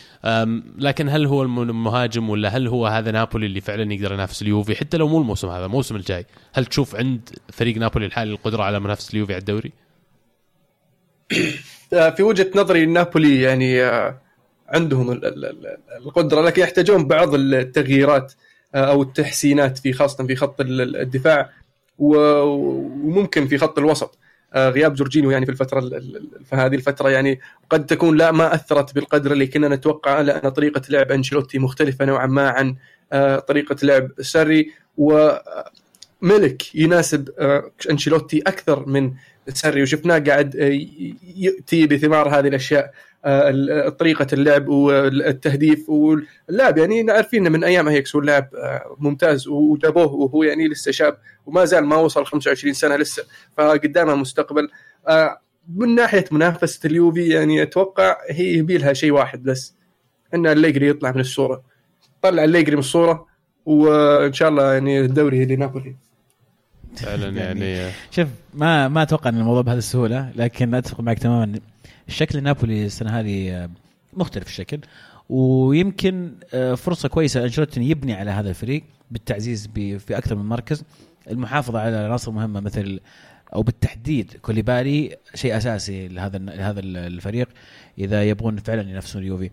Speaker 1: لكن هل هو الم- المهاجم ولا هل هو هذا نابولي اللي فعلا يقدر ينافس اليوفي؟ حتى لو مو الموسم هذا الموسم الجاي. هل تشوف عند فريق نابولي الحالي القدرة على منافسة اليوفي على الدوري؟
Speaker 3: آه، في وجهة نظري نابولي يعني آه، عندهم ال- ال- ال- القدرة لكن يحتاجون بعض التغييرات آه، أو التحسينات في خاصة في خط ال- ال- الدفاع وممكن في خط الوسط. غياب جورجينيو يعني في الفترة ال- ال- في هذه الفترة يعني قد تكون لا ما أثرت بالقدر اللي كنا نتوقعه لأن طريقة لعب أنشيلوتي مختلفة نوعا ما عن آه، طريقة لعب ساري. وملك يناسب آه، أنشيلوتي أكثر من ساري. وشفناه قاعد آه، يأتي بثمار هذه الأشياء. آه، ال- طريقة اللعب والتهديف واللاعب يعني عارفين من أيام هيكس واللاعب آه، ممتاز وجابوه وهو يعني لسه شاب وما زال ما وصل 25 سنة لسه فقدامه مستقبل. آه، من ناحية منافسة اليوفي يعني أتوقع هي يبي لها شيء واحد بس إن الليجري يطلع من الصورة. طلع الليجري من الصورة وإن شاء الله يعني الدوري لنابولي
Speaker 1: فعلا
Speaker 2: يعني
Speaker 1: يعني
Speaker 2: شوف ما ما أتوقع إن الموضوع بهذه السهولة لكن أتفق معك تماما. الشكل نابولي السنة هذه آه، مختلف الشكل. ويمكن آه، فرصة كويسة أنشيلوتي إنه يبني على هذا الفريق بالتعزيز في أكثر من مركز. المحافظة على عناصر مهمه مثل أو بالتحديد كوليبالي شيء أساسي لهذا لهذا الفريق. إذا يبغون فعلا ينافسون اليوفي.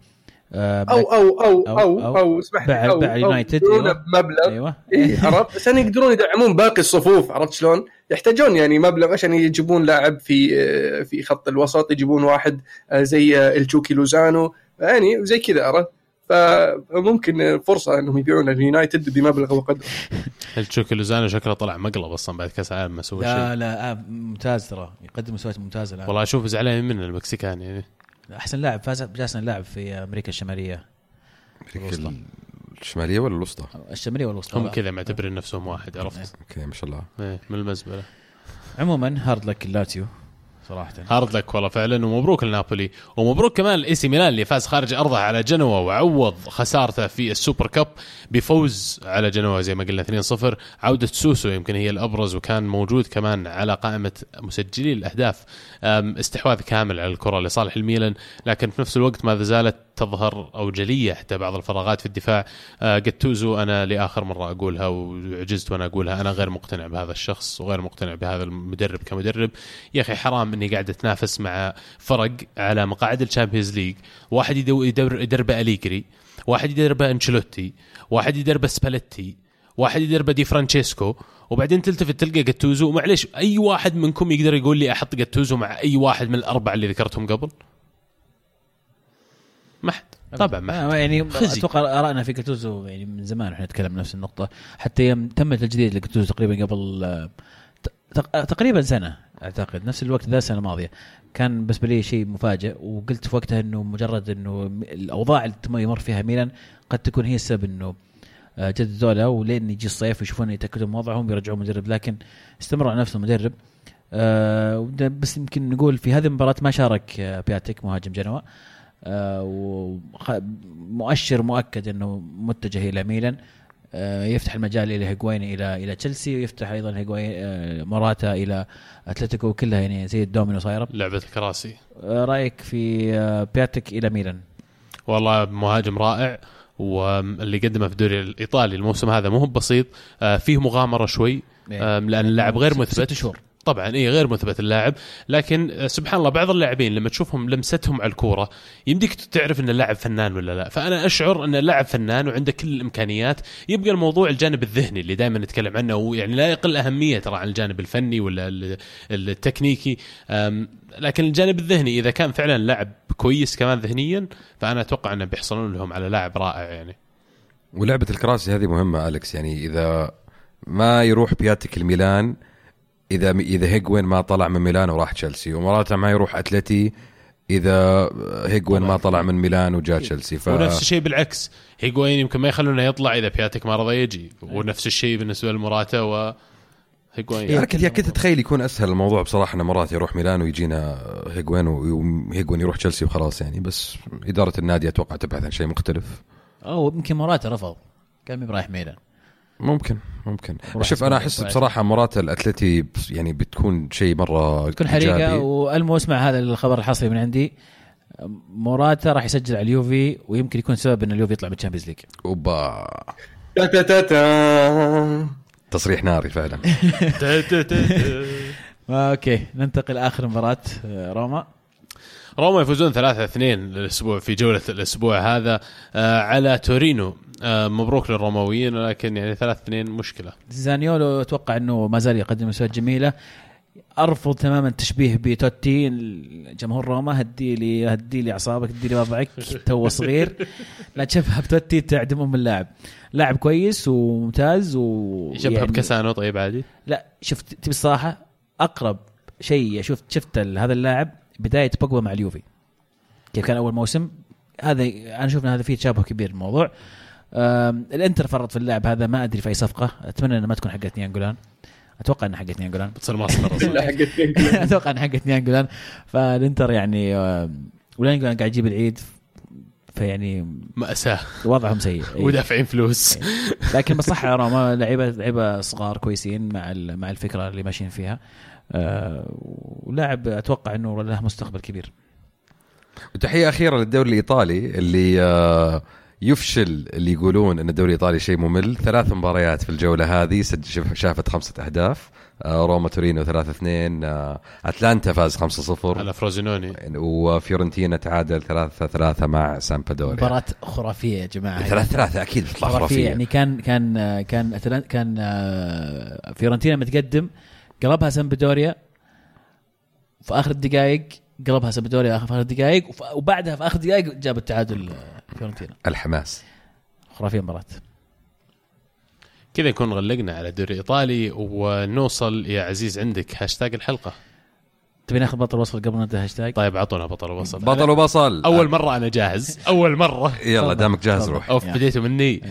Speaker 2: آه،
Speaker 3: أو أو أو
Speaker 2: أو-
Speaker 3: أو
Speaker 2: أو
Speaker 3: أو اسمح لي
Speaker 2: باع-
Speaker 3: أو
Speaker 2: يونايتد، أيوة.
Speaker 3: بمبلغ
Speaker 2: أيوه
Speaker 3: اي عرفت بس يعني يقدرون يدعمون باقي الصفوف عرفت شلون؟ يحتاجون يعني مبلغ عشان يجيبون لاعب في في خط الوسط يجيبون واحد زي التشوكي لوزانو يعني زي كذا عرفت؟ فممكن فرصة إنهم يبيعون اليونايتد بمبلغ وقدره
Speaker 1: التشوكي لوزانو شكله طلع مقلب أصلا بعد كأس العالم ما سوى شيء
Speaker 2: لا لا آه ممتاز ترى يقدم مستويات ممتازة.
Speaker 1: والله أشوف زعلان من المكسيكان يعني
Speaker 2: أحسن لاعب فاز بأحسن لاعب في أمريكا الشمالية.
Speaker 4: أمريكا الشمالية ولا الوسطى؟
Speaker 2: الشمالية والوسطى.
Speaker 1: هم كذا معتبرين نفسهم واحد عرفت؟
Speaker 4: okay ما شاء الله.
Speaker 1: إيه، من المزبلة.
Speaker 2: عموما hard luck اللاتزيو صراحة.
Speaker 1: hard luck والله فعلا ومبروك لنابولي. ومبروك كمان الاي سي ميلان اللي فاز خارج أرضه على جنوا وعوض خسارته في ال Super Cup بفوز على جنوا زي ما قلنا 2-0 عودة سوسو يمكن هي الأبرز وكان موجود كمان على قائمة مسجلي الأهداف استحواذ كامل على الكرة لصالح الميلان لكن في نفس الوقت ما زالت تظهر أو جلية حتى بعض الفراغات في الدفاع. آه، جاتوزو أنا لآخر مرة أقولها وعجزت وأنا أقولها أنا غير مقتنع بهذا الشخص وغير مقتنع بهذا المدرب كمدرب. يا أخي حرام إني قاعد أتنافس مع فرق على مقاعد ال Champions League. واحد يدربه أليجري واحد يدربه أنشيلوتي واحد يدربه سباليتي. واحد يدربه دي فرانشيسكو وبعدين تلتفت تلقى جاتوزو. ومعليش أي واحد منكم يقدر يقول لي أحط جاتوزو مع أي واحد من الأربعة اللي ذكرتهم قبل؟ ما حد. طبعا ما حد.
Speaker 2: يعني
Speaker 1: خزي.
Speaker 2: أتوقع آرائنا في جاتوزو يعني من زمان إحنا نتكلم نفس النقطة. حتى يوم تم التجديد لجاتوزو تقريبا قبل تق- تقريبا سنة أعتقد نفس الوقت ذا السنة الماضية. كان بالنسبة لي شيء مفاجئ وقلت في وقتها إنه مجرد إنه الأوضاع اللي يمر فيها ميلان قد تكون هي السبب إنه آه، جددوا له ولين يجي الصيف ويشوفون يتاكدوا من وضعهم يرجعون مدرب. لكن استمر على نفس المدرب. آه بس يمكن نقول في هذه المباراة ما شارك آه، بياتيك مهاجم جنوا ومؤشر مؤكد إنه متجه إلى ميلان. يفتح المجال إلى هيغوين إلى إلى تشيلسي ويفتح أيضا هيغوين موراتا إلى أتلتيكو كلها يعني زي الدومينو صايرة.
Speaker 1: لعبة الكراسي.
Speaker 2: رأيك في بياتيك إلى ميلان؟
Speaker 1: والله مهاجم رائع. واللي قدمه في الدوري الإيطالي الموسم هذا مو هو بسيط آه، فيه مغامرة شوي آم، لأن اللاعب غير مثبت.
Speaker 2: ست شهور.
Speaker 1: طبعا اي غير مثبت اللاعب. لكن آه، سبحان الله بعض اللاعبين لما تشوفهم لمستهم على الكورة يمديك تعرف إن اللاعب فنان ولا لا. فأنا أشعر إن اللاعب فنان وعنده كل الإمكانيات. يبقى الموضوع الجانب الذهني اللي دائما نتكلم عنه ويعني لا يقل أهمية ترى عن الجانب الفني ولا ال- التكنيكي. لكن الجانب الذهني إذا كان فعلا لاعب كويس كمان ذهنيا فأنا أتوقع إنه بيحصلون لهم على لاعب رائع يعني.
Speaker 4: ولعبة الكراسي هذه مهمة أليكس. يعني إذا ما يروح بياتيك الميلان إذا إذا هيجوين ما طلع من ميلان وراح تشيلسي. وموراتا ما يروح أتلتي إذا هيجوين ما طلع من ميلان وجاء تشيلسي. ف
Speaker 1: ونفس الشيء بالعكس هيجوين يمكن ما يخلونه يطلع إذا بياتيك ما رضى يجي ونفس الشيء بالنسبة لموراتا و هيجوين.
Speaker 4: يعني كنت كنت اتخيل يكون أسهل الموضوع بصراحة إن موراتا يروح ميلان ويجينا هيجوين وهيجوين يروح تشيلسي وخلاص يعني. بس إدارة النادي أتوقع تبحث عن شيء مختلف.
Speaker 2: أو يمكن موراتا رفض. كان مي رايح ميلان.
Speaker 4: ممكن ممكن. شوف
Speaker 2: أنا
Speaker 4: أحس. بصراحة موراتا الأتلتي يعني بتكون شيء مرة
Speaker 2: تكون
Speaker 4: حريقة.
Speaker 2: وألمو اسمع هذا الخبر الحصري من عندي. موراتا راح يسجل على اليوفي ويمكن يكون سبب إن اليوفي يطلع من ال Champions
Speaker 4: League. أوبا.
Speaker 3: تا تا تا تا.
Speaker 4: تصريح ناري فعلا.
Speaker 2: okay ننتقل آخر مباراة آه، روما.
Speaker 1: روما يفوزون 3-2 الأسبوع في جولة الأسبوع هذا آه، على تورينو. آه، مبروك للروماويين ولكن يعني 3-2 مشكلة.
Speaker 2: زانيولو أتوقع إنه ما زال يقدم مستويات جميلة. أرفض تماما التشبيه بتوتي جمهور روما هدي لي هدي لي أعصابك هدي لي وضعك تو صغير. لا تشبه بتوتي تعدم أم اللاعب. لاعب كويس وممتاز و
Speaker 1: يشبه
Speaker 2: يعني-
Speaker 1: بكاسانو طيب عادي؟
Speaker 2: لا شفت تبي الصراحة أقرب شيء شفت شفت هذا اللاعب بداية بوجبا مع اليوفي. كيف كان أول موسم؟ هذا أنا إن هذا فيه تشابه كبير الموضوع الإنتر فرط في اللاعب هذا ما أدري في أي صفقة. أتمنى إنها ما تكون حقت نيانجولان أتوقع إنها حقت نيانجولان.
Speaker 1: بتصير أصلاً.
Speaker 3: حقت
Speaker 2: أتوقع إنها حقت نيانجولان. فالإنتر يعني آم، ونيانجولان قاعد يجيب العيد فيعني
Speaker 1: مأساة.
Speaker 2: وضعهم سيء. إيه.
Speaker 1: ودافعين فلوس.
Speaker 2: لكن بصح روما لعيبه لعيبة صغار كويسين مع ال- مع الفكرة اللي ماشيين فيها. آه، ولاعب أتوقع إنه له مستقبل كبير.
Speaker 4: وتحية أخيرة للدوري الإيطالي اللي آه، يفشل اللي يقولون أن الدوري الإيطالي شيء ممل. ثلاث مباريات في الجولة هذه شافت خمسة أهداف. آه، روما تورينو 3 2 أتلانتا فاز 5 0
Speaker 1: على فروزينوني.
Speaker 4: وفيورنتينا تعادل 3 3 مع سامبادوريا.
Speaker 2: مباراة خرافية يا جماعة.
Speaker 4: 3 3 أكيد بتطلع
Speaker 2: خرافية.
Speaker 4: خرافية.
Speaker 2: يعني كان كان آه، كان أتلان- كان آه، فيورنتينا متقدم قلبها سامبدوريا في آخر الدقائق قلبها سامبدوريا في آخر الدقائق وف- وبعدها في آخر الدقائق جاب التعادل آه، فيورنتينا.
Speaker 4: الحماس.
Speaker 2: خرافية مباراه
Speaker 1: كذا نكون غلقنا على الدوري الايطالي ونوصل يا عزيز عندك هاشتاج الحلقة.
Speaker 2: تبي ناخذ بطل وبصل قبل ما نبدا هاشتاج؟
Speaker 1: طيب أعطونا بطل وبصل
Speaker 4: بطل وبصل.
Speaker 1: أول مرة أنا جاهز. أول مرة.
Speaker 4: يلا. دامك جاهز. روح
Speaker 2: off.
Speaker 1: بديتوا مني.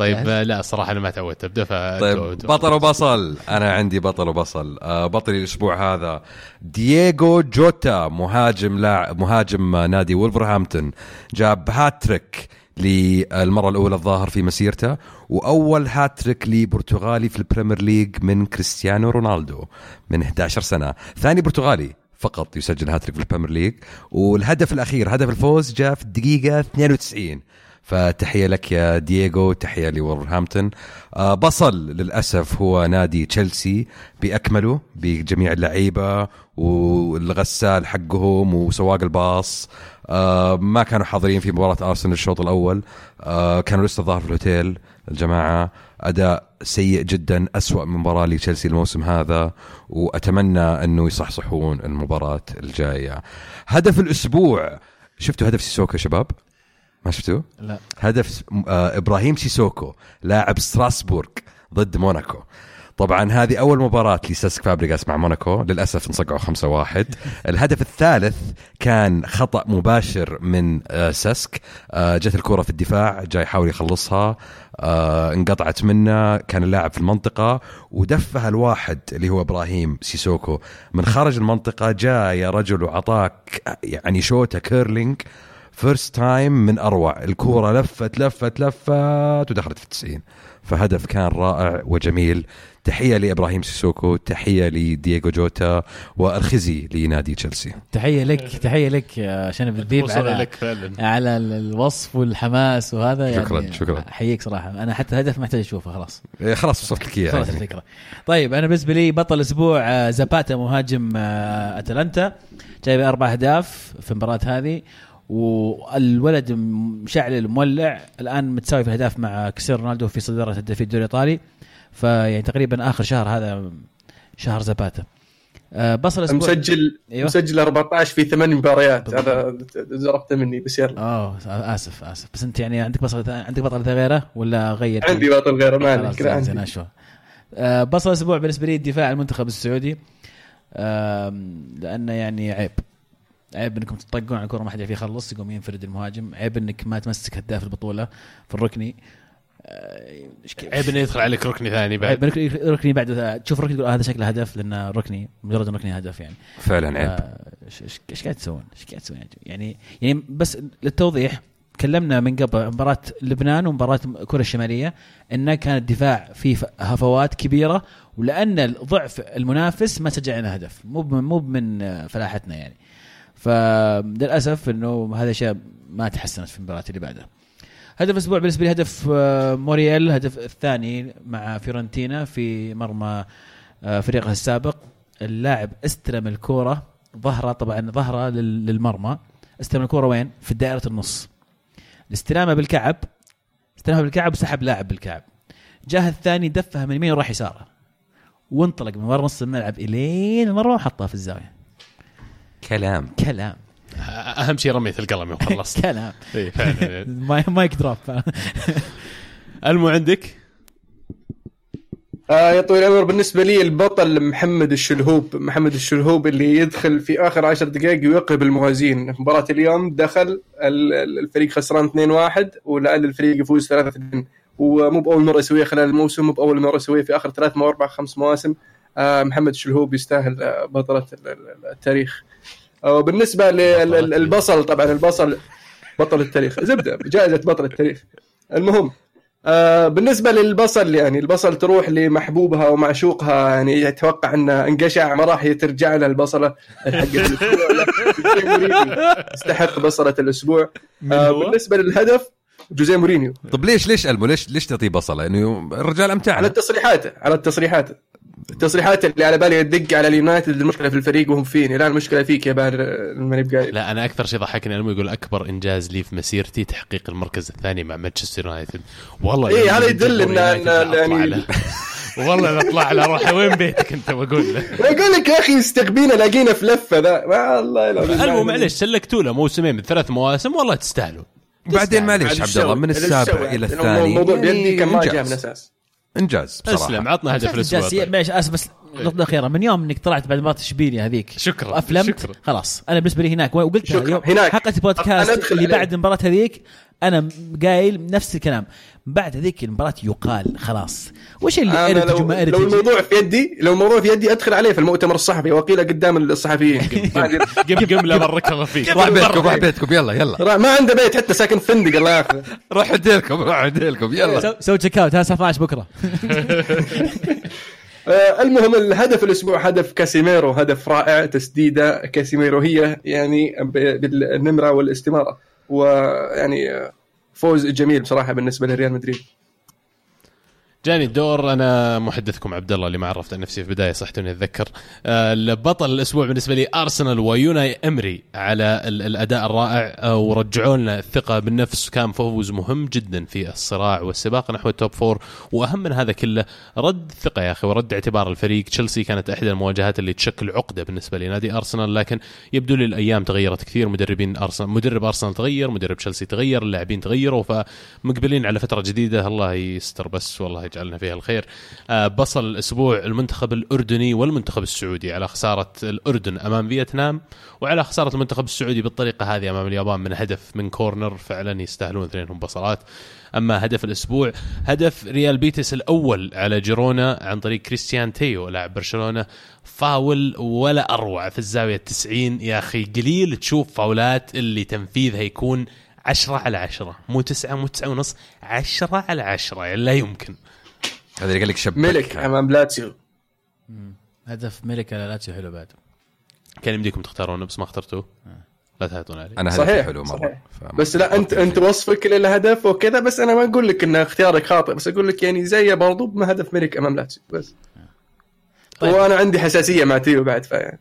Speaker 1: طيب؟ آه، لا صراحة أنا ما تعودت أبدأ. ف
Speaker 4: طيب بطل وبصل. أنا عندي بطل وبصل. آه، بطلي الأسبوع هذا دييغو جوتا مهاجم لاعب مهاجم نادي ولفرهامبتون جاب هاتريك للمرة الأولى الظاهر في مسيرته وأول هاتريك لبرتغالي في ال Premier League من كريستيانو رونالدو من 11 سنة. ثاني برتغالي فقط يسجل هاتريك في ال Premier League والهدف الأخير هدف الفوز جاء في الدقيقة 92 فتحية لك يا دييغو تحية لولفرهامبتون آه بصل للأسف هو نادي تشيلسي بأكمله بجميع اللعيبة والغسال حقهم وسواق الباص. آه ما كانوا حاضرين في مباراة أرسنال الشوط الأول. آه كانوا لسه ظاهر في الهوتيل. الجماعة أداء سيء جدا أسوأ من مباراة لتشيلسي الموسم هذا. وأتمنى أنه يصحصحون المباراة الجاية. هدف الأسبوع. شفتوا هدف سيسوكو يا شباب؟ ما شفتوه
Speaker 2: لا.
Speaker 4: هدف آه إبراهيم سيسوكو لاعب ستراسبورغ ضد موناكو. طبعا هذه أول مباراة لسيسك فابريغاس مع موناكو للأسف انصقعوا 5 1 الهدف الثالث كان خطأ مباشر من آه سيسك. آه جت الكرة في الدفاع جاي يحاول يخلصها انقطعت منه كان اللاعب في المنطقة. ودفها الواحد اللي هو إبراهيم سيسوكو من خارج المنطقة جاء يا رجل وعطاك يعني شوته curling. First time من أروع. الكورة لفت لفت لفت ودخلت في التسعين. فهدف كان رائع وجميل. تحية لإبراهيم سيسوكو تحية لدييغو جوتا والخزي لنادي تشيلسي.
Speaker 2: تحية لك تحية لك الذيب
Speaker 1: وصل
Speaker 2: على
Speaker 1: لك فعلا.
Speaker 2: على الوصف والحماس وهذا يعني
Speaker 4: شكراً، شكراً.
Speaker 2: أحييك صراحة. أنا حتى الهدف محتاج أشوفه خلاص.
Speaker 4: إيه، خلاص وصلت لك إياه
Speaker 2: خلاص
Speaker 4: يعني.
Speaker 2: الفكرة. طيب أنا بالنسبة لي بطل الأسبوع آه، زاباتا مهاجم آه، أتلانتا. جايب أربع أهداف في المباراة هذه. والولد مشعل مولع الآن متساوي في الاهداف مع كريستيانو رونالدو في صدارة هدافي الدوري الإيطالي. فيعني تقريبا آخر شهر هذا شهر زاباتا آه، بصل الأسبوع
Speaker 3: مسجل
Speaker 2: أيوة.
Speaker 3: مسجل 14 في ثمان مباريات. هذا زرقته مني بس يلا.
Speaker 2: آه آسف آسف. بس أنت يعني عندك بصل عندك بطل غيره ولا غير
Speaker 3: عندي باطل غيره ما عندي. كذا.
Speaker 2: آه، بصل الأسبوع بالنسبة لي الدفاع المنتخب السعودي. لأنه يعني عيب. عيب انكم تطقون على الكره ما حد يعرف يخلص يقوم ينفرد المهاجم. عيب انك ما تمسك هداف البطولة في الركني. آه،؟
Speaker 1: عيب إنه يدخل عليك ركني ثاني
Speaker 2: عيب
Speaker 1: بعد
Speaker 2: إنك ركني بعد. تشوف ركني تقول آه، هذا شكله هدف لأنه ركني مجرد ركني هدف يعني.
Speaker 4: فعلا عيب.
Speaker 2: آه، إيش قاعد تسوون؟ إيش قاعد تسوون يعني يعني بس للتوضيح تكلمنا من قبل مباراة لبنان ومباراة كوريا الشمالية انه كان الدفاع فيه هفوات كبيرة ولأن ضعف المنافس ما سجلنا هدف. مو مو من فلاحتنا يعني. فللأسف إنه هذا الشيء ما تحسنت في المباراة اللي بعدها. هدف الأسبوع بالنسبة لي هدف آه، موريال هدف الثاني مع فيورنتينا في مرمى آه، فريقه السابق. اللاعب استلم الكورة ظهره طبعا ظهره لل- للمرمى. استلم الكورة وين؟ في دائره النص. الاستلامة بالكعب استلمها بالكعب وسحب لاعب بالكعب. جاه الثاني دفها من يمين وراح يساره. وانطلق من ورا نص الملعب إلين المرمى وحطها في الزاوية.
Speaker 4: كلام.
Speaker 2: كلام.
Speaker 1: أهم شيء رميت القلم يوم خلصت
Speaker 2: كلام.
Speaker 1: إي فعلا.
Speaker 2: mi- mic drop.
Speaker 1: ألمو عندك؟
Speaker 3: آه يا طويل العمر بالنسبة لي البطل محمد الشلهوب. محمد الشلهوب اللي يدخل في آخر عشر دقائق ويوقف الموازين. في مباراة اليوم دخل ال- ال- الفريق خسران 2-1 ولعل الفريق يفوز 3-2 ومو بأول مرة يسويها خلال الموسم مو بأول مرة يسويها في آخر ثلاث أو أربع خمس مواسم. آه محمد الشلهوب يستاهل آه ال- التاريخ. آه بالنسبة للبصل طبعا البصل بطل التاريخ. زبدة جائزة بطل التاريخ. المهم آه بالنسبة للبصل يعني البصل تروح لمحبوبها ومعشوقها يعني يتوقع ان انقشع ما راح ترجع لها البصلة مورينيو. يستحق بصلة الأسبوع. آه بالنسبة للهدف جوزيه مورينيو.
Speaker 4: طب ليش ليش ألمو ليش ليش تعطيه بصلة؟ لأنه الرجال
Speaker 3: على
Speaker 4: امتعنا
Speaker 3: التصريحات على التصريحات. التصريحات اللي على بالي تدق على اليونايتد المشكلة في الفريق وهم فيني لا المشكلة فيك يا بار ماني بقايل
Speaker 1: لا أنا أكثر شيء ضحكني لما يقول أكبر إنجاز لي في مسيرتي تحقيق المركز الثاني مع مانشستر يونايتد. والله لما
Speaker 3: هذا يدل
Speaker 1: أطلع
Speaker 3: يعني-
Speaker 1: له. والله لا أطلع له أروح وين بيتك أنت؟ بقول له.
Speaker 3: أقول لك يا أخي استقبينا لاقينا في لفة ذا. والله العظيم.
Speaker 1: المهم معلش سلكتوا له موسمين من ثلاث مواسم والله تستاهلوا.
Speaker 4: بعدين
Speaker 3: بعد
Speaker 4: معليش عبد الله من السابع
Speaker 3: يعني.
Speaker 4: إلى
Speaker 3: لأنه
Speaker 4: الثاني؟
Speaker 3: الموضوع
Speaker 4: يعني
Speaker 3: بيدي كان ما جاء. من أساس.
Speaker 4: إنجاز بصراحة
Speaker 1: اسلم عطنا هدف
Speaker 2: الأسبوع
Speaker 1: طيب.
Speaker 2: معلش آسف بس نقطة الأخيرة من يوم إنك طلعت بعد مباراة إشبيليا هذيك
Speaker 1: شكراً،
Speaker 2: وافلمت
Speaker 1: شكراً.
Speaker 2: خلاص أنا بالنسبة لي هناك وقلت.
Speaker 3: هناك.
Speaker 2: حلقة البودكاست اللي. بعد المباراة هذيك أنا قايل نفس الكلام بعد هذيك المباراة يقال خلاص وش اللي
Speaker 3: أنا لو,
Speaker 2: وما
Speaker 3: لو الموضوع في يدي لو الموضوع في يدي أدخل عليه في المؤتمر الصحفي وأقيله قدام الصحفيين.
Speaker 1: قم قم لا الله فيك.
Speaker 4: روح بيتكم روح بيتكم يلا يلا.
Speaker 3: ما عنده بيت حتى ساكن في فندق الله ياخذه
Speaker 4: روح ديلكم روح ديلكم يلا.
Speaker 2: سو- سوي check out ها الساعة 12 بكرة.
Speaker 3: آه، المهم الهدف الأسبوع هدف كاسيميرو هدف رائع تسديدة. كاسيميرو هي يعني ب- بالنمرة والاستمارة ويعني فوز جميل بصراحة بالنسبة لريال مدريد.
Speaker 1: جاني الدور. أنا محدثكم عبد الله اللي ما عرفت عن نفسي في البداية صحتوني أتذكر. آه، البطل الأسبوع بالنسبة لي أرسنال وأوناي إمري على ال- الأداء الرائع. آه، ورجعوا لنا الثقة بالنفس. كان فوز مهم جدا في الصراع والسباق نحو ال top four وأهم من هذا كله رد الثقه يا أخي ورد اعتبار الفريق. تشيلسي كانت إحدى المواجهات اللي تشكل عقدة بالنسبة لنادي أرسنال. لكن يبدو لي الأيام تغيرت كثير. مدربين أرسنال مدرب أرسنال تغير مدرب تشيلسي تغير اللاعبين تغيروا فمقبلين على فترة جديدة. الله يستر بس والله يجعلنا فيها الخير. آه، بصل الأسبوع المنتخب الأردني والمنتخب السعودي على خسارة الأردن أمام فيتنام وعلى خسارة المنتخب السعودي بالطريقة هذه أمام اليابان من هدف من corner فعلا يستاهلون اثنينهم بصلات. أما هدف الأسبوع هدف ريال بيتيس الأول على جيرونا عن طريق كريستيان تيو لاعب برشلونة فاول ولا أروع في الزاوية 90 يا أخي قليل تشوف فاولات اللي تنفيذها يكون عشرة على عشرة مو تسعة مو تسعة ونص عشرة على عشرة يعني لا يمكن.
Speaker 4: هذا اللي قال لك شبك.
Speaker 3: ملك أمام لاتسيو
Speaker 2: هدف ملك على لاتسيو حلو بعد.
Speaker 1: كان يمديكم تختارونه بس ما اخترتوه. لا تهاتون علي
Speaker 4: أنا
Speaker 3: صحيح،
Speaker 4: هدفي حلو مرة.
Speaker 3: بس لا انت أنت وصفك للهدف وكذا بس أنا ما أقول لك إن اختيارك خاطئ بس أقول لك يعني زي برضو بهدف ملك أمام لاتسيو بس.
Speaker 2: طيب.
Speaker 3: وأنا عندي حساسية مع تيو بعد فيعني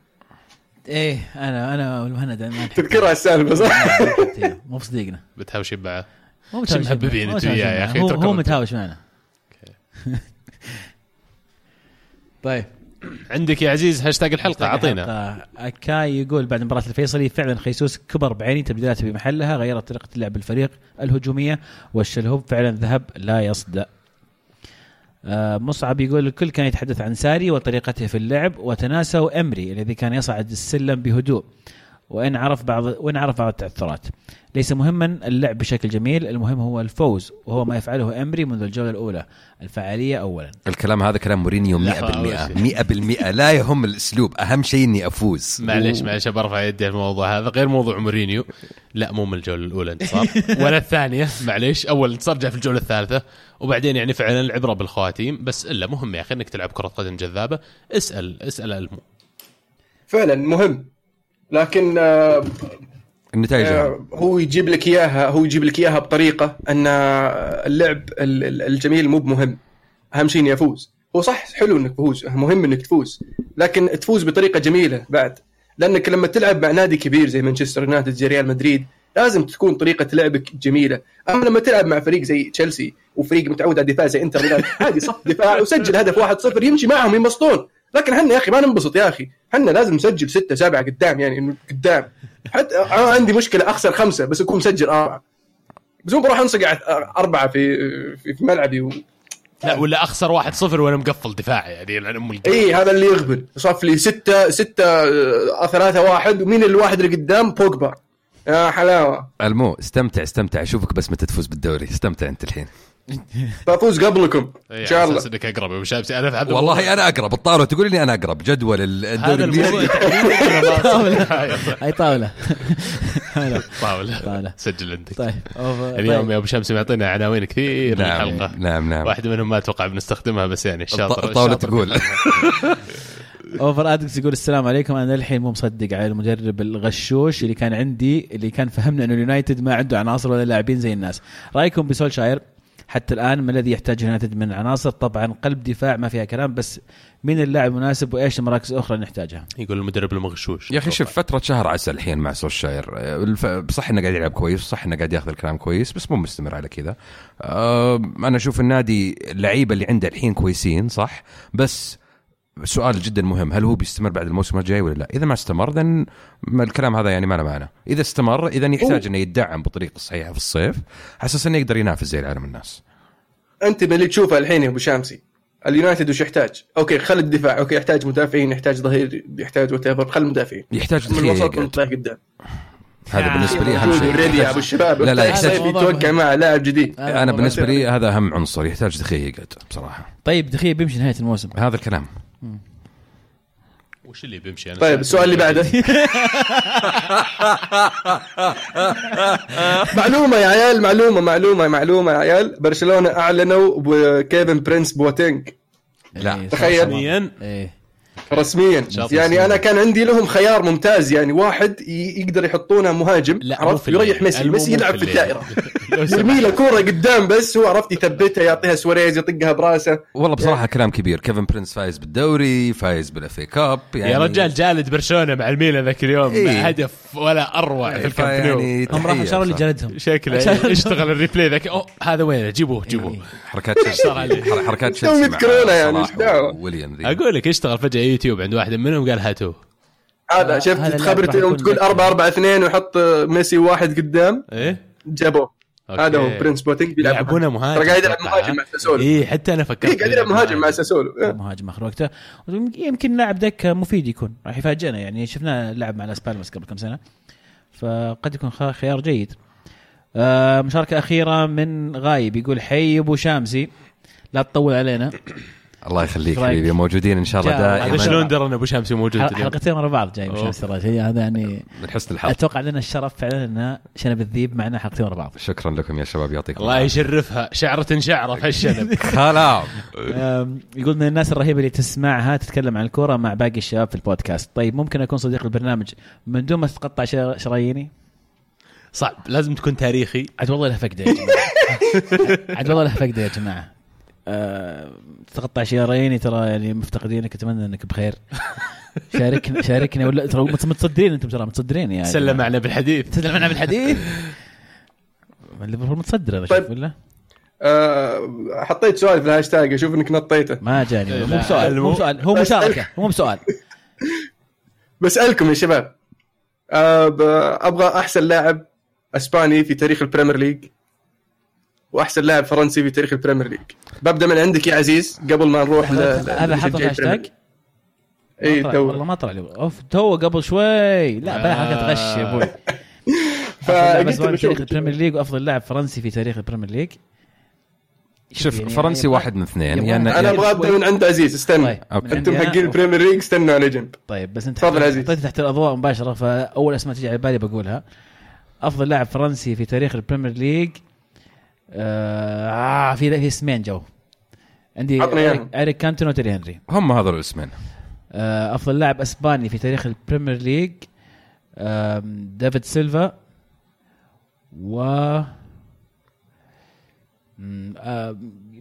Speaker 2: إيه أنا أنا والمهند ما
Speaker 3: تذكرها السالفة صح؟
Speaker 2: مو بصديقنا
Speaker 1: بتهاوش معه.
Speaker 2: مو متهاوش
Speaker 1: وياه يا؟
Speaker 2: هو هو
Speaker 1: أنتوا.
Speaker 2: متهاوش معنا. طيب.
Speaker 1: عندك يا عزيز هاشتاج الحلقة. أعطينا.
Speaker 2: الحلقة. كاي يقول بعد مباراة الفيصلي فعلا خيسوس كبر بعيني تبديلاته بمحلها غيرت طريقة لعب الفريق الهجومية والشلهوب فعلا ذهب لا يصدأ آه، مصعب يقول الكل كان يتحدث عن ساري وطريقته في اللعب وتناسوا أمري الذي كان يصعد السلم بهدوء. وإن عرف بعض وإن عرف بعض التعثرات ليس مهما اللعب بشكل جميل المهم هو الفوز وهو ما يفعله إمري منذ الجولة الأولى. الفعاليه اولا.
Speaker 4: الكلام هذا كلام مورينيو 100%
Speaker 1: لا،
Speaker 4: 100% لا يهم الأسلوب. أهم شيء إني أفوز.
Speaker 1: معليش معليش برفع يدي على الموضوع هذا. غير موضوع مورينيو. لا مو من الجولة الأولى انتصار. ولا الثانية. معليش أول انتصار جاء في الجولة الثالثة. وبعدين يعني فعلا العبره بالخواتيم بس إلا مهم يا أخي إنك تلعب كرة قدم جذابة. اسأل اسأل المو
Speaker 3: فعلا مهم. لكن آه،
Speaker 4: النتائج.
Speaker 3: آه، هو يجيب لك إياها هو يجيب لك إياها بطريقة أن اللعب ال- ال- الجميل مو بمهم. أهم شيء اني افوز هو صح حلو إنك تفوز مهم إنك تفوز لكن تفوز بطريقة جميلة بعد. لأنك لما تلعب مع نادي كبير زي مانشستر يونايتد زي ريال مدريد لازم تكون طريقة لعبك جميلة. أما لما تلعب مع فريق زي تشيلسي وفريق متعود على الدفاع زي إنتر ميلان عادي صف دفاع وسجل هدف 1-0 يمشي معهم ينبسطون. لكن إحنا يا أخي ما ننبسط يا أخي. إحنا لازم نسجل ستة سبعة قدام يعني إنه قدام. حتى أنا عندي مشكلة أخسر خمسة بس أكون مسجل أربعة. بس مو بروح انصقع أربعة في في, في ملعبي و...
Speaker 1: لا ولا أخسر واحد صفر وأنا مقفل دفاعي يعني لعن أم القلب.
Speaker 3: اي هذا اللي يغبن. صف لي ستة ستة آه، ثلاثة واحد. ومين الواحد اللي قدام؟ بوجبا. يا حلاوة.
Speaker 4: المو استمتع استمتع. أشوفك بس متى تفوز بالدوري. استمتع أنت الحين.
Speaker 3: بفوز قبلكم
Speaker 1: إيه،
Speaker 3: ان شاء الله.
Speaker 1: انك أقرب. أبو شامسي أنا
Speaker 4: والله أنا أقرب. الطاولة تقول لي أنا أقرب. جدول الدوري
Speaker 1: هذا الموضوع
Speaker 4: الانجليزي.
Speaker 2: هاي طاولة.
Speaker 1: طاولة.
Speaker 2: طاولة.
Speaker 1: سجل عندك
Speaker 2: طيب أوف-
Speaker 1: اليوم
Speaker 2: طيب.
Speaker 1: يا أبو شمس معطينا عناوين كثير
Speaker 4: نعم
Speaker 1: للحلقة.
Speaker 4: نعم نعم.
Speaker 1: واحدة منهم ما أتوقع بنستخدمها بس يعني الشاطر الشاطر
Speaker 4: تقول.
Speaker 2: أوفر آدكس يقول السلام عليكم. أنا للحين مو مصدق على المدرب الغشوش اللي كان عندي اللي كان فهمنا إنه اليونايتد ما عنده عناصر ولا لاعبين زي الناس. رأيكم بسولشاير؟ حتى الآن ما الذي يحتاجه اليونايتد من عناصر طبعا قلب دفاع ما فيها كلام بس مين اللاعب المناسب وإيش المراكز الاخرى اللي نحتاجها؟
Speaker 1: يقول المدرب المغشوش.
Speaker 4: يا أخي شوف فترة شهر عسل الحين مع سولشاير. الف- صح إنه قاعد يلعب كويس صح إنه قاعد ياخذ الكلام كويس بس مو مستمر على كذا. أنا أشوف النادي اللعيبة اللي عنده الحين كويسين صح؟ بس سؤال جدا مهم. هل هو بيستمر بعد الموسم الجاي ولا لا؟ إذا ما استمر ذن الكلام هذا يعني ما له معنى. إذا استمر اذا يحتاج إنه يدعم بطريقة صحيحة في الصيف على أساس إنه يقدر ينافس زي العالم الناس.
Speaker 3: أنت باللي تشوفه الحين يا أبو شامسي. اليونايتد وش يحتاج؟ okay خل الدفاع. okay يحتاج مدافعين يحتاج ظهير يحتاج whatever خل المدافعين.
Speaker 4: يحتاج
Speaker 3: من الوسط قدام.
Speaker 4: هذا بالنسبة لي
Speaker 3: أهم
Speaker 4: شيء.
Speaker 3: يا أبو الشباب.
Speaker 4: لا، لا، يحتاج-
Speaker 3: يتوقع مع لاعب جديد.
Speaker 4: أنا بالنسبة لي هذا أهم عنصر يحتاج دخيل يقعد بصراحة.
Speaker 2: طيب دخيل بيمشي نهاية الموسم.
Speaker 4: هذا الكلام.
Speaker 1: وش اللي بيمشي؟ أنا
Speaker 3: طيب السؤال اللي بعده. معلومة يا عيال معلومة معلومة معلومة يا عيال. برشلونة أعلنوا بكيفن برنس بواتينج
Speaker 4: لا.
Speaker 2: إيه،
Speaker 3: تخيل.
Speaker 2: إيه.
Speaker 3: رسميا يعني. أنا كان عندي لهم خيار ممتاز يعني واحد يقدر يحطونه مهاجم
Speaker 1: لا
Speaker 3: عرفت. يريح ميسي ميسي يلعب في.
Speaker 1: الدائرة.
Speaker 3: يرمي له كورة قدام بس هو عرفت يثبتها يعطيها سواريز يطقها براسه
Speaker 4: والله بصراحة كلام كبير كيفن برنس فايز بالدوري فايز بال FA Cup يعني
Speaker 1: يا رجال جالد برشلونة مع الميلان ذاك اليوم
Speaker 4: إيه.
Speaker 1: هدف ولا أروع في الكامب
Speaker 4: يعني
Speaker 2: هم راحوا شروا اللي. جلدهم
Speaker 1: شكله يشتغل ال replay ذاك أوه هذا وينه جيبوه جيبوه
Speaker 2: إيه.
Speaker 4: حركات. حر- حركات تشيلسي مع
Speaker 3: يذكرونه يعني،؟
Speaker 4: وويليام ذي
Speaker 1: أقول لك يشتغل فجأة يوتيوب عند واحد منهم قال هاتوه
Speaker 3: هذا
Speaker 2: هذا
Speaker 3: شفت خبرته يوم تقول
Speaker 2: ذكي.
Speaker 3: 4 4 2 ويحط ميسي واحد قدام.
Speaker 1: إيه؟
Speaker 3: جابوه. هذا هو برنس بواتينج بيلعب
Speaker 1: يلعبونه
Speaker 3: مهاجم. ترى قاعد يلعب مهاجم
Speaker 1: ها؟
Speaker 3: مع ساسولو.
Speaker 1: إيه حتى أنا فكرت
Speaker 3: إيه قاعد يلعب مهاجم مع ساسولو. إيه.
Speaker 2: مهاجم آخر وقته. يمكن لاعب دكة مفيد يكون. راح يفاجئنا يعني. شفناه لعب مع لاس بالماس قبل كم سنة. فقد يكون خ- خيار جيد. آه مشاركة أخيرة من غايب. يقول حي أبو شامسي. لا تطول علينا.
Speaker 4: الله يخليك؟ حبيبي موجودين إن شاء الله دائما.
Speaker 1: شلون درى ان أبو شمسي موجود
Speaker 2: حلقتين ورا بعض جاي أبو ترى. شيء هذا يعني
Speaker 4: من حسن الحظ.
Speaker 2: أتوقع لنا الشرف فعلا ان شنب الذيب معنا حلقتين ورا بعض.
Speaker 4: شكرا لكم يا شباب يعطيكم
Speaker 1: الله يشرفها. شعرة شعرة في الشنب
Speaker 4: خلاص
Speaker 2: آم، يقول من الناس الرهيبة اللي تسمعها تتكلم عن الكورة مع باقي الشباب في البودكاست. طيب ممكن أكون صديق البرنامج. من دون ما تقطع شر- شراييني؟
Speaker 1: صعب. لازم تكون تاريخي.
Speaker 2: عاد والله لها فقده يا جماعة. عاد والله لها فقده يا جماعة. أه تقطع شراييني ترى يعني مفتقدينك أتمنى إنك بخير. شاركنا شاركنا ولا ترى متص- متصدرين أنتم ترى متصدرين يعني.
Speaker 1: سلم معنا بالحديث
Speaker 2: تسلم معنا بالحديث ليفربول متصدر أنا
Speaker 3: طيب.
Speaker 2: ولا؟
Speaker 3: آه، حطيت سؤال في الهاشتاج أشوف إنك نطيته.
Speaker 2: ما جاني. مو بسؤال مو بسؤال هو مشاركه مو بسؤال
Speaker 3: بسألكم يا شباب. آه، ب- أبغى أحسن لاعب أسباني في تاريخ ال Premier League. وأحسن لاعب فرنسي في تاريخ ال Premier League. ببدأ من عندك يا عزيز قبل ما نروح
Speaker 2: هذا حط هاشتاج. اي
Speaker 3: اي
Speaker 2: والله
Speaker 3: تو.
Speaker 2: ما طلع لي. أوف تو قبل شوي. لا بلا حركه غش يا أبوي.
Speaker 3: فقلت
Speaker 2: في تاريخ
Speaker 3: ال
Speaker 2: Premier League وأفضل لاعب فرنسي في تاريخ ال Premier League.
Speaker 4: شوف
Speaker 2: يعني
Speaker 4: فرنسي
Speaker 2: يبغى-
Speaker 4: واحد من اثنين. يعني
Speaker 3: أنا أبغى أبدأ من عند عزيز. استنى.
Speaker 2: طيب أنتم
Speaker 3: حقين
Speaker 2: ال
Speaker 3: Premier League استنوا على جنب.
Speaker 2: طيب بس أنت
Speaker 3: تفضل عزيز.
Speaker 2: حطيت تحت الأضواء مباشرة فأول أسماء تجي على بالي بقولها. أفضل لاعب فرنسي في تاريخ ال Premier League آه, آه في في اسمين جو. عندي. اريك كانتونا وتيري هنري.
Speaker 4: هم هذول الاسمين.
Speaker 2: آه أفضل لاعب أسباني في تاريخ البريمير ليج. آم، ديفيد سيلفا. و آه،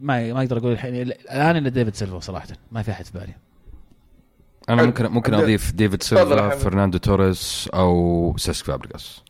Speaker 2: ما ما أقدر أقول الحين. الآن إلا ديفيد سيلفا صراحة. ما في أحد في بالي.
Speaker 3: أنا.
Speaker 4: ممكن ممكن أضيف ديفيد سيلفا. فرناندو توريس أو سيسك فابريجاس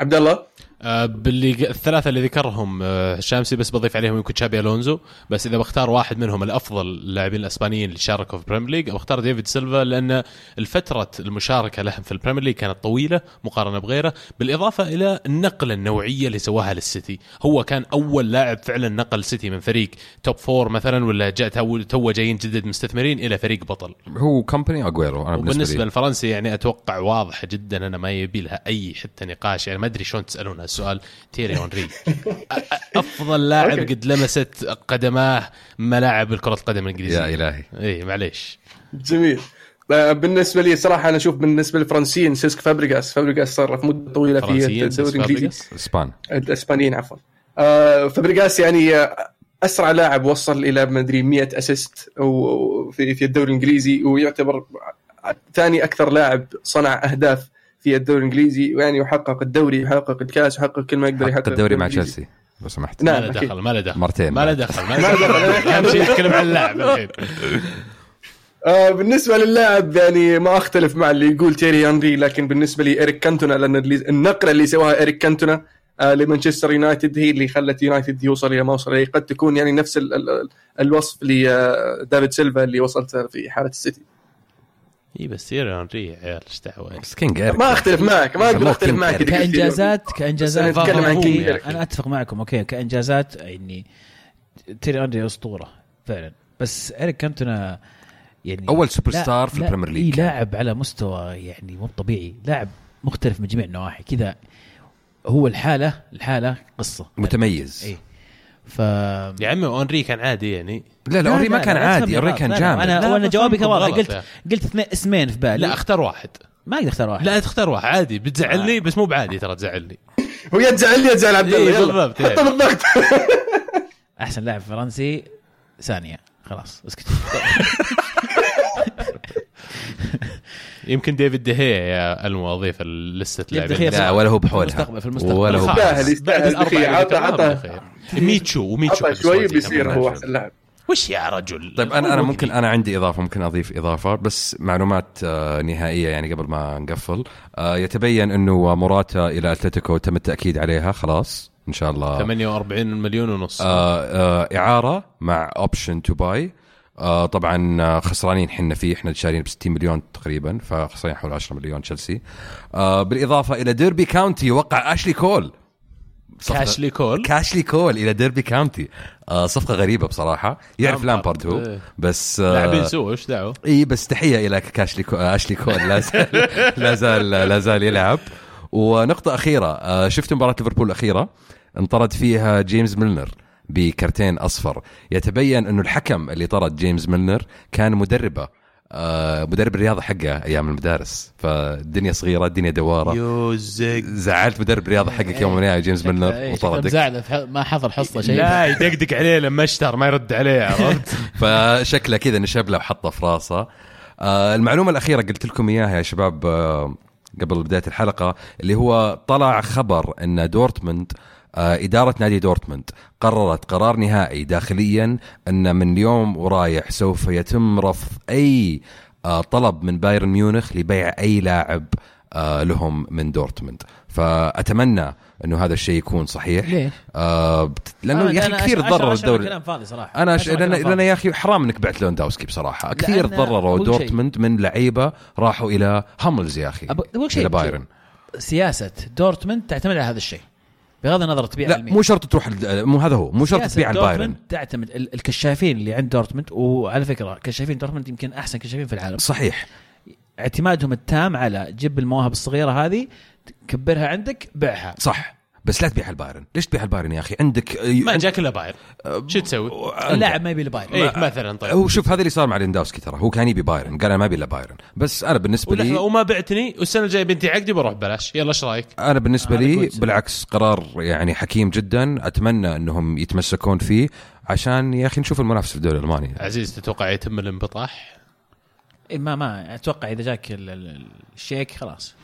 Speaker 3: عبد الله؟
Speaker 1: آه، باللي الثلاثة اللي ذكرهم آه، الشامسي بس بضيف عليهم يمكن تشابي ألونزو بس إذا بختار واحد منهم الأفضل اللاعبين الأسبانيين اللي شاركوا في البريمير ليج بختار ديفيد سيلفا لأن الفترة المشاركة لهم في البريمير ليج كانت طويلة مقارنة بغيره بالإضافة إلى النقلة النوعية اللي سواها للسيتي. هو كان أول لاعب فعلا نقل سيتي من فريق top four مثلا ولا جاء تو جايين جدد مستثمرين إلى فريق بطل.
Speaker 4: هو كومباني اجويرو أنا لي.
Speaker 1: للفرنسي يعني أتوقع واضحه جدا أنا ما يبي لها أي حتى نقاش يعني ما أدري شلون تسالون السؤال تيري اونري أفضل لاعب. قد لمست قدماه ملاعب الكرة القدم الإنجليزية.
Speaker 4: يا إلهي.
Speaker 1: اي معليش.
Speaker 3: جميل. بالنسبة لي صراحة أنا أشوف بالنسبة للفرنسيين سيسك فابريجاس فابريجاس صار في مدة طويلة في الدوري الإنجليزي.
Speaker 1: فابريجاس.
Speaker 4: إسبان.
Speaker 3: الاسبانيين عفوا. آه، فابريجاس يعني أسرع لاعب وصل إلى ما أدري 100 assist في في الدوري الإنجليزي ويعتبر ثاني أكثر لاعب صنع أهداف في الدوري الإنجليزي ويعني يحقق الدوري يحقق الكاس يحقق كل ما يقدر
Speaker 4: حق
Speaker 3: يحقق
Speaker 4: الدوري مع. تشيلسي لو سمحت
Speaker 3: نعم.
Speaker 1: ما له. دخل ما له دخل
Speaker 4: مرتين
Speaker 1: ما له. دخل ما
Speaker 3: له دخل.
Speaker 1: أهم شيء نتكلم عن اللاعب الحين
Speaker 3: آه بالنسبة للاعب يعني ما أختلف مع اللي يقول تيري هنري لكن بالنسبة لي اريك كانتونا لأن اللي- النقلة اللي سواها اريك كانتونا آه لمانشستر يونايتد هي اللي خلت يونايتد يوصل إلى ما وصل اليه قد تكون يعني نفس ال ال الوصف لدافيد سيلفا اللي وصلت في حاله السيتي
Speaker 1: إي بس تيري اونري يا عيال إيش دعوة؟
Speaker 4: بس king.
Speaker 3: ما أختلف معك ما أقدر
Speaker 4: أختلف
Speaker 3: معك
Speaker 2: كانجازات كأنجازات
Speaker 3: أنا أتكلم عن okay، king.
Speaker 2: أنا أتفق معكم okay. كأنجازات يعني تيري أونري أسطورة فعلا. بس اريك كانتونا يعني
Speaker 4: أول سوبر ستار في البريمير ليج.
Speaker 2: إيه لاعب على مستوى يعني مو طبيعي. لاعب مختلف من جميع النواحي. كذا هو الحاله الحالة قصة.
Speaker 4: متميز.
Speaker 2: إي. ف
Speaker 1: يا عمي أونري كان عادي يعني.
Speaker 4: لا لا اوري ما كان
Speaker 2: لا
Speaker 4: عادي
Speaker 2: غلط.
Speaker 4: كان جامد.
Speaker 1: أنا
Speaker 2: وأنا جوابي كان واضح. قلت. قلت اثنين اسمين في بالي.
Speaker 1: لا اختار واحد.
Speaker 2: ما أقدر اختار واحد.
Speaker 1: لا تختار واحد. عادي بتزعلني بس مو بعادي ترى تزعلني.
Speaker 3: هو يا تزعل يا تزعل عبد الله
Speaker 1: إيه، بالضبط،
Speaker 3: حطه
Speaker 1: إيه.
Speaker 3: بالضغط
Speaker 2: أحسن لاعب فرنسي ثانية. خلاص اسكت.
Speaker 1: يمكن ديفيد دهيا يا المواظيف لسه لاعبين
Speaker 4: لا ولا هو
Speaker 2: في
Speaker 4: بحولها
Speaker 2: المستقبل- في المستقبل.
Speaker 4: ولا هو.
Speaker 3: يستاهل، يستاهل.
Speaker 1: بعد
Speaker 3: عطى- عطى.
Speaker 1: دخيا. ميتشو وميتشو
Speaker 3: شوي بيصير. هو أحسن لاعب
Speaker 1: وش يا رجل
Speaker 4: طيب أنا أنا ممكن أنا عندي إضافة ممكن أضيف إضافة بس معلومات آه، نهائية يعني قبل ما نقفل آه، يتبين إنه موراتا إلى أتلتيكو تم التأكيد عليها خلاص إن شاء الله
Speaker 1: 48 مليون ونص
Speaker 4: آه، إعارة مع option to buy طبعا آه، خسرانين حنا فيه إحنا شارين ب 60 مليون تقريبا فخسرانين حول 10 مليون تشيلسي. آه، بالإضافة إلى ديربي كاونتي وقع أشلي كول.
Speaker 1: أشلي كول؟
Speaker 4: أشلي كول إلى ديربي كاونتي. آه صفقة غريبة بصراحة. يعرف
Speaker 1: لامبارد،
Speaker 4: لامبارد هو
Speaker 1: إيه.
Speaker 4: بس آه
Speaker 1: لاعبين سوء إيش دعوة؟
Speaker 4: إي بس تحية إلى كاشلي كو... أشلي كول. لا زال لا زال لا زال يلعب. ونقطة أخيرة آه شفت مباراة ليفربول الأخيرة؟ انطرد فيها جيمس ميلنر. بكرتين أصفر. يتبين انه الحكم اللي طرد جيمس ميلنر كان مدربه آه مدرب الرياضة حقه أيام المدارس. فالدنيا صغيرة الدنيا
Speaker 1: دوارة.
Speaker 4: زعلت مدرب الرياضة حقك يوم من الأيام جيمس ميلنر؟
Speaker 2: إيه،
Speaker 4: وطردك
Speaker 2: مزعل في- ما حضر حصة شيء.
Speaker 1: لا يدقدق عليه لما اشتر ما يرد عليه عرفت؟
Speaker 4: فشكله كذا نشب له وحطه في راسه. آه المعلومة الأخيرة قلت لكم إياها يا شباب آه قبل بداية الحلقة اللي هو طلع خبر إن دورتموند آه إدارة نادي دورتموند قررت قرار نهائي داخليا أن من اليوم ورايح سوف يتم رفض أي آه طلب من بايرن ميونخ لبيع أي لاعب آه لهم من دورتموند. فأتمنى أنه هذا الشيء يكون صحيح.
Speaker 2: ليش؟
Speaker 4: آه لأنه
Speaker 2: أنا-
Speaker 4: يا أخي
Speaker 2: أنا
Speaker 4: كثير ضرر الدوري.
Speaker 2: كلام فاضي صراحة.
Speaker 4: أنا ش...
Speaker 2: أشعر
Speaker 4: لأن
Speaker 2: لأن.
Speaker 4: يا أخي حرام إنك بعت ليفاندوفسكي بصراحة. كثير
Speaker 2: شيء.
Speaker 4: دورتموند من لعيبة راحوا إلى هوملز يا أخي
Speaker 2: أب- أقول شيء.
Speaker 4: إلى بايرن.
Speaker 2: سياسة دورتموند تعتمد على هذا الشيء. بغض النظر تبيع
Speaker 4: لا. مو شرط تروح مو هذا هو مو شرط تبيع البايرن
Speaker 2: تعتمد ال- الكشافين اللي عند دورتموند وعلى فكرة كشافين دورتموند يمكن أحسن كشافين في العالم.
Speaker 4: صحيح.
Speaker 2: اعتمادهم التام على جيب المواهب الصغيرة هذه كبرها عندك بيعها
Speaker 4: صح. بس لا تبيع البايرن. ليش تبيع البايرن يا أخي؟ عندك
Speaker 1: ما جاك إلا بايرن شو تسوي؟
Speaker 2: اللاعب ما يبي البايرن.
Speaker 1: إيه مثلا طيب.
Speaker 4: هو شوف هذا اللي صار مع ليفاندوفسكي ترى. هو كان يبي بايرن. قال أنا ما أبي إلا بايرن. بس أنا
Speaker 1: بالنسبة
Speaker 4: لي
Speaker 1: وما بعتني والسنة الجاية بينتهي عقدي بروح ببلاش. يلا إيش رأيك؟
Speaker 4: أنا بالنسبة
Speaker 2: هذا
Speaker 4: لي. بالعكس قرار يعني حكيم جدا. أتمنى إنهم يتمسكون فيه عشان يا أخي نشوف المنافسة في الدوري الألماني.
Speaker 1: عزيز تتوقع يتم الانبطاح؟
Speaker 2: إيه ما ما أتوقع إذا جاك ال- ال- الشيك خلاص.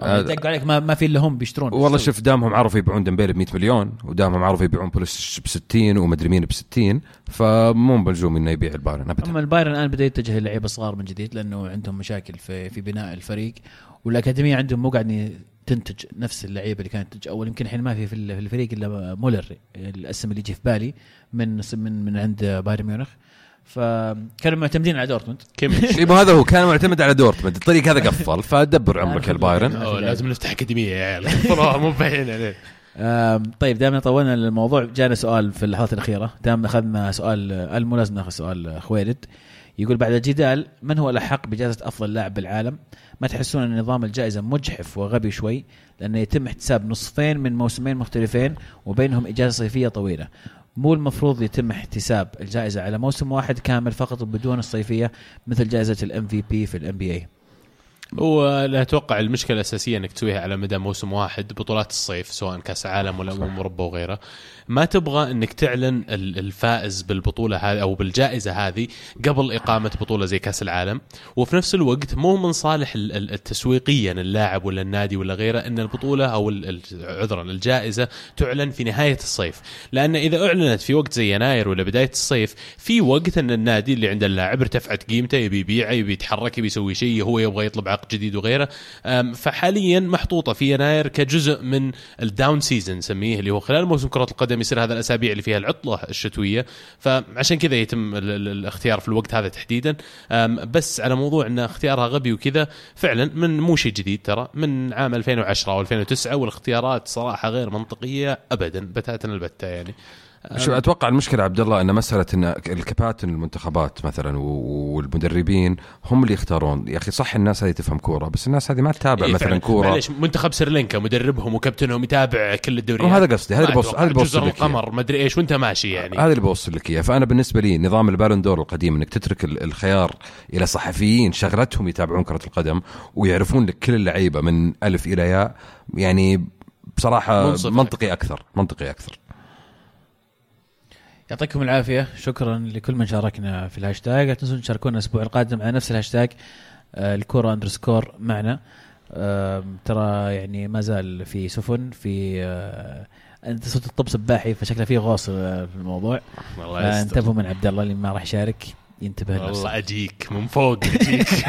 Speaker 4: آه،
Speaker 2: دقوا عليك ما, ما في إلا هم بيشترون.
Speaker 4: والله شوف. دامهم عرفوا يبيعون ديمبيلي ب 100 مليون ودامهم عرفوا يبيعون بوليسيتش ب 60 ومدري مين ب 60 فمو ملزوم إنه يبيع البايرن ابدا.
Speaker 2: أما البايرن الآن بدأ يتجه للعيبه الصغار من جديد لأنه عندهم مشاكل في في بناء الفريق والأكاديمية عندهم مو قاعد تنتج نفس اللعيبة اللي كانت تنتج أول. يمكن الحين ما في في الفريق إلا مولر الأسم اللي يجي في بالي من من من عند بايرن ميونخ. فكانوا معتمدين على دورتموند.
Speaker 1: كيميتش
Speaker 4: يبقى هذا هو كان معتمد على دورتموند. الطريق هذا قفل فدبر عمرك البايرن.
Speaker 1: لازم نفتح أكاديمية يا عيال. مو عليه
Speaker 2: آم، طيب دائما طولنا الموضوع جانا سؤال في اللحظات الأخيرة. دائما أخذنا سؤال المو لازم ناخذ سؤال خويلد يقول بعد الجدال من هو الأحق بجائزة أفضل لاعب بالعالم؟ ما تحسون أن نظام الجائزة مجحف وغبي شوي؟ لأنه يتم احتساب نصفين من موسمين مختلفين وبينهم إجازة صيفية طويلة. مو المفروض يتم احتساب الجائزة على موسم واحد كامل فقط بدون الصيفية مثل جائزة ال MVP في ال NBA.
Speaker 1: ولا أتوقع المشكلة الأساسية إنك تسويها على مدى موسم واحد بطولات الصيف سواء كأس عالم ولا امم اوروبا وغيره ما تبغى إنك تعلن الفائز بالبطولة هذه أو بالجائزة هذه قبل إقامة بطولة زي كأس العالم. وفي نفس الوقت مو من صالح تسويقيا اللاعب ولا النادي ولا غيره إن البطولة أو عذرا الجائزة تعلن في نهاية الصيف. لأن إذا أعلنت في وقت زي يناير ولا بداية الصيف في وقت إن النادي اللي عند اللاعب ارتفعت قيمته يبي يبيعه يبي يتحرك يبي يسوي شيء هو يبغى يطلب عقد جديد وغيره. فحاليا محطوطة في يناير كجزء من ال down season نسميه اللي هو خلال موسم كرة القدم يصير هذا الأسابيع اللي فيها العطلة الشتوية. فعشان كذا يتم الاختيار في الوقت هذا تحديدا. بس على موضوع إن اختيارها غبي وكذا فعلا من مو شيء جديد ترى من عام 2010 أو 2009 والاختيارات صراحة غير منطقية ابدا بتاتا البتة يعني.
Speaker 4: شو أتوقع المشكلة عبد الله إن مسألة إن الكباتن المنتخبات مثلا والمدربين هم اللي يختارون. يا أخي صح الناس هذه تفهم كورة بس الناس هذه ما تتابع إيه مثلا كورة.
Speaker 1: معليش منتخب سريلانكا مدربهم وكابتنهم يتابع كل الدوريات.
Speaker 4: وهذا قصدي هذا اللي بوصل هذا بوصل لك
Speaker 1: القمر ما أدري إيش وأنت ماشي يعني.
Speaker 4: هذا اللي بوصل لك إياه. فأنا بالنسبة لي نظام ال Ballon d'Or القديم إنك تترك الخيار إلى صحفيين شغلتهم يتابعون كرة القدم ويعرفون لك كل اللعيبة من ألف إلى ياء يعني بصراحة منطقي أكثر منطقي أكثر.
Speaker 2: يعطيكم العافية. شكرا لكل من شاركنا في الهاشتاج. لا تنسون تشاركونا الأسبوع القادم على نفس الهاشتاج آه، الكورة underscore معنا. ترى يعني ما زال في سفن في آه، أنت صرت الطب سباحي فشكله في غوص آه، في الموضوع. والله انتبهوا من عبد الله اللي ما راح يشارك ينتبه
Speaker 1: والله أجيك من فوق أجيك.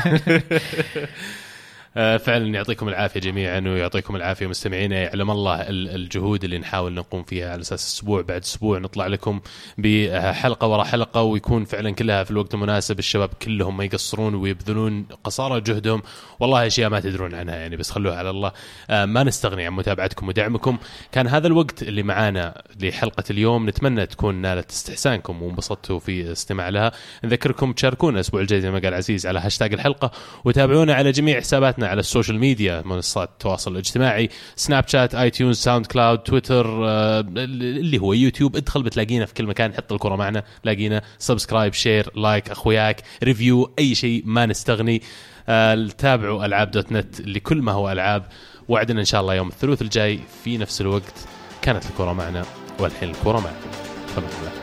Speaker 1: فعلا يعطيكم العافية جميعا ويعطيكم العافية مستمعينا. يعلم الله الجهود اللي نحاول نقوم فيها على أساس أسبوع بعد أسبوع نطلع لكم بحلقة ورا حلقة ويكون فعلا كلها في الوقت المناسب الشباب كلهم ما يقصرون ويبذلون قصارى جهدهم. والله أشياء ما تدرون عنها يعني بس خلوها على الله. آه، ما نستغني عن متابعتكم ودعمكم. كان هذا الوقت اللي معانا لحلقة اليوم. نتمنى تكون نالت استحسانكم وانبسطتوا في استماع لها. نذكركم تشاركونا الأسبوع الجاي زي ما قال عزيز على هاشتاج الحلقة. وتابعونا على جميع حساباتنا. حساباتنا على ال social media منصات التواصل الاجتماعي سناب شات iTunes SoundCloud تويتر اللي هو يوتيوب. ادخل بتلاقينا في كل مكان حط الكرة معنا لاقينا subscribe share like أخوياك review أي شيء ما نستغني. آه، تابعوا ألعاب دوت نت لكل ما هو ألعاب. وعدنا إن شاء الله يوم الثلاث الجاي في نفس الوقت كانت الكرة معنا والحين الكرة معكم. الله